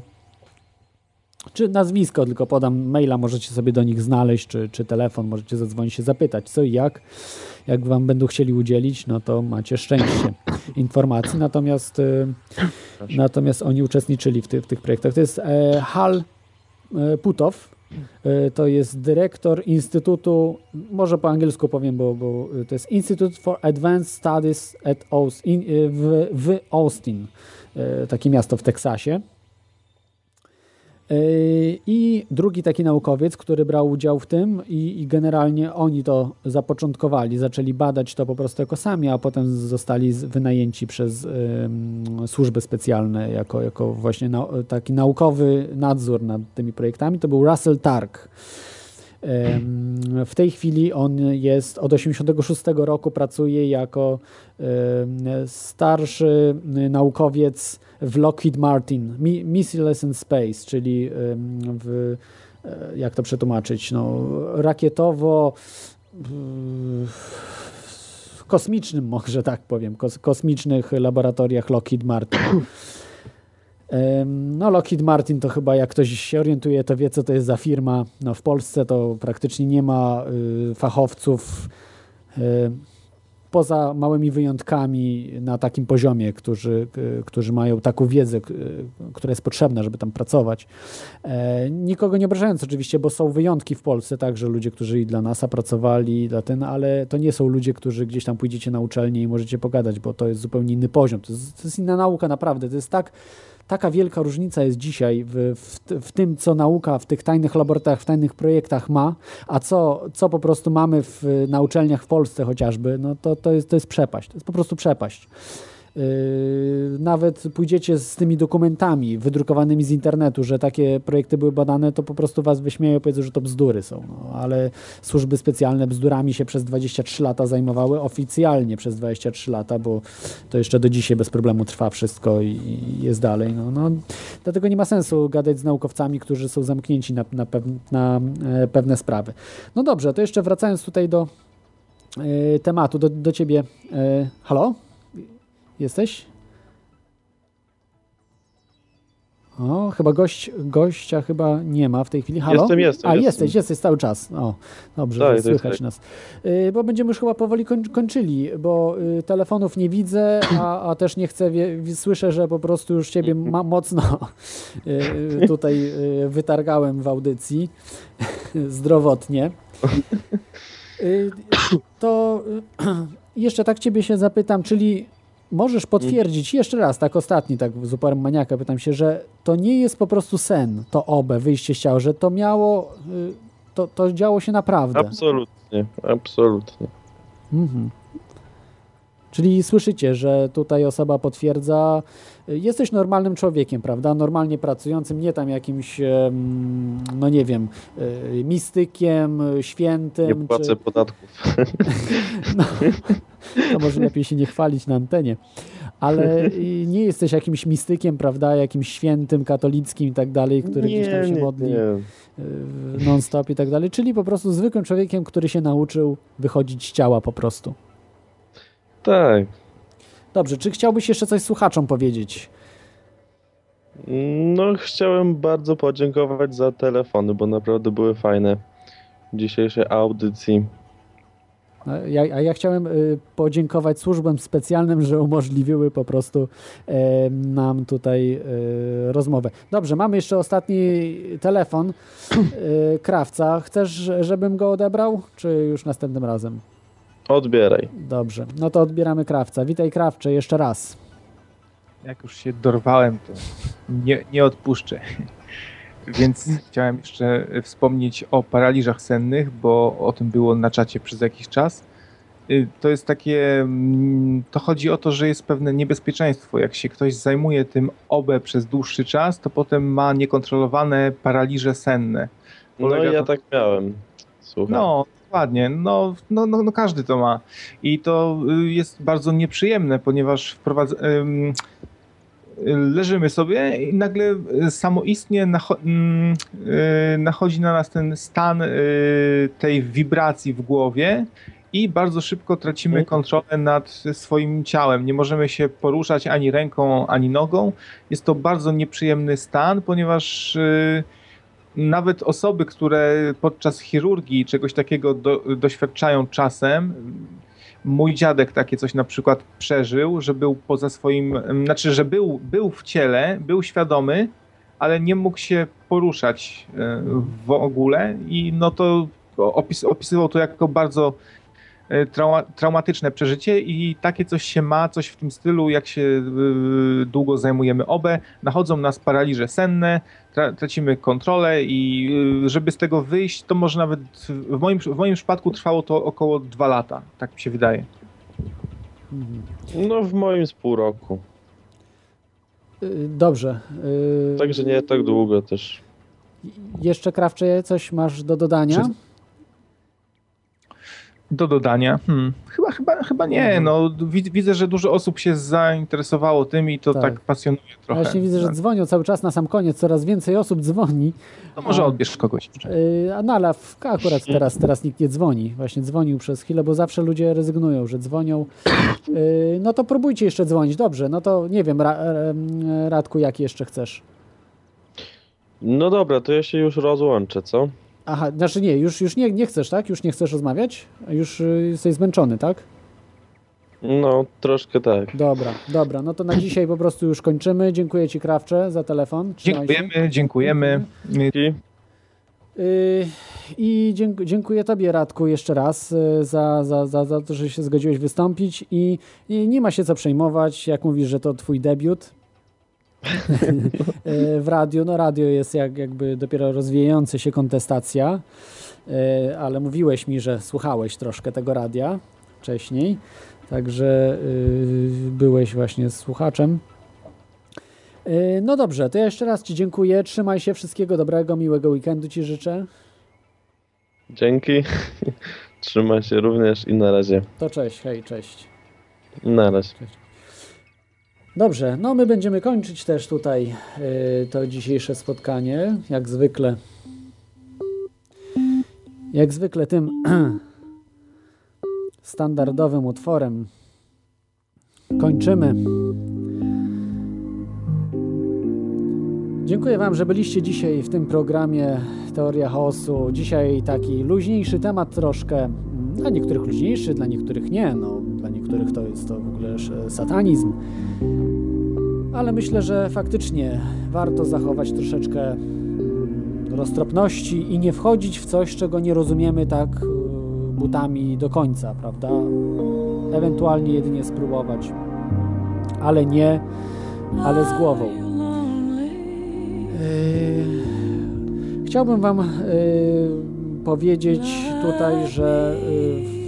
[SPEAKER 5] czy nazwisko, tylko podam maila, możecie sobie do nich znaleźć, czy, czy telefon, możecie zadzwonić się zapytać, co i jak. Jak wam będą chcieli udzielić, no to macie szczęście informacji, natomiast, y, natomiast oni uczestniczyli w, ty, w tych projektach. To jest e, Hal e, Putow, To jest dyrektor Instytutu, może po angielsku powiem, bo, bo to jest Institute for Advanced Studies at Austin, w, w Austin, e, takie miasto w Teksasie. E, I drugi taki naukowiec, który brał udział w tym i, i generalnie oni to zapoczątkowali, zaczęli badać to po prostu jako sami, a potem zostali wynajęci przez em, służby specjalne jako, jako właśnie nau- taki naukowy nadzór nad tymi projektami. To był Russell Tark. Em, W tej chwili on jest od 86 roku pracuje jako starszy naukowiec w Lockheed Martin, Mi- Missiles in Space, czyli w, e, jak to przetłumaczyć, no, rakietowo kosmicznym, może tak powiem, kos, kosmicznych laboratoriach Lockheed Martin. No, Lockheed Martin to chyba, jak ktoś się orientuje, to wie, co to jest za firma. No, w Polsce to praktycznie nie ma y, fachowców, y, poza małymi wyjątkami na takim poziomie, którzy, y, którzy mają taką wiedzę, y, która jest potrzebna, żeby tam pracować. E, Nikogo nie obrażając oczywiście, bo są wyjątki w Polsce, także ludzie, którzy i dla NASA pracowali, dla ten, ale to nie są ludzie, którzy gdzieś tam pójdziecie na uczelnię i możecie pogadać, bo to jest zupełnie inny poziom. To jest, to jest inna nauka naprawdę. To jest tak taka wielka różnica jest dzisiaj w, w, w tym, co nauka w tych tajnych laboratoriach, w tajnych projektach ma, a co, co po prostu mamy w, na uczelniach w Polsce chociażby, no to, to, jest, to jest przepaść. To jest po prostu przepaść. Yy, nawet pójdziecie z tymi dokumentami wydrukowanymi z internetu, że takie projekty były badane, to po prostu was wyśmieją i powiedzą, że to bzdury są. No, ale służby specjalne bzdurami się przez 23 lata zajmowały, oficjalnie przez 23 lata, bo to jeszcze do dzisiaj bez problemu trwa wszystko i, jest dalej. No, no, dlatego nie ma sensu gadać z naukowcami, którzy są zamknięci na, na, pew, na e, pewne sprawy. No dobrze, to jeszcze wracając tutaj do e, tematu, do, do ciebie. E, halo? Jesteś? O, chyba gość, gościa chyba nie ma w tej chwili. Halo?
[SPEAKER 1] Jestem, jestem,
[SPEAKER 5] A,
[SPEAKER 1] jestem.
[SPEAKER 5] jesteś, jesteś cały czas. O, dobrze,
[SPEAKER 1] Tak,
[SPEAKER 5] słychać
[SPEAKER 1] tak.
[SPEAKER 5] nas. Y, Bo będziemy już chyba powoli koń, kończyli, bo y, telefonów nie widzę, a, a też nie chcę, wie, wi- słyszę, że po prostu już ciebie ma, mocno y, tutaj y, wytargałem w audycji zdrowotnie. Y, To y, jeszcze tak ciebie się zapytam, czyli możesz potwierdzić jeszcze raz, tak ostatni, tak z uporem maniaka pytam się, że to nie jest po prostu sen, to obe, wyjście z ciała, że to miało, y, to, to działo się naprawdę.
[SPEAKER 1] Absolutnie, absolutnie.
[SPEAKER 5] Mhm. Czyli słyszycie, że tutaj osoba potwierdza, jesteś normalnym człowiekiem, prawda? Normalnie pracującym, nie tam jakimś, no nie wiem, y, mistykiem, y, świętym.
[SPEAKER 1] Nie płacę
[SPEAKER 5] czy...
[SPEAKER 1] podatków.
[SPEAKER 5] No, to może lepiej się nie chwalić na antenie. Ale y, nie jesteś jakimś mistykiem, prawda? Jakimś świętym, katolickim i tak dalej, który gdzieś tam się
[SPEAKER 1] nie,
[SPEAKER 5] modli
[SPEAKER 1] nie.
[SPEAKER 5] y, non-stop i tak dalej. Czyli po prostu zwykłym człowiekiem, który się nauczył wychodzić z ciała po prostu.
[SPEAKER 1] Tak.
[SPEAKER 5] Dobrze, czy chciałbyś jeszcze coś słuchaczom powiedzieć?
[SPEAKER 1] No, chciałem bardzo podziękować za telefony, bo naprawdę były fajne w dzisiejszej audycji.
[SPEAKER 5] A Ja, a ja chciałem y, podziękować służbom specjalnym, że umożliwiły po prostu e, nam tutaj e, rozmowę. Dobrze, mamy jeszcze ostatni telefon e, krawca. Chcesz, żebym go odebrał, czy już następnym razem?
[SPEAKER 1] Odbieraj.
[SPEAKER 5] Dobrze, no to odbieramy krawca. Witaj krawcze, jeszcze raz.
[SPEAKER 6] Jak już się dorwałem, to nie, nie odpuszczę. Więc chciałem jeszcze wspomnieć o paraliżach sennych, bo o tym było na czacie przez jakiś czas. y, to jest takie, mm, to chodzi o to, że jest pewne niebezpieczeństwo. Jak się ktoś zajmuje tym OBE przez dłuższy czas, to potem ma niekontrolowane paraliże senne.
[SPEAKER 1] No
[SPEAKER 6] Polega
[SPEAKER 1] ja
[SPEAKER 6] to-
[SPEAKER 1] tak miałem. Słuchaj.
[SPEAKER 6] No, dokładnie. No, no, no, no każdy to ma. I to y, jest bardzo nieprzyjemne, ponieważ wprowadza, ym, leżymy sobie i nagle y, samoistnie nacho, ym, y, nachodzi na nas ten stan y, tej wibracji w głowie i bardzo szybko tracimy kontrolę nad swoim ciałem. Nie możemy się poruszać ani ręką, ani nogą. Jest to bardzo nieprzyjemny stan, ponieważ y, nawet osoby, które podczas chirurgii czegoś takiego do, doświadczają czasem, mój dziadek takie coś na przykład przeżył, że był poza swoim, znaczy, że był, był w ciele, był świadomy, ale nie mógł się poruszać e, w ogóle i no to opis, opisywał to jako bardzo trauma, traumatyczne przeżycie i takie coś się ma, coś w tym stylu, jak się y, długo zajmujemy OBE, nachodzą nas paraliże senne, tra, tracimy kontrolę i y, żeby z tego wyjść, to może nawet w moim, w moim przypadku trwało to około dwa lata, tak mi się wydaje.
[SPEAKER 1] No w moim z pół roku.
[SPEAKER 5] Y, Dobrze. y,
[SPEAKER 1] Także nie tak długo też.
[SPEAKER 5] Jeszcze Krawcze, coś masz do dodania?
[SPEAKER 6] Czy- Do dodania? Hmm. Chyba, chyba, chyba nie. No, wi- widzę, że dużo osób się zainteresowało tym i to
[SPEAKER 5] Tak.
[SPEAKER 6] tak, pasjonuje
[SPEAKER 5] Ja
[SPEAKER 6] trochę.
[SPEAKER 5] Właśnie widzę, że
[SPEAKER 6] Tak.
[SPEAKER 5] dzwonią cały czas na sam koniec, coraz więcej osób dzwoni.
[SPEAKER 6] To może
[SPEAKER 5] A-
[SPEAKER 6] odbierz kogoś.
[SPEAKER 5] Yy, A no, ale w- akurat teraz, teraz nikt nie dzwoni. Właśnie dzwonił przez chwilę, bo zawsze ludzie rezygnują, że dzwonią. Yy, No to próbujcie jeszcze dzwonić. Dobrze, no to nie wiem, em, Radku, jak jeszcze chcesz?
[SPEAKER 1] No dobra, to ja się już rozłączę, co?
[SPEAKER 5] Aha, znaczy nie, już, już nie, nie chcesz, tak? Już nie chcesz rozmawiać? Już y, jesteś zmęczony, tak?
[SPEAKER 1] No, troszkę tak.
[SPEAKER 5] Dobra, dobra. No to na dzisiaj po prostu już kończymy. Dziękuję Ci, Krawcze, za telefon. Trzymaj się.
[SPEAKER 6] Dziękujemy, dziękujemy.
[SPEAKER 5] Yy, I dzięk- dziękuję Tobie, Radku, jeszcze raz yy, za, za, za, za to, że się zgodziłeś wystąpić. I, I nie ma się co przejmować, jak mówisz, że to Twój debiut w radiu. No, radio jest jak, jakby dopiero rozwijająca się kontestacja, Yy, ale mówiłeś mi, że słuchałeś troszkę tego radia wcześniej, także yy, byłeś właśnie słuchaczem. Yy, No dobrze, to ja jeszcze raz Ci dziękuję. Trzymaj się, wszystkiego dobrego, miłego weekendu Ci życzę.
[SPEAKER 1] Dzięki. Trzymaj się również i na razie.
[SPEAKER 5] To cześć, hej, cześć.
[SPEAKER 1] Na razie.
[SPEAKER 5] Dobrze, no my będziemy kończyć też tutaj yy, to dzisiejsze spotkanie, jak zwykle. Jak zwykle tym standardowym utworem kończymy. Dziękuję Wam, że byliście dzisiaj w tym programie Teoria Chaosu. Dzisiaj taki luźniejszy temat troszkę. Dla niektórych luźniejszy, dla niektórych nie. No, dla niektórych to jest to w ogóle e, satanizm. Ale myślę, że faktycznie warto zachować troszeczkę mm, roztropności i nie wchodzić w coś, czego nie rozumiemy tak e, butami do końca, prawda? Ewentualnie jedynie spróbować, ale nie, ale z głową. Yy, Chciałbym Wam powiedzieć tutaj, że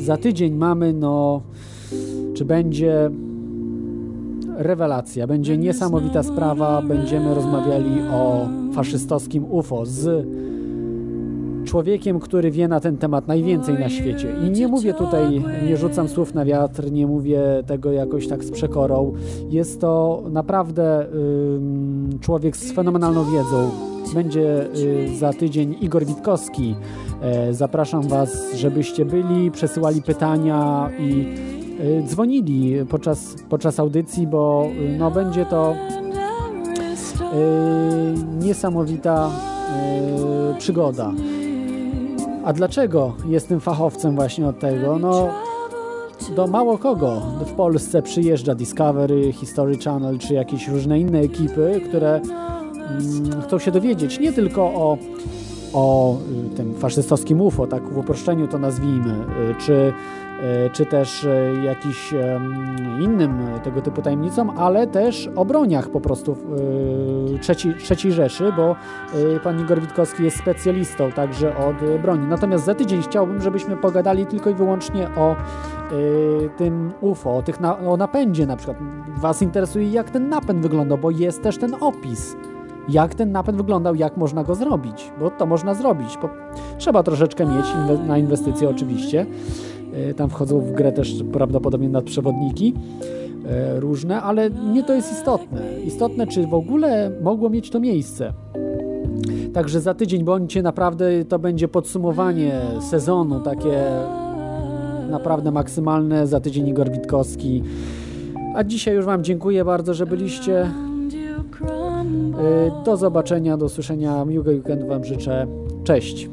[SPEAKER 5] za tydzień mamy, no, czy będzie rewelacja, będzie niesamowita sprawa. Będziemy rozmawiali o faszystowskim UFO z człowiekiem, który wie na ten temat najwięcej na świecie. I nie mówię tutaj, nie rzucam słów na wiatr, nie mówię tego jakoś tak z przekorą. Jest to naprawdę człowiek z fenomenalną wiedzą. Będzie y, za tydzień Igor Witkowski. E, zapraszam Was, żebyście byli, przesyłali pytania i dzwonili podczas, podczas audycji, bo y, no, będzie to y, niesamowita y, przygoda. A dlaczego jestem fachowcem właśnie od tego? No, do mało kogo w Polsce przyjeżdża Discovery, History Channel czy jakieś różne inne ekipy, które mm, chcą się dowiedzieć nie tylko o, o y, tym faszystowskim UFO, tak w uproszczeniu to nazwijmy, y, czy czy też e, jakiś em, innym tego typu tajemnicom, ale też o broniach po prostu e, trzeci, trzeciej Rzeszy, bo e, pan Igor Witkowski jest specjalistą także od e, broni. Natomiast za tydzień chciałbym, żebyśmy pogadali tylko i wyłącznie o e, tym UFO, o, tych na, o napędzie na przykład. Was interesuje, jak ten napęd wygląda, bo jest też ten opis. Jak ten napęd wyglądał, jak można go zrobić, bo to można zrobić. Trzeba troszeczkę mieć inwe- na inwestycje oczywiście. E, Tam wchodzą w grę też prawdopodobnie nadprzewodniki e, różne, ale nie to jest istotne. Istotne, czy w ogóle mogło mieć to miejsce. Także za tydzień bądźcie naprawdę, to będzie podsumowanie sezonu, takie naprawdę maksymalne. Za tydzień Igor Witkowski. A dzisiaj już Wam dziękuję bardzo, że byliście. Y, Do zobaczenia, do usłyszenia. Miłego weekendu Wam życzę. Cześć.